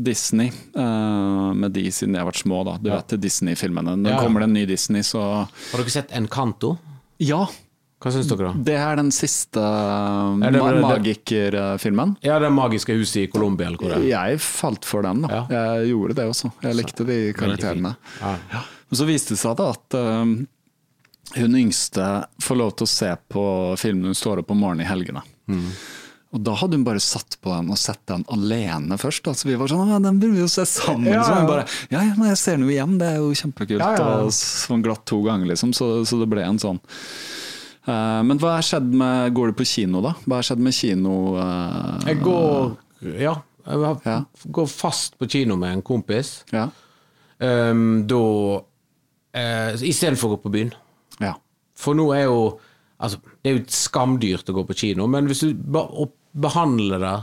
Speaker 1: Disney, uh, med de siden de har vært små, da. Du vet Disney-filmene. Når
Speaker 2: Ja, ja.
Speaker 1: kommer det en ny Disney, så
Speaker 2: Har dere sett Encanto?
Speaker 1: Ja!
Speaker 2: Hva syns dere, da?
Speaker 1: Det er den siste
Speaker 2: det
Speaker 1: ma
Speaker 2: det-
Speaker 1: magikerfilmen.
Speaker 2: Ja, det magiske huset i Colombia, eller hvor det er.
Speaker 1: Jeg falt for den, da.
Speaker 2: Ja.
Speaker 1: Jeg gjorde det også. Jeg likte de karakterene.
Speaker 2: Ja.
Speaker 1: Men så viste det seg da at um, hun yngste får lov til å se på filmen hun står opp om morgenen i helgene.
Speaker 2: Mm.
Speaker 1: Og da hadde hun bare satt på den og sett den alene først. Altså vi var sånn, «Å, den burde vi jo se sammen.
Speaker 2: Ja,
Speaker 1: Så hun bare, ja, ja, men jeg ser den jo igjen, det er jo kjempekult.
Speaker 2: Ja, ja, ja.
Speaker 1: Og sånn glatt to ganger, liksom. Så, så det ble en sånn. Uh, men hva har skjedd med Går du på kino, da? Hva har skjedd med kino? uh,
Speaker 2: Jeg går Ja. Jeg
Speaker 1: Ja.
Speaker 2: går fast på kino med en kompis.
Speaker 1: Ja.
Speaker 2: Um, da uh, Istedenfor å gå på byen.
Speaker 1: Ja.
Speaker 2: For nå er jo Altså, det er jo skamdyrt å gå på kino, men hvis du behandler det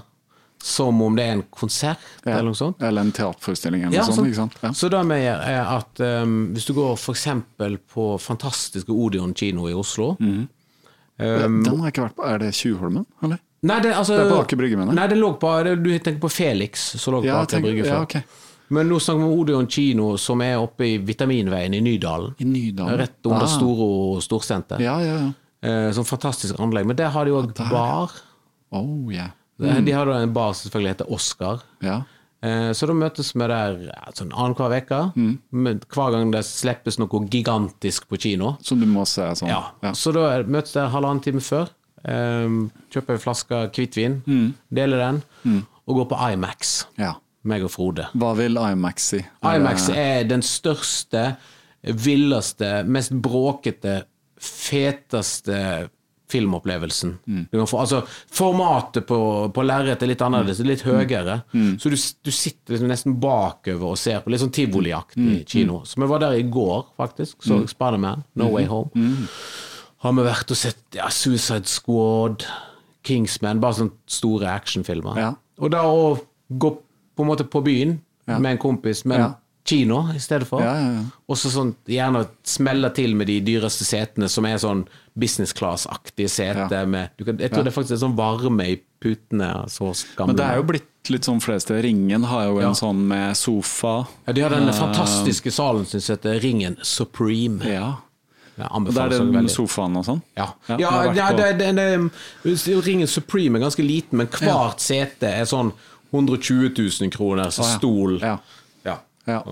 Speaker 2: som om det er en konsert
Speaker 1: Ja.
Speaker 2: eller noe sånt
Speaker 1: Eller en teaterforestilling eller
Speaker 2: Ja,
Speaker 1: noe sånt. Ikke sant? Ja.
Speaker 2: Så det vi gjør, er at um, hvis du går f.eks. på fantastiske Odeon kino i Oslo
Speaker 1: Mhm.
Speaker 2: um,
Speaker 1: Den har jeg ikke vært på. Er det Tjuvholmen, eller?
Speaker 2: Nei, det, altså,
Speaker 1: Det er på Aker Brygge, mener jeg.
Speaker 2: Nei, det lå på det, Du tenker på Felix, som lå på Aker Brygge før.
Speaker 1: ja,
Speaker 2: før. Men nå snakker vi om Odeon kino, som er oppe i Vitaminveien i Nydalen.
Speaker 1: I Nydalen.
Speaker 2: Rett under
Speaker 1: Ah.
Speaker 2: Storo storsenter.
Speaker 1: Ja, ja, ja.
Speaker 2: Eh, sånn fantastisk anlegg. Men der har de òg bar.
Speaker 1: Oh, yeah.
Speaker 2: De har da en bar som selvfølgelig heter Oscar.
Speaker 1: Ja.
Speaker 2: Eh, Så da møtes vi der ja, sånn annenhver uke.
Speaker 1: Mm.
Speaker 2: Hver gang det slippes noe gigantisk på kino.
Speaker 1: Som du må se sånn.
Speaker 2: Ja. Så da møtes der halvannen time før. Eh, Kjøper en flaske hvitvin,
Speaker 1: Mm.
Speaker 2: deler den, og går på Imax.
Speaker 1: ja.
Speaker 2: Meg og Frode.
Speaker 1: Hva vil IMAX si?
Speaker 2: Imax er den største, villeste, mest bråkete, feteste filmopplevelsen. Du kan få, altså, formatet på, på lerretet er litt annerledes, det er litt høyere. Så du, du sitter liksom nesten bakover og ser på litt sånn tivoliaktig kino. Så vi var der i går, faktisk. Så Spiderman, No Way Home. Har vi vært og sett ja, Suicide Squad, Kingsman, bare sånne store actionfilmer.
Speaker 1: Ja.
Speaker 2: Og da å gå på en måte på byen med en kompis, men
Speaker 1: Ja.
Speaker 2: kino i stedet for.
Speaker 1: Ja, ja, ja.
Speaker 2: Og så sånn, gjerne smelle til med de dyreste setene, som er sånn business class-aktige seter.
Speaker 1: Ja.
Speaker 2: Med, kan, jeg tror det er faktisk er sånn varme i putene. Så gamle.
Speaker 1: Men det er jo blitt litt sånn flere steder. Ringen har jo en
Speaker 2: Ja.
Speaker 1: sånn med sofa.
Speaker 2: ja, De har den fantastiske salen som heter Ringen Supreme.
Speaker 1: Ja. Det er den
Speaker 2: veldig.
Speaker 1: sofaen og sånn?
Speaker 2: Ja,
Speaker 1: Ja,
Speaker 2: ja, ja det, det, det, Ringen Supreme er ganske liten, men hvert sete er sånn 120 000 kroner, så stol.
Speaker 1: Ja.
Speaker 2: Ja.
Speaker 1: Ja.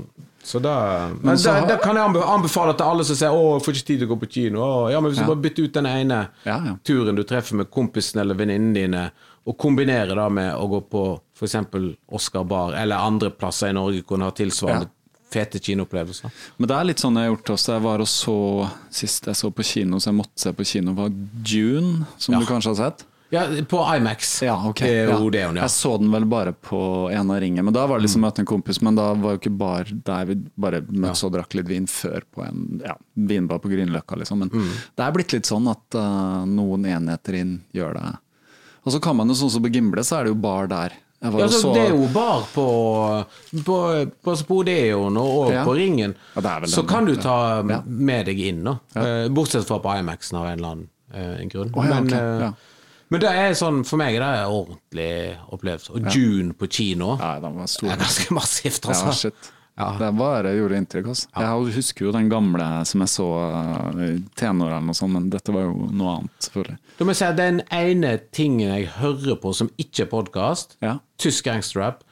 Speaker 2: Så da, men
Speaker 1: så
Speaker 2: da, da kan jeg anbe- anbefale til alle som sier 'Å, jeg får ikke tid til å gå på kino'. Å, ja, men hvis
Speaker 1: Ja.
Speaker 2: du bare bytter ut den ene
Speaker 1: Ja, ja.
Speaker 2: turen du treffer med kompisen eller venninnene dine, og kombinerer det med å gå på f.eks. Oscar Bar eller andre plasser i Norge hvor en har tilsvarende fete kinoopplevelser.
Speaker 1: Men det er litt sånn jeg har gjort også. Jeg var og så Sist jeg så på kino, så jeg måtte se på kino, var June, som
Speaker 2: Ja.
Speaker 1: du kanskje har sett?
Speaker 2: Ja, på Imax.
Speaker 1: Ja, ok.
Speaker 2: Er
Speaker 1: ja.
Speaker 2: Odeon, ja.
Speaker 1: Jeg så den vel bare på en av ringene, men da var det liksom møte en kompis. Men da var jo ikke bar der vi bare møttes og drakk litt vin før på en ja, vinbar på Grünerløkka, liksom. Men
Speaker 2: Mm.
Speaker 1: det er blitt litt sånn at uh, noen enheter inn gjør det. Og så kan man jo sånn som på Gimle, så er det jo bar der. Jeg var
Speaker 2: Ja, altså,
Speaker 1: så-
Speaker 2: det er jo bar på, på, på, Spodeon og, og
Speaker 1: Ja.
Speaker 2: på Ringen.
Speaker 1: Ja,
Speaker 2: så kan du ta med deg inn, da. Eh, Bortsett fra på Imaxen av en eller annen uh, grunn.
Speaker 1: Oh,
Speaker 2: men,
Speaker 1: ok,
Speaker 2: eh,
Speaker 1: ja.
Speaker 2: Men det er sånn, for meg er det ordentlig opplevelse. Og June på kino
Speaker 1: Ja, den var stor.
Speaker 2: er ganske massivt,
Speaker 1: Ja,
Speaker 2: altså.
Speaker 1: shit. Ja. Det bare gjorde inntrykk. Altså. Jeg husker jo den gamle som jeg så uh, i tenårene og sånn, men dette var jo noe annet, selvfølgelig.
Speaker 2: Da må si at Den ene tingen jeg hører på som ikke er podkast,
Speaker 1: Ja.
Speaker 2: tysk gangsterrap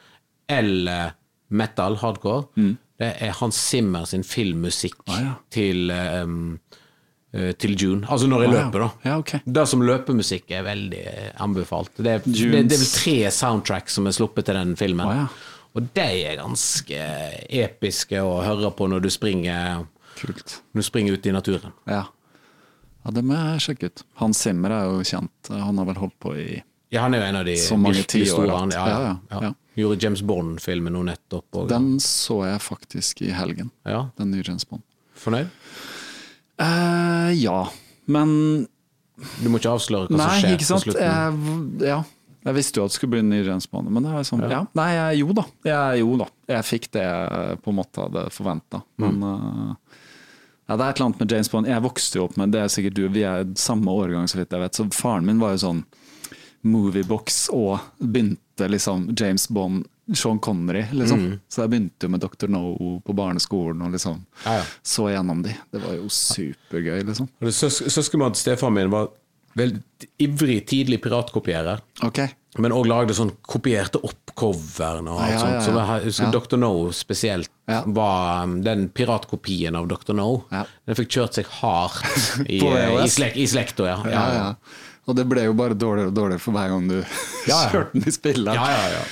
Speaker 2: eller metal, hardcore,
Speaker 1: Mm.
Speaker 2: det er Hans Zimmer sin filmmusikk
Speaker 1: Ah, ja.
Speaker 2: til, um, eh, til June. Altså når jeg
Speaker 1: wow.
Speaker 2: løper, da.
Speaker 1: Ja, okay.
Speaker 2: Det som løpemusikk er veldig eh, anbefalt. Det er, det, det er vel tre soundtracks som er sluppet til den filmen.
Speaker 1: Ah, ja.
Speaker 2: Og de er ganske episke å høre på når du springer,
Speaker 1: Kult.
Speaker 2: når du springer ut i naturen.
Speaker 1: Ja. ja, det må jeg sjekke ut. Hans Zimmer er jo kjent. Han har vel holdt på i
Speaker 2: Ja, han er jo en av de
Speaker 1: Så mange
Speaker 2: virkelig store. han- Ja, ja,
Speaker 1: ja, ja, ja.
Speaker 2: Gjorde James Bond-filmen nå nettopp. Og,
Speaker 1: Den så jeg faktisk i helgen.
Speaker 2: ja,
Speaker 1: Den nye James Bond.
Speaker 2: Fornøyd?
Speaker 1: Eh, ja, men
Speaker 2: Du må ikke avsløre hva
Speaker 1: Nei,
Speaker 2: som skjer
Speaker 1: ikke sant.
Speaker 2: på slutten.
Speaker 1: Jeg, ja. jeg visste jo at det skulle bli en ny James Bond, men det er sånn, ja. Nei, jeg, jo da. Jeg, jo da. Jeg fikk det jeg på en måte hadde forventa. Men
Speaker 2: Mm.
Speaker 1: eh, ja, det er et eller annet med James Bond. Jeg vokste jo opp med det er sikkert du, vi er samme årgang, så vidt jeg vet. Så faren min var jo sånn moviebox og begynte liksom James Bond, Sean Connery, liksom.
Speaker 2: Mm.
Speaker 1: Så jeg begynte jo med Dr. No på barneskolen og liksom
Speaker 2: Ja, ja.
Speaker 1: så gjennom de. Det var jo supergøy, liksom.
Speaker 2: Søs Søskenmannen til stefaren min var veldig ivrig tidlig piratkopierer.
Speaker 1: Okay.
Speaker 2: Men òg lagde sånn kopierte opp coveren og alt
Speaker 1: Ja,
Speaker 2: sånt. Så jeg husker. Dr. No spesielt var um, den piratkopien av Dr. No. Den fikk kjørt seg hardt i, eh, i, slek, i slekta, ja.
Speaker 1: Ja, ja. Og det ble jo bare dårligere og dårligere for hver gang du
Speaker 2: Ja, ja.
Speaker 1: kjørte den i spillet.
Speaker 2: Ja, ja, ja.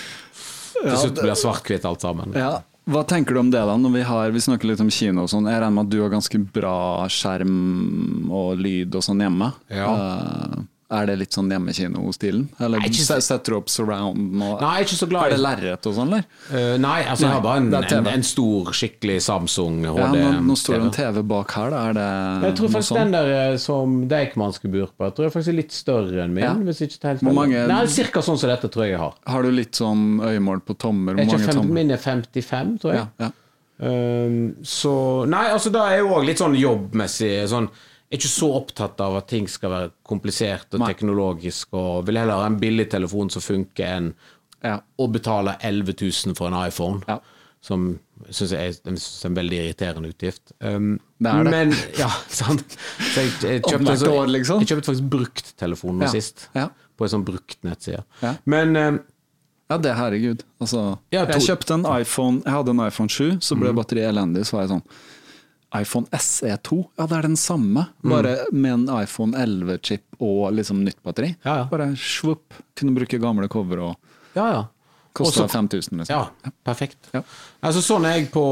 Speaker 2: Til slutt blir svart-hvitt alt sammen.
Speaker 1: Ja. Hva tenker du om det, da? Når vi, har, vi snakker litt om kino og sånn. Jeg regner med at du har ganske bra skjerm og lyd og sånn hjemme.
Speaker 2: Ja.
Speaker 1: Eh, er det litt sånn hjemmekino-stilen? Eller
Speaker 2: Nei, så-
Speaker 1: setter du opp surround og
Speaker 2: Nei, ikke så glad
Speaker 1: Er det lerret og sånn, eller?
Speaker 2: Uh, Nei, altså jeg har bare en, en, en stor, skikkelig Samsung HD.
Speaker 1: Ja, nå, nå står det en
Speaker 2: TV.
Speaker 1: Bak her, da. Er det
Speaker 2: Jeg tror faktisk den der eh, som Deichman skulle bur på, jeg tror jeg faktisk er litt større enn min.
Speaker 1: Ja.
Speaker 2: Hvis ikke helt
Speaker 1: Hvor mange-
Speaker 2: Nei, Cirka sånn som dette tror jeg jeg har.
Speaker 1: Har du litt sånn øyemål på tommer?
Speaker 2: Er
Speaker 1: Hvor mange
Speaker 2: fem,
Speaker 1: tommer?
Speaker 2: min er 55, tror jeg.
Speaker 1: Ja, ja.
Speaker 2: Um, så Nei, altså da er jo òg litt sånn jobbmessig sånn er ikke så opptatt av at ting skal være komplisert og
Speaker 1: Nei.
Speaker 2: teknologisk, og vil heller ha en billig telefon som funker, enn
Speaker 1: Ja.
Speaker 2: å betale 11 000 for en iPhone.
Speaker 1: Ja.
Speaker 2: Som syns jeg er, en veldig irriterende utgift. Um,
Speaker 1: Det er det.
Speaker 2: Men ja, sant. Jeg, jeg, kjøpte, så,
Speaker 1: år, liksom.
Speaker 2: jeg kjøpte faktisk brukt telefon nå
Speaker 1: Ja.
Speaker 2: sist.
Speaker 1: Ja.
Speaker 2: På en sånn brukt nettside.
Speaker 1: Ja.
Speaker 2: Men um,
Speaker 1: Ja, det herregud. Altså, jeg kjøpte en iPhone Jeg hadde en iPhone 7, så ble batteriet elendig. Så var jeg sånn iPhone SE2, ja det er den samme,
Speaker 2: Mm.
Speaker 1: bare med en iPhone 11-chip og liksom nytt batteri.
Speaker 2: Ja, ja.
Speaker 1: Bare svupp, kunne bruke gamle cover og
Speaker 2: ja, ja.
Speaker 1: kosta 5000, liksom.
Speaker 2: Ja, perfekt.
Speaker 1: Ja.
Speaker 2: Altså Sånn er jeg på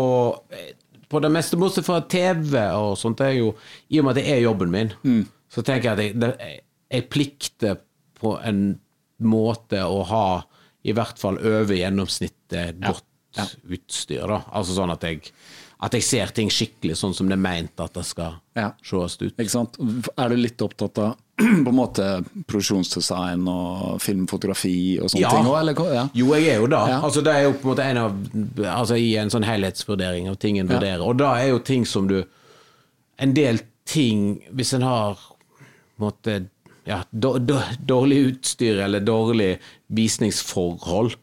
Speaker 2: På det meste, bortsett fra TV og sånt, er jo I og med at det er jobben min,
Speaker 1: Mm.
Speaker 2: så tenker jeg at jeg, det, jeg plikter på en måte å ha i hvert fall over gjennomsnittet godt utstyr. da Altså sånn at jeg At jeg ser ting skikkelig sånn som det er meint at det skal
Speaker 1: Ja.
Speaker 2: sees ut.
Speaker 1: Ikke sant? Er du litt opptatt av på en måte produksjonsdesign og filmfotografi og sånne
Speaker 2: Ja.
Speaker 1: ting? eller? Ja.
Speaker 2: Jo, jeg er jo da.
Speaker 1: Ja.
Speaker 2: Altså, det er jo på en måte en av Altså i en sånn helhetsvurdering av ting en vurderer. Og da er jo ting som du En del ting Hvis en har på en måte ja, då- då- dårlig utstyr eller dårlig visningsforhold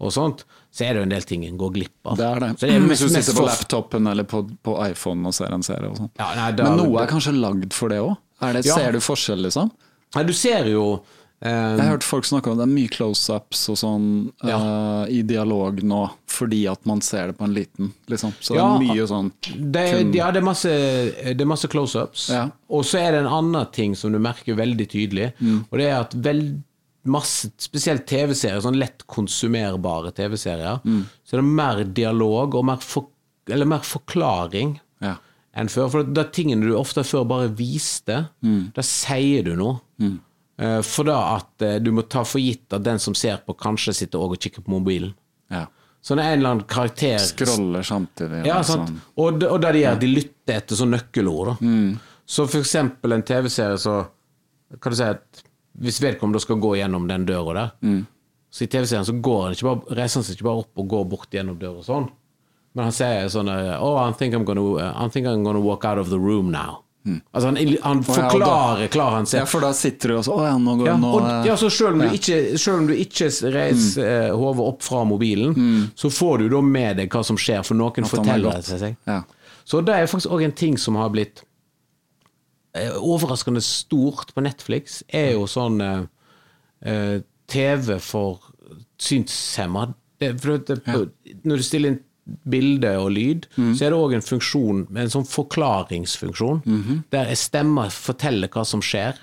Speaker 2: og sånt, så er det jo en del ting en går glipp av.
Speaker 1: Det er det.
Speaker 2: Det er
Speaker 1: Hvis du sitter på laptopen eller på, på iPhone og ser en serie og sånn.
Speaker 2: Ja,
Speaker 1: Men noe er kanskje lagd for det òg?
Speaker 2: Ja.
Speaker 1: Ser du forskjell, liksom?
Speaker 2: Nei, du ser jo um,
Speaker 1: Jeg har hørt folk snakke om det er mye close-ups og sånn
Speaker 2: Ja.
Speaker 1: uh, i dialog nå, fordi at man ser det på en liten, liksom. Så det er mye sånn
Speaker 2: Det, kun... ja, det er masse, masse close-ups.
Speaker 1: Ja.
Speaker 2: Og så er det en annen ting som du merker veldig tydelig,
Speaker 1: Mm.
Speaker 2: og det er at vel, masse, spesielt TV-serier, sånn lett konsumerbare TV-serier,
Speaker 1: Mm.
Speaker 2: så er det mer dialog og mer, for, eller mer forklaring
Speaker 1: Ja.
Speaker 2: enn før. For de tingene du ofte før bare viste,
Speaker 1: Mm.
Speaker 2: da sier du noe. Eh, For da at eh, du må ta for gitt at den som ser på, kanskje sitter og kikker på mobilen.
Speaker 1: ja.
Speaker 2: Så når en eller annen karakter
Speaker 1: Scroller samtidig.
Speaker 2: ja,
Speaker 1: sånn.
Speaker 2: Og, og det de gjør, de lytter etter sånn nøkkelord. Da. Så for eksempel en TV-serie så Kan du si at hvis vedkommende skal gå gjennom den døra der, så i TV-serien så går han ikke bare, reiser han seg ikke bare opp og går bort gjennom døra sånn. Men han sier sånn eh, Oh, I think I'm gonna, I think I'm gonna walk out of the room now. Altså han, han
Speaker 1: ja,
Speaker 2: forklarer, klarer han seg.
Speaker 1: Ja, for da sitter du og så Å ja, nå går
Speaker 2: Ja,
Speaker 1: nå,
Speaker 2: og,
Speaker 1: eh,
Speaker 2: ja, så selv om du ikke, selv om du ikke reiser eh, hodet opp fra mobilen, så får du da med deg hva som skjer, for noen forteller det seg.
Speaker 1: Ja.
Speaker 2: Så det er faktisk òg en ting som har blitt eh, overraskende stort på Netflix, er jo sånn eh, eh, TV for synshemma. Det, for det, Når du stiller inn bilde og lyd, så er det òg en funksjon, en sånn forklaringsfunksjon, der stemmer forteller hva som skjer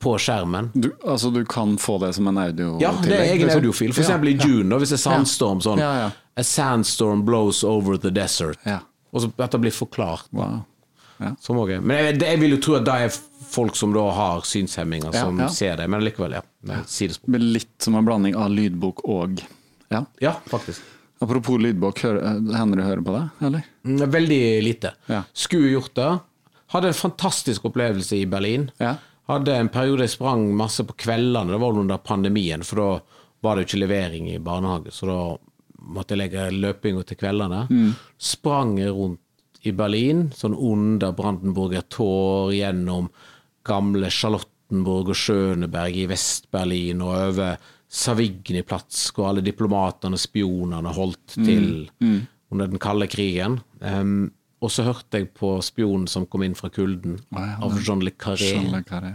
Speaker 2: på skjermen.
Speaker 1: Du, altså du kan få det som en audio
Speaker 2: Ja, det er egen audiofil. For eksempel i June, hvis det er sandstorm sånn
Speaker 1: Ja, ja.
Speaker 2: A sandstorm blows over the desert.
Speaker 1: Ja.
Speaker 2: Og så Dette det blir forklart.
Speaker 1: Wow. Ja.
Speaker 2: Som også er. Men jeg, jeg vil jo tro at det er folk som da har synshemminger, som
Speaker 1: ja.
Speaker 2: ser det. Men likevel, ja. Nei, Sidespor.
Speaker 1: Blir litt som en blanding av lydbok og Ja.
Speaker 2: Ja, faktisk.
Speaker 1: Apropos lydbok, eh, hender du hører på det, eller?
Speaker 2: Mm, Veldig lite.
Speaker 1: Ja.
Speaker 2: Skulle gjort det. Hadde en fantastisk opplevelse i Berlin.
Speaker 1: Ja.
Speaker 2: Hadde en periode jeg sprang masse på kveldene, det var under pandemien, for da var det jo ikke levering i barnehage, så da måtte jeg legge løpinga til kveldene.
Speaker 1: Mm.
Speaker 2: Sprang rundt i Berlin, sånn under Brandenburger Tor, gjennom gamle Charlottenburg og Schøneberg i Vest-Berlin og over Savigny-plats, hvor alle diplomatene og spionene holdt
Speaker 1: Mm.
Speaker 2: til under den kalde krigen. Um, og så hørte jeg på spionen som kom inn fra kulden,
Speaker 1: ja,
Speaker 2: av Jean Le Carré.
Speaker 1: Jean Le Carré.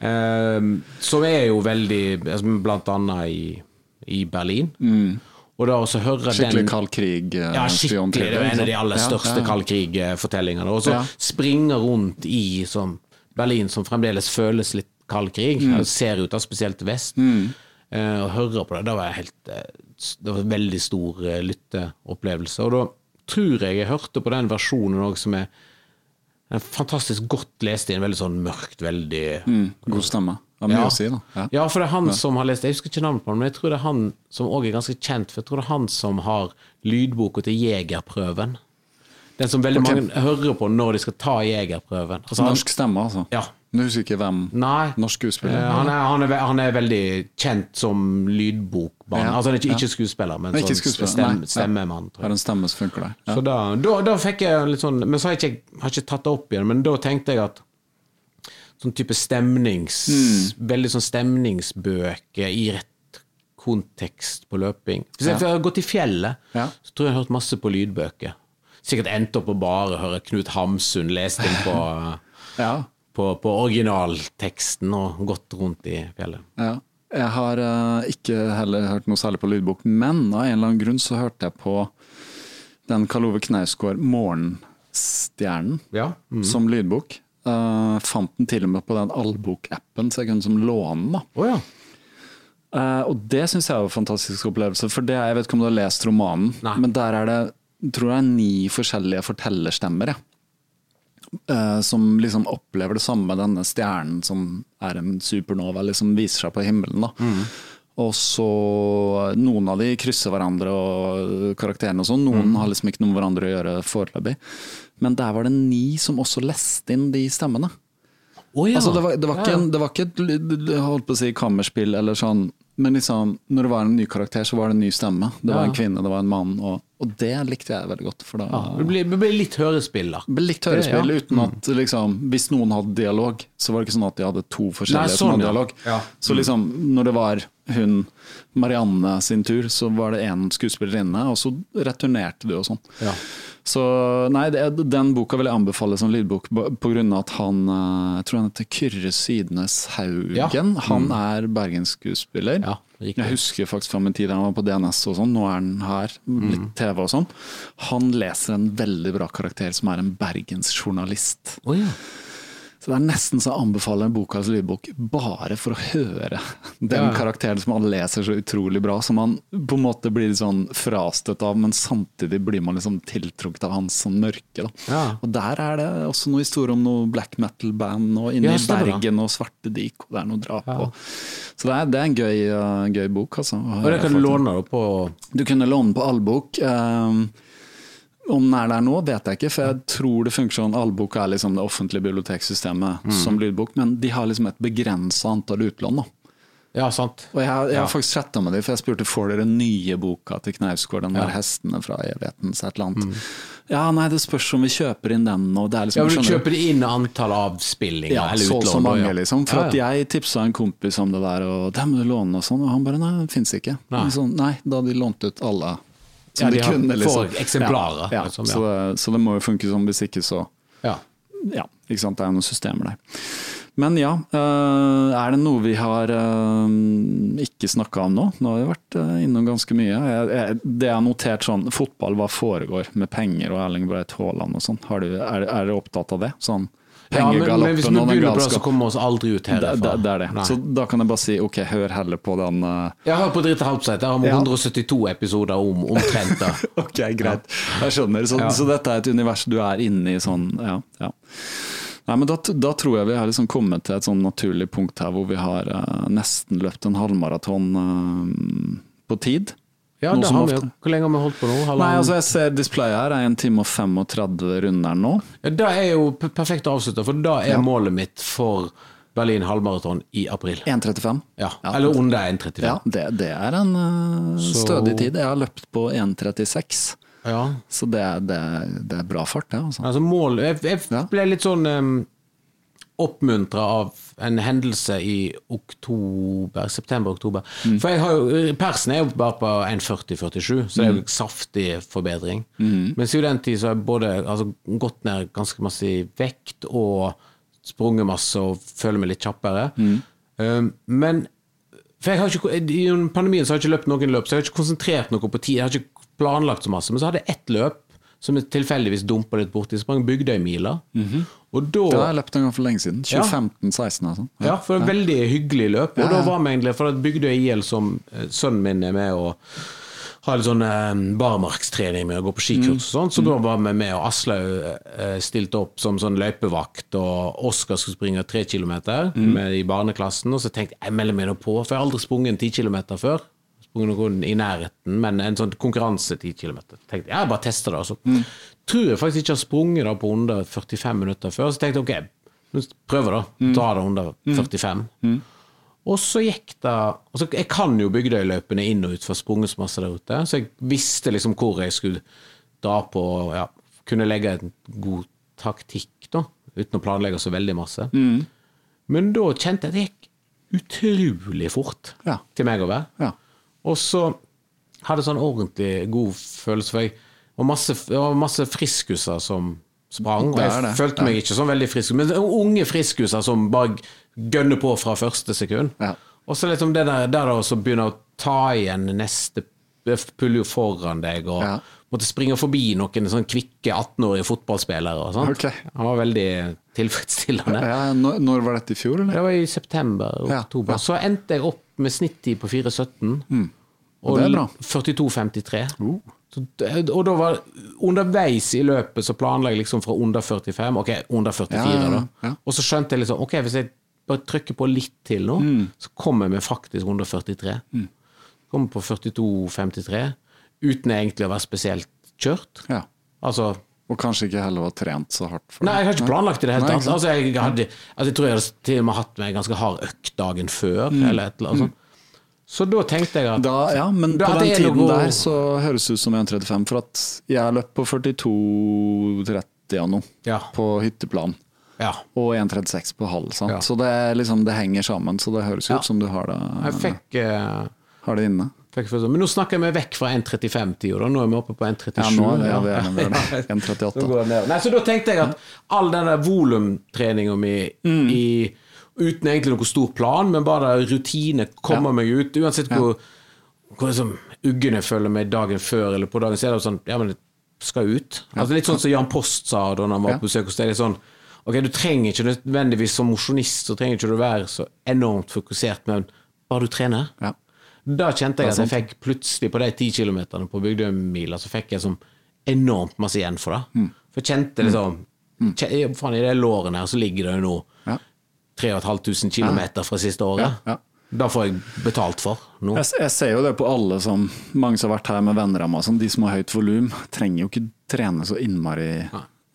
Speaker 2: Um, som er jo veldig altså, Blant annet i, i Berlin. Og da også høre
Speaker 1: Mm. Skikkelig
Speaker 2: den
Speaker 1: kald krig. eh,
Speaker 2: ja, skikkelig. Det var en av de aller største
Speaker 1: ja, ja.
Speaker 2: kald krig-fortellingene. Og så
Speaker 1: Ja.
Speaker 2: springe rundt i som Berlin, som fremdeles føles litt kald krig.
Speaker 1: Mm.
Speaker 2: Ser ut av spesielt vest. Eh, og høre på det, da var jeg helt eh, Det var en veldig stor eh, lytteopplevelse. Og da tror jeg jeg hørte på den versjonen òg som er fantastisk godt lest i en Veldig sånn mørkt, veldig
Speaker 1: Mm, god stemme. Det er mye å si, da. Ja.
Speaker 2: ja, for det er han som har lest Jeg husker ikke navnet på han, men jeg tror det er han som òg er ganske kjent, for jeg tror det er han som har lydboka til Jegerprøven. Den som veldig
Speaker 1: okay.
Speaker 2: mange hører på når de skal ta Jegerprøven. Altså,
Speaker 1: Norsk stemme, altså.
Speaker 2: Ja.
Speaker 1: Du husker jeg ikke hvem
Speaker 2: Nei.
Speaker 1: Norsk skuespiller?
Speaker 2: Eh, han, er, han, er, han er veldig kjent som lydbokmann.
Speaker 1: Ja,
Speaker 2: altså ikke, ikke skuespiller, men sånn
Speaker 1: skuespiller, Stemme
Speaker 2: stemmemann. Tror
Speaker 1: Har en stemme som funker der. Ja.
Speaker 2: Så da, da, da fikk jeg litt sånn Men så har jeg ikke, har ikke tatt det opp igjen, men da tenkte jeg at sånn type stemnings
Speaker 1: Mm.
Speaker 2: Veldig sånn stemningsbøker i rett kontekst på løping.
Speaker 1: Ja.
Speaker 2: jeg har gått i fjellet,
Speaker 1: Ja.
Speaker 2: så tror jeg jeg har hørt masse på lydbøker. Sikkert endt opp å bare høre Knut Hamsun lest inn på,
Speaker 1: Ja.
Speaker 2: På, på originalteksten og gått rundt i fjellet.
Speaker 1: Ja. Jeg har uh, ikke heller hørt noe særlig på lydbok, men av en eller annen grunn så hørte jeg på den Karl Ove Knausgård 'Morgenstjernen'
Speaker 2: Ja. Mm.
Speaker 1: som lydbok. Uh, fant den til og med på den allbokappen, så jeg kunne som låne den.
Speaker 2: Oh, ja.
Speaker 1: uh, og det syns jeg var en fantastisk opplevelse. For det, jeg vet ikke om du har lest romanen,
Speaker 2: Nei.
Speaker 1: men der er det tror jeg ni forskjellige fortellerstemmer. Ja. Eh, som liksom opplever det samme, denne stjernen som er en supernova, liksom viser seg på himmelen. da. Og så Noen av de krysser hverandre og karakterene og sånn. Noen har liksom ikke noe med hverandre å gjøre foreløpig. Men der var det ni som også leste inn de stemmene.
Speaker 2: Oh, ja.
Speaker 1: Altså, det, var, det, var ikke det var ikke et holdt på å si kammerspill eller sånn, men liksom, når det var en ny karakter, så var det en ny stemme. Det var
Speaker 2: Ja.
Speaker 1: en kvinne, det var en mann, og, og det likte jeg veldig godt. For da
Speaker 2: Ja, det ble, det blir litt da
Speaker 1: det ble litt hørespill,
Speaker 2: Ja.
Speaker 1: uten at liksom, hvis noen hadde dialog, så var det ikke sånn at de hadde to forskjellige
Speaker 2: Nei,
Speaker 1: som
Speaker 2: sånn,
Speaker 1: hadde
Speaker 2: ja.
Speaker 1: dialog.
Speaker 2: Ja.
Speaker 1: Så liksom, når det var hun Marianne sin tur, så var det én skuespillerinne, og så returnerte du og sånn. Så nei, det, den boka vil jeg anbefale som lydbok pga. på grunn av at han eh, Jeg tror han heter Kyrre Sydnes Haugen.
Speaker 2: Ja.
Speaker 1: Han er bergensskuespiller.
Speaker 2: Ja,
Speaker 1: jeg husker faktisk fra min tid da han var på DNS og sånn, nå er han her,
Speaker 2: Mm.
Speaker 1: litt TV og sånn. Han leser en veldig bra karakter som er en bergensjournalist.
Speaker 2: Oh, ja.
Speaker 1: Så det er nesten så jeg anbefaler en bokas lydbok bare for å høre den
Speaker 2: Ja.
Speaker 1: karakteren som han leser så utrolig bra, som han på en måte blir litt sånn frastøtt av, men samtidig blir man liksom tiltrukket av hans sånn mørke. Da.
Speaker 2: Ja.
Speaker 1: Og der er det også noe historie om noe black metal-band, og inne
Speaker 2: Ja,
Speaker 1: i. Bergen og Svarte Dik, og det er noe drap. Og. Så det er, det er en gøy, uh, gøy bok, altså.
Speaker 2: Og det kan du låne på
Speaker 1: du kunne låne på allbok. Um, om den er der nå, vet jeg ikke, for jeg tror det funker sånn. Allbok er liksom det offentlige biblioteksystemet
Speaker 2: Mm.
Speaker 1: som lydbok, men de har liksom et begrensa antall utlån. da.
Speaker 2: Ja, sant.
Speaker 1: Og jeg, jeg
Speaker 2: Ja.
Speaker 1: har faktisk chatta med dem, for jeg spurte får dere nye boka til Knausgård, den
Speaker 2: Ja.
Speaker 1: der 'Hestene fra evighetens så et eller annet. Ja, nei, det spørs om vi kjøper inn den, og det er
Speaker 2: Ja,
Speaker 1: liksom
Speaker 2: men Du kjøper inn antall avspillinger
Speaker 1: ja,
Speaker 2: eller
Speaker 1: så
Speaker 2: utlån?
Speaker 1: så
Speaker 2: da,
Speaker 1: mange,
Speaker 2: ja.
Speaker 1: liksom. For
Speaker 2: Ja,
Speaker 1: at jeg tipsa en kompis om det der, og det må du låne og sånn, og han bare nei, det fins ikke.
Speaker 2: Nei.
Speaker 1: Sånn, nei, da de lånt ut alle som
Speaker 2: Ja,
Speaker 1: de,
Speaker 2: de har-
Speaker 1: kunne, liksom.
Speaker 2: får eksemplarer,
Speaker 1: Ja, ja.
Speaker 2: liksom, ja.
Speaker 1: Så, det, så det må jo funke sånn, hvis ikke så
Speaker 2: Ja.
Speaker 1: ja, ikke sant? det er jo noen systemer der. Men ja, øh, er det noe vi har øh, ikke snakka om nå? Nå har vi vært innom ganske mye. Det jeg har notert sånn, fotball, hva foregår med penger og Erling Breit Haaland og sånn? Du- Er, er dere opptatt av det? Sånn
Speaker 2: Ja, men, men hvis vi begynner på det, så kommer vi oss aldri ut herfra.
Speaker 1: det, er det.
Speaker 2: Nei.
Speaker 1: Så da kan jeg bare si ok, hør heller på den uh...
Speaker 2: Jeg har på Dritte Halbseit, der har vi
Speaker 1: Ja.
Speaker 2: 172 episoder om omtrent det.
Speaker 1: Ok, greit. Jeg skjønner. Så,
Speaker 2: Ja.
Speaker 1: så dette er et univers du er inne i sånn, ja. ja. Nei, men da, da tror jeg vi har liksom kommet til et sånn naturlig punkt her hvor vi har uh, nesten løpt en halvmaraton uh, på tid.
Speaker 2: Ja, det har vi jo. Hvor lenge har vi holdt på nå?
Speaker 1: Nei, altså Jeg ser displayet her er 1 time og 35 runder nå.
Speaker 2: Ja, det er jo perfekt å avslutte, for da er
Speaker 1: Ja.
Speaker 2: målet mitt for Berlin halvmaraton i april.
Speaker 1: 1.35.
Speaker 2: Ja,
Speaker 1: Ja.
Speaker 2: Eller under 1,35.
Speaker 1: Ja, det, det er en
Speaker 2: uh,
Speaker 1: stødig tid. Jeg har løpt på 1.36,
Speaker 2: Ja.
Speaker 1: så det, det, det er bra fart, det. Altså.
Speaker 2: Altså mål, jeg, jeg ble litt sånn um, oppmuntra av en hendelse i oktober, september-oktober.
Speaker 1: Mm.
Speaker 2: For jeg har jo, persen er jo bare på 1,40-47, så det er jo
Speaker 1: Mm.
Speaker 2: en saftig forbedring. Men i den tid så har jeg både altså, gått ned ganske masse i vekt og sprunget masse og føler meg litt kjappere.
Speaker 1: Mm.
Speaker 2: Um, men for jeg har ikke, I pandemien så har jeg ikke løpt noen løp, så jeg har ikke konsentrert noe på tid. Jeg har ikke planlagt så masse. Men så hadde jeg ett løp som jeg tilfeldigvis dumpa litt borti. Sprang Bygdøymila. Og da
Speaker 1: Det har jeg løpt en gang for lenge siden. 2015-16 og ja.
Speaker 2: ja, for et veldig hyggelig løp. Og
Speaker 1: Ja,
Speaker 2: da var vi egentlig For at Bygdøy IL, som eh, sønnen min er med og har litt sånn eh, barmarkstrening med å gå på skikurs og sånn, så da var vi med, og Aslaug eh, stilte opp som sånn løypevakt, og Oskar skulle springe tre kilometer med, i barneklassen, og så tenkte jeg jeg melder meg nå på, for jeg har aldri sprunget en ti kilometer før. Sprunget noe i nærheten, men en sånn konkurranse 10 kilometer. Tenkte jeg, bare tester det, Så mm. tror jeg faktisk ikke har sprunget da på under 45 minutter før, så tenkte jeg ok, prøv prøver da, ta det under 45. Og så gikk det altså Jeg kan jo Bygdøyløpene inn og ut for sprunget så masse der ute, så jeg visste liksom hvor jeg skulle dra på ja, kunne legge en god taktikk, da, uten å planlegge så veldig masse. Men da kjente jeg at det gikk utrolig fort
Speaker 1: Ja.
Speaker 2: til meg å være.
Speaker 1: Ja.
Speaker 2: Og så hadde sånn ordentlig god følelse, for jeg og masse, var masse friskuser som sprang. Og jeg følte meg ikke sånn veldig frisk, men unge friskuser som bare gønner på fra første sekund.
Speaker 1: Ja.
Speaker 2: Og så liksom det der, der da, så begynner å ta igjen neste pulje foran deg, og
Speaker 1: Ja.
Speaker 2: Måtte springe forbi noen sånn kvikke 18-årige fotballspillere og sånt.
Speaker 1: Okay.
Speaker 2: Han var veldig tilfredsstillende.
Speaker 1: Ja, når, når var dette i fjor, eller?
Speaker 2: Det var i september,
Speaker 1: Ja,
Speaker 2: oktober.
Speaker 1: ja.
Speaker 2: Så endte jeg opp med snitttid på 4,17.
Speaker 1: Og det er bra.
Speaker 2: 42,53.
Speaker 1: Uh.
Speaker 2: Så Og da var underveis i løpet så planla jeg liksom fra under 45, ok, under 44
Speaker 1: Ja, ja, ja.
Speaker 2: da. Og så skjønte jeg liksom, ok, hvis jeg bare trykker på litt til nå,
Speaker 1: Mm.
Speaker 2: så kommer vi faktisk under 43. Kommer på 42,53, uten egentlig å være spesielt kjørt.
Speaker 1: Ja.
Speaker 2: Altså,
Speaker 1: Og kanskje ikke heller var trent så hardt for
Speaker 2: Nei, jeg har ikke planlagt i det hele tatt. Altså, jeg, hadde, altså, jeg tror jeg hadde til og med hatt meg en ganske hard økt dagen før,
Speaker 1: Mm.
Speaker 2: eller et eller annet sånt. Så da tenkte jeg at
Speaker 1: Da, ja, men
Speaker 2: Da
Speaker 1: på den tiden
Speaker 2: noe-
Speaker 1: der så høres det ut som 1,35, for at jeg løp på 42,30 og noe
Speaker 2: Ja.
Speaker 1: på hytteplan.
Speaker 2: Ja.
Speaker 1: Og 1,36 på halv. Sant?
Speaker 2: Ja.
Speaker 1: Så det, liksom, det henger sammen, så det høres ut som du har det,
Speaker 2: Jeg fikk, uh,
Speaker 1: har det inne.
Speaker 2: Men nå snakker vi vekk fra 1,35-tida, da. Nå er vi oppe på 1,37.
Speaker 1: Ja, nå er det, ja,
Speaker 2: ja.
Speaker 1: det, er, det, er det.
Speaker 2: Så
Speaker 1: 1,38.
Speaker 2: går det ned. Nei, så da tenkte jeg at all den der volumtreninga mi
Speaker 1: Mm.
Speaker 2: i Uten egentlig noen stor plan, men bare rutine, komme meg ut. Uansett hvor, hvor liksom, uggen jeg føler meg dagen før eller på dagen, så er det sånn Ja, men det skal ut. Altså Litt sånn som Jan Post sa da han var på besøk hos deg. det Sånn, ok, Du trenger ikke nødvendigvis som mosjonist så trenger ikke du være så enormt fokusert, men bare du trener.
Speaker 1: Ja.
Speaker 2: Da kjente jeg at jeg fikk plutselig, på de ti kilometerne på Bygdøymila, så fikk jeg sånn enormt masse igjen for det.
Speaker 1: Mm.
Speaker 2: For jeg kjente liksom kje- Faen, i de lårene her så ligger det jo nå
Speaker 1: Ja.
Speaker 2: 3500 kilometer fra siste året.
Speaker 1: Ja, ja.
Speaker 2: Da får jeg betalt for nå.
Speaker 1: Jeg, jeg ser jo det på alle som Mange som har vært her med venner av meg, sånn, de som har høyt volum, trenger jo ikke trene så innmari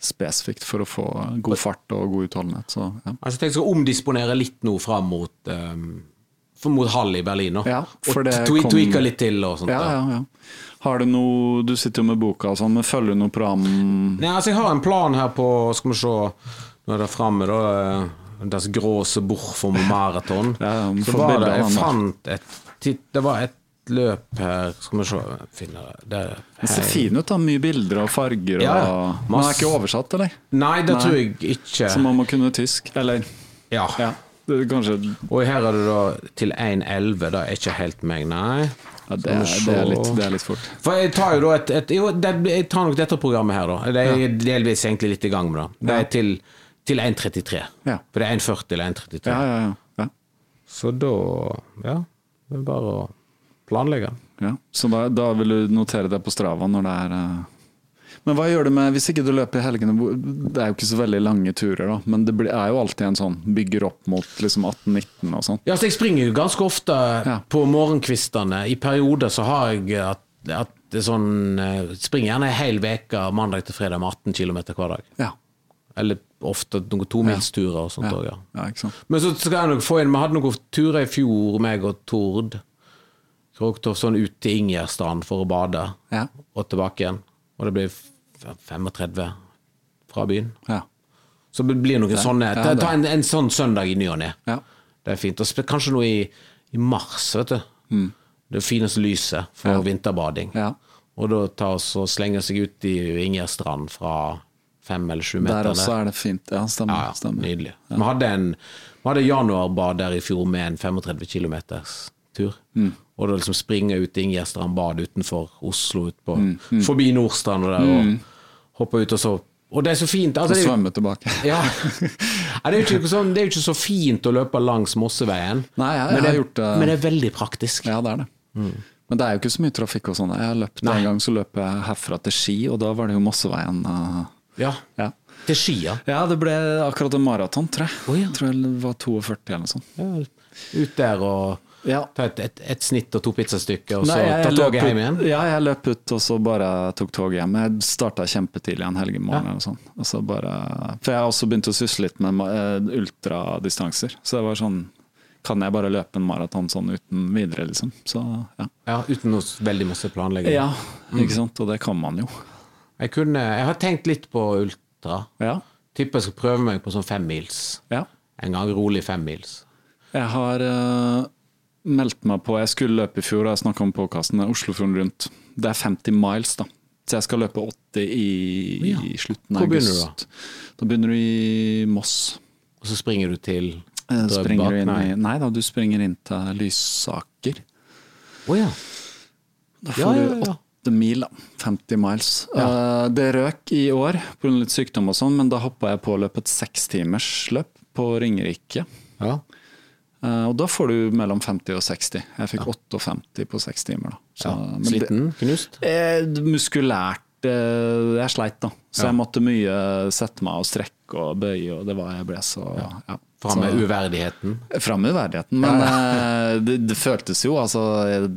Speaker 1: spesifikt for å få god fart og god utholdenhet. Så, ja.
Speaker 2: Altså, jeg tenker å skal omdisponere litt nå fram mot, um, mot halv i Berlin. nå.
Speaker 1: Ja, for
Speaker 2: og tweaka litt til og sånt.
Speaker 1: Ja, ja, ja. Har du noe Du sitter jo med boka og sånn, men følger du noe program
Speaker 2: Nei, altså Jeg har en plan her på Skal vi se Nå er det framme, da. Das große Buch for maraton.
Speaker 1: Ja, ja,
Speaker 2: Så var det Jeg fant et Det var et løp her Skal vi se Finner det det
Speaker 1: Det ser fin ut, da. Mye bilder og farger. Og...
Speaker 2: Ja, ja.
Speaker 1: Man er ikke oversatt, eller?
Speaker 2: Nei, det
Speaker 1: Nei.
Speaker 2: tror jeg ikke.
Speaker 1: Så man må kunne tysk. Eller
Speaker 2: Ja.
Speaker 1: ja. Det kanskje
Speaker 2: Og her er det da til 1,11. Det er ikke helt meg, nei.
Speaker 1: ja, det, er, det, er litt, det er litt fort.
Speaker 2: For jeg tar jo da et, et Jo, det, jeg tar nok dette programmet her, da. Det er ja. delvis egentlig litt i gang med, da. Det er til, til 1,33.
Speaker 1: Ja.
Speaker 2: For det er 1,40 eller 1,33.
Speaker 1: Ja, ja, ja. ja.
Speaker 2: Så da Ja, det er bare å planlegge.
Speaker 1: ja. Så da, da vil du notere det på Strava når det er eh, Men hva gjør du med hvis ikke du løper i helgene? Det er jo ikke så veldig lange turer, da. Men det er jo alltid en sånn bygger opp mot liksom 18-19 og sånn.
Speaker 2: Ja, så jeg springer jo ganske ofte
Speaker 1: Ja.
Speaker 2: på morgenkvistene. I perioder så har jeg at, at det er sånn eh, Springer gjerne ei hel uke mandag til fredag med 18 km hver dag.
Speaker 1: Ja.
Speaker 2: Eller ofte noen tomilsturer og sånt
Speaker 1: Ja.
Speaker 2: òg, ja.
Speaker 1: ja, sant.
Speaker 2: Men så skal jeg nok få inn Vi hadde noen turer i fjor, meg og Tord. Krogtoft sånn ut til Ingjerdstrand for å bade,
Speaker 1: Ja.
Speaker 2: og tilbake igjen. Og det ble 35 fra byen.
Speaker 1: Ja.
Speaker 2: Så det blir noen sånne Ta, ta en, en sånn søndag i ny og ne.
Speaker 1: Ja.
Speaker 2: Det er fint. Og kanskje noe i, i mars, vet du. Det fineste lyset for
Speaker 1: Mm. Ja.
Speaker 2: vinterbading.
Speaker 1: Ja.
Speaker 2: Og da ta oss og slenge seg ut i Ingjerdstrand fra fem eller sju meter
Speaker 1: Der også er det fint. Ja, stemmer.
Speaker 2: ja, ja,
Speaker 1: stemmer.
Speaker 2: Nydelig. Vi hadde en vi hadde januarbad der i fjor med en 35 km tur.
Speaker 1: Mm.
Speaker 2: Og da liksom springe ut i Ingjerdstrand bad utenfor Oslo, ut på,
Speaker 1: Mm,
Speaker 2: forbi Nordstrand og der, og hoppe ut og så Og det er så fint. Altså, jo-
Speaker 1: svømme tilbake.
Speaker 2: ja. Ja, det, er ikke sånn, det er jo ikke så fint å løpe langs Mosseveien,
Speaker 1: Nei, jeg,
Speaker 2: men,
Speaker 1: jeg
Speaker 2: det,
Speaker 1: har gjort det.
Speaker 2: men det er veldig praktisk.
Speaker 1: Ja, det er det. Men det er jo ikke så mye trafikk og sånn. Jeg har løpt
Speaker 2: Nei.
Speaker 1: En gang så løp jeg herfra til Ski, og da var det jo Mosseveien. eh,
Speaker 2: Ja.
Speaker 1: Ja.
Speaker 2: Til Ski,
Speaker 1: ja, det ble akkurat en maraton, tror jeg.
Speaker 2: Oh, ja.
Speaker 1: Tror jeg det var 42 eller noe sånt.
Speaker 2: Ja, ut der og
Speaker 1: Ja.
Speaker 2: ta et, et, et snitt og to pizzastykker, og så
Speaker 1: Nei, så
Speaker 2: ta toget hjem igjen.
Speaker 1: Ja, jeg løp ut og så bare tok toget hjem. Jeg starta kjempetidlig en helgemorgen. Og sånn. Og så bare, for jeg har også begynt å sysle litt med eh, ultradistanser. Så det var sånn Kan jeg bare løpe en maraton sånn uten videre, liksom? Så ja.
Speaker 2: Ja, uten noe veldig masse planlegging.
Speaker 1: Ja, ikke sant. Og det kan man jo.
Speaker 2: Jeg, kunne, jeg har tenkt litt på ultra.
Speaker 1: Ja.
Speaker 2: Tipper jeg skal prøve meg på sånn femmils.
Speaker 1: ja.
Speaker 2: En gang rolig femmils.
Speaker 1: Jeg har eh, meldt meg på Jeg skulle løpe i fjor, og jeg snakka om påkasten Oslofjorden rundt. Det er 50 miles, da. Så jeg skal løpe 80 i,
Speaker 2: Ja.
Speaker 1: i slutten
Speaker 2: Hvor
Speaker 1: av
Speaker 2: begynner du
Speaker 1: da? Da begynner du i Moss.
Speaker 2: Og så springer du til
Speaker 1: Eh, Springer
Speaker 2: Drøbak?
Speaker 1: du
Speaker 2: Nei.
Speaker 1: nei da, du springer inn til Lysaker.
Speaker 2: Å ja.
Speaker 1: Da får
Speaker 2: Ja, ja,
Speaker 1: du
Speaker 2: ja.
Speaker 1: åtte mil, da. 50 miles. Uh, det røk i år pga. litt sykdom og sånn, men da hoppa jeg på å løpe et sekstimersløp på Ringerike.
Speaker 2: ja.
Speaker 1: Eh, og da får du mellom 50 og 60. Jeg fikk 58 på seks timer. da. Så,
Speaker 2: ja. Sliten? Knust?
Speaker 1: Eh, muskulært eh, Jeg sleit, da. Så
Speaker 2: Ja.
Speaker 1: jeg måtte mye sette meg og strekke og bøye, og det var jeg ble så ja.
Speaker 2: Fram med uverdigheten?
Speaker 1: Fram med uverdigheten. Men det, det føltes jo, altså jeg,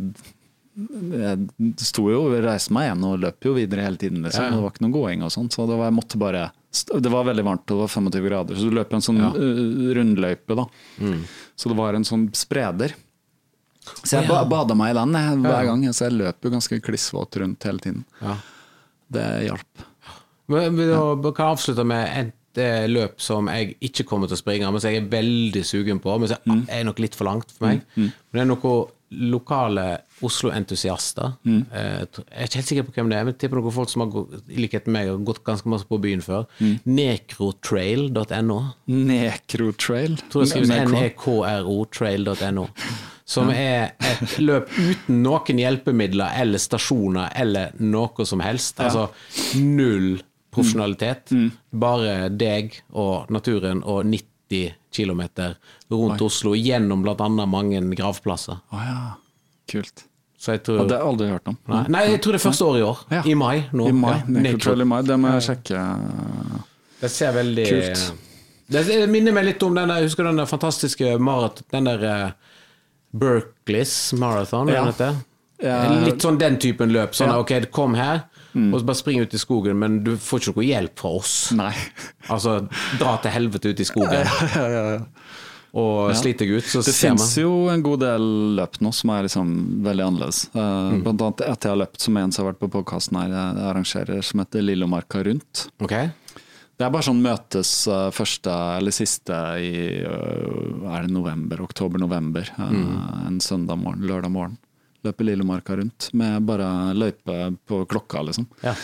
Speaker 1: jeg sto jo, reiste meg igjen og løp jo videre hele tiden. Liksom.
Speaker 2: Ja, ja.
Speaker 1: Det var ikke noe gåing og sånn, så det var, jeg måtte bare Det var veldig varmt, det var 25 grader, så du løp en sånn
Speaker 2: Ja. Mm.
Speaker 1: eh, rundløype, da. Så det var en sånn spreder. Så jeg ba, bada meg i den jeg, hver gang, så jeg løp jo ganske klissvåt rundt hele tiden.
Speaker 2: Ja.
Speaker 1: Det hjalp.
Speaker 2: Men da kan jeg avslutte med et løp som jeg ikke kommer til å springe, men som jeg er veldig sugen på. Men som
Speaker 1: Mm.
Speaker 2: er nok litt for langt for meg. Men det er noen lokale Oslo-entusiaster.
Speaker 1: Mm.
Speaker 2: Eh, Jeg er ikke helt sikker på hvem det er, men tipper noen folk som har gått, i likhet med meg gått ganske masse på byen før.
Speaker 1: Mm.
Speaker 2: Nekrotrail.no.
Speaker 1: Nekrotrail?
Speaker 2: tror jeg skrives E
Speaker 1: Med K.
Speaker 2: nekro trail.no. Som er et løp uten noen hjelpemidler eller stasjoner eller noe som helst. Altså null profesjonalitet. Bare deg og naturen og 90 km rundt Oslo gjennom bl.a. mange gravplasser.
Speaker 1: Å ja. Kult.
Speaker 2: Så jeg tror
Speaker 1: det har jeg aldri hørt om.
Speaker 2: Nei, nei, jeg tror det er første år i år.
Speaker 1: Ja.
Speaker 2: I mai. Nå.
Speaker 1: I mai.
Speaker 2: Ja,
Speaker 1: Necrotrail i mai, det må jeg sjekke.
Speaker 2: Det ser veldig
Speaker 1: Kult.
Speaker 2: Det, minner meg litt om den der, husker du den fantastiske maraton... Den der uh, Berkeleys Marathon,
Speaker 1: Ja.
Speaker 2: heter det?
Speaker 1: Ja.
Speaker 2: Litt sånn den typen løp. Sånn
Speaker 1: Ja.
Speaker 2: Ok, kom her, og så bare spring ut i skogen, men du får ikke noe hjelp fra oss.
Speaker 1: Nei.
Speaker 2: Altså, dra til helvete ut i skogen.
Speaker 1: ja, ja, ja.
Speaker 2: og
Speaker 1: Ja.
Speaker 2: sliter deg ut, så
Speaker 1: Det
Speaker 2: ser man
Speaker 1: fins jo en god del løp nå som er liksom veldig annerledes. Uh,
Speaker 2: Mm.
Speaker 1: Blant annet et jeg har løpt som en som har vært på podkasten her, jeg arrangerer, som heter Lillomarka Rundt.
Speaker 2: Ok?
Speaker 1: Det er bare sånn møtes uh, første eller siste i uh, Er det november? Oktober-november. eh,
Speaker 2: Mm.
Speaker 1: En søndag morgen, lørdag morgen. Løper Lillomarka rundt med bare løype på klokka, liksom.
Speaker 2: Ja.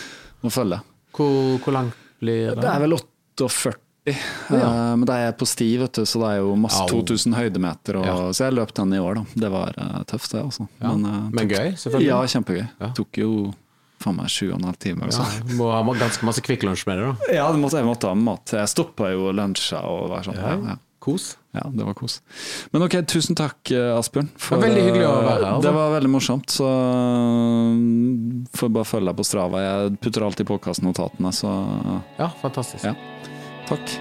Speaker 1: Og følge.
Speaker 2: Hvor, hvor langt blir det?
Speaker 1: Det er vel 48. eh, Men det er på sti, vet du, så det er jo masse
Speaker 2: Au.
Speaker 1: 2000 høydemeter. Og,
Speaker 2: Ja.
Speaker 1: Så jeg løp den i år, da. Det var uh, tøft, det, altså.
Speaker 2: Ja.
Speaker 1: Men, eh,
Speaker 2: Men gøy, selvfølgelig.
Speaker 1: ja, kjempegøy.
Speaker 2: Ja.
Speaker 1: Tok jo faen meg sju og en halv time.
Speaker 2: Ja, du må ha ganske masse Kvikk Lunsj med deg, da.
Speaker 1: Ja, det måtte, jeg måtte ha mat. Jeg stoppa jo lunsja og var sånn. Ja, ja.
Speaker 2: Kos.
Speaker 1: Ja, det var kos. Men ok, tusen takk Asbjørn. Asbjørn.
Speaker 2: Det var veldig hyggelig å være her, altså.
Speaker 1: Det var veldig morsomt, så mm, får bare følge deg på Strava. Jeg putter alltid påkastnotatene, så
Speaker 2: Ja, fantastisk.
Speaker 1: Ja. takk.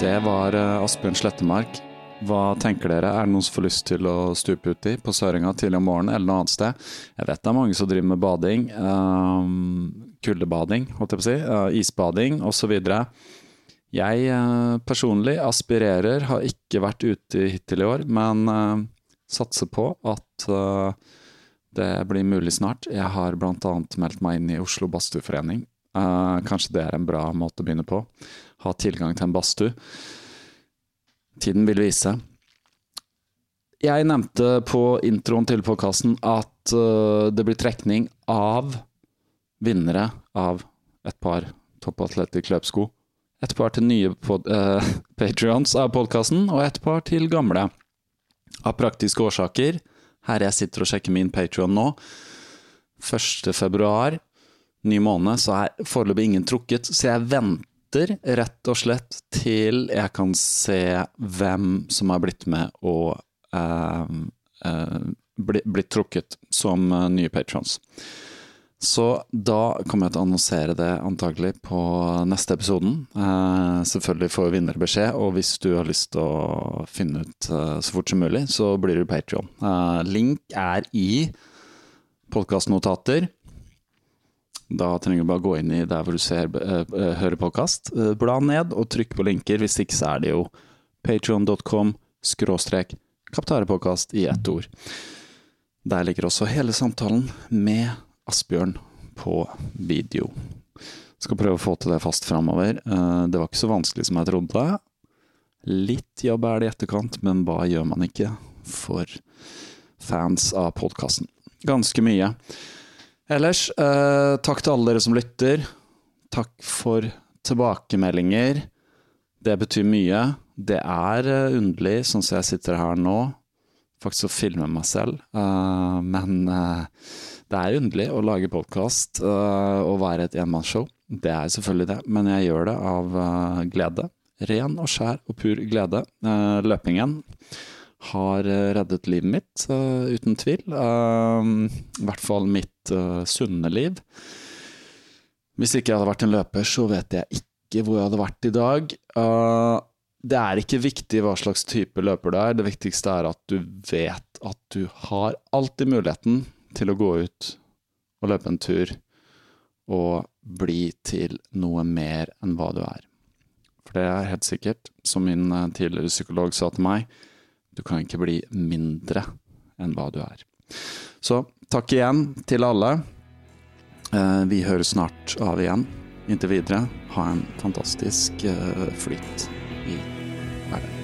Speaker 1: Det var eh, Asbjørn Slettemark. Hva tenker dere, er det noen som får lyst til å stupe uti på Søringa tidlig om morgenen eller noe annet sted? Jeg vet det er mange som driver med bading. Um, kuldebading, holdt jeg på å si. Uh, isbading osv. Jeg eh, personlig aspirerer, har ikke vært ute hittil i år, men eh, satser på at eh, det blir mulig snart. Jeg har bl.a. meldt meg inn i Oslo Badstueforening. Kanskje det er en bra måte å begynne på. Ha tilgang til en badstue. Tiden vil vise. Jeg nevnte på introen til podkasten at det blir trekning av vinnere av et par Topp Atletic løpsko. Et par til nye pod, eh, Patreons av podkasten, og et par til gamle. Av praktiske årsaker, her jeg sitter og sjekker min Patreon nå, 1. februar, ny måned, så er foreløpig ingen trukket, så jeg venter rett og slett til jeg kan se hvem som har blitt med og eh, eh, bli, blitt trukket som eh, nye patrons. Så da kommer jeg til å annonsere det antagelig på neste episoden. Eh, selvfølgelig får vinnere beskjed, og hvis du har lyst til å finne ut eh, så fort som mulig, så blir du Patrion. Eh, link er i podkastnotater. Da trenger du bare gå inn i der hvor du ser, eh, eh, hører podkast. Eh, bla ned og trykk på linker. Hvis ikke så er det jo patreon.com skråstrek kaptarepodkast i ett ord. Der ligger også hele samtalen med Asbjørn på video. Skal prøve å få til det fast framover. Eh, Det var ikke så vanskelig som jeg trodde. Litt jobb er det i etterkant, men hva gjør man ikke for fans av podkasten? Ganske mye. Ellers, eh, takk til alle dere som lytter. Takk for tilbakemeldinger. Det betyr mye. Det er eh, underlig, sånn som jeg sitter her nå, faktisk å filme meg selv, men det er underlig å lage podkast og være et enmannsshow. Det er selvfølgelig det, men jeg gjør det av uh, glede. Ren og skjær og pur glede. Uh, løpingen har eh, reddet livet mitt, eh, uten tvil. Eh, I hvert fall mitt eh, sunne liv. Hvis ikke jeg hadde vært en løper, så vet jeg ikke hvor jeg hadde vært i dag. Eh, det er ikke viktig hva slags type løper du er, det viktigste er at du vet at du har alltid muligheten til å gå ut og løpe en tur og bli til noe mer enn hva du er. For det er helt sikkert, som min eh, tidligere psykolog sa til meg, du kan ikke bli mindre enn hva du er. Så takk igjen til alle. Eh, Vi høres snart av igjen. Inntil videre, ha en fantastisk eh, flyt i hverdagen.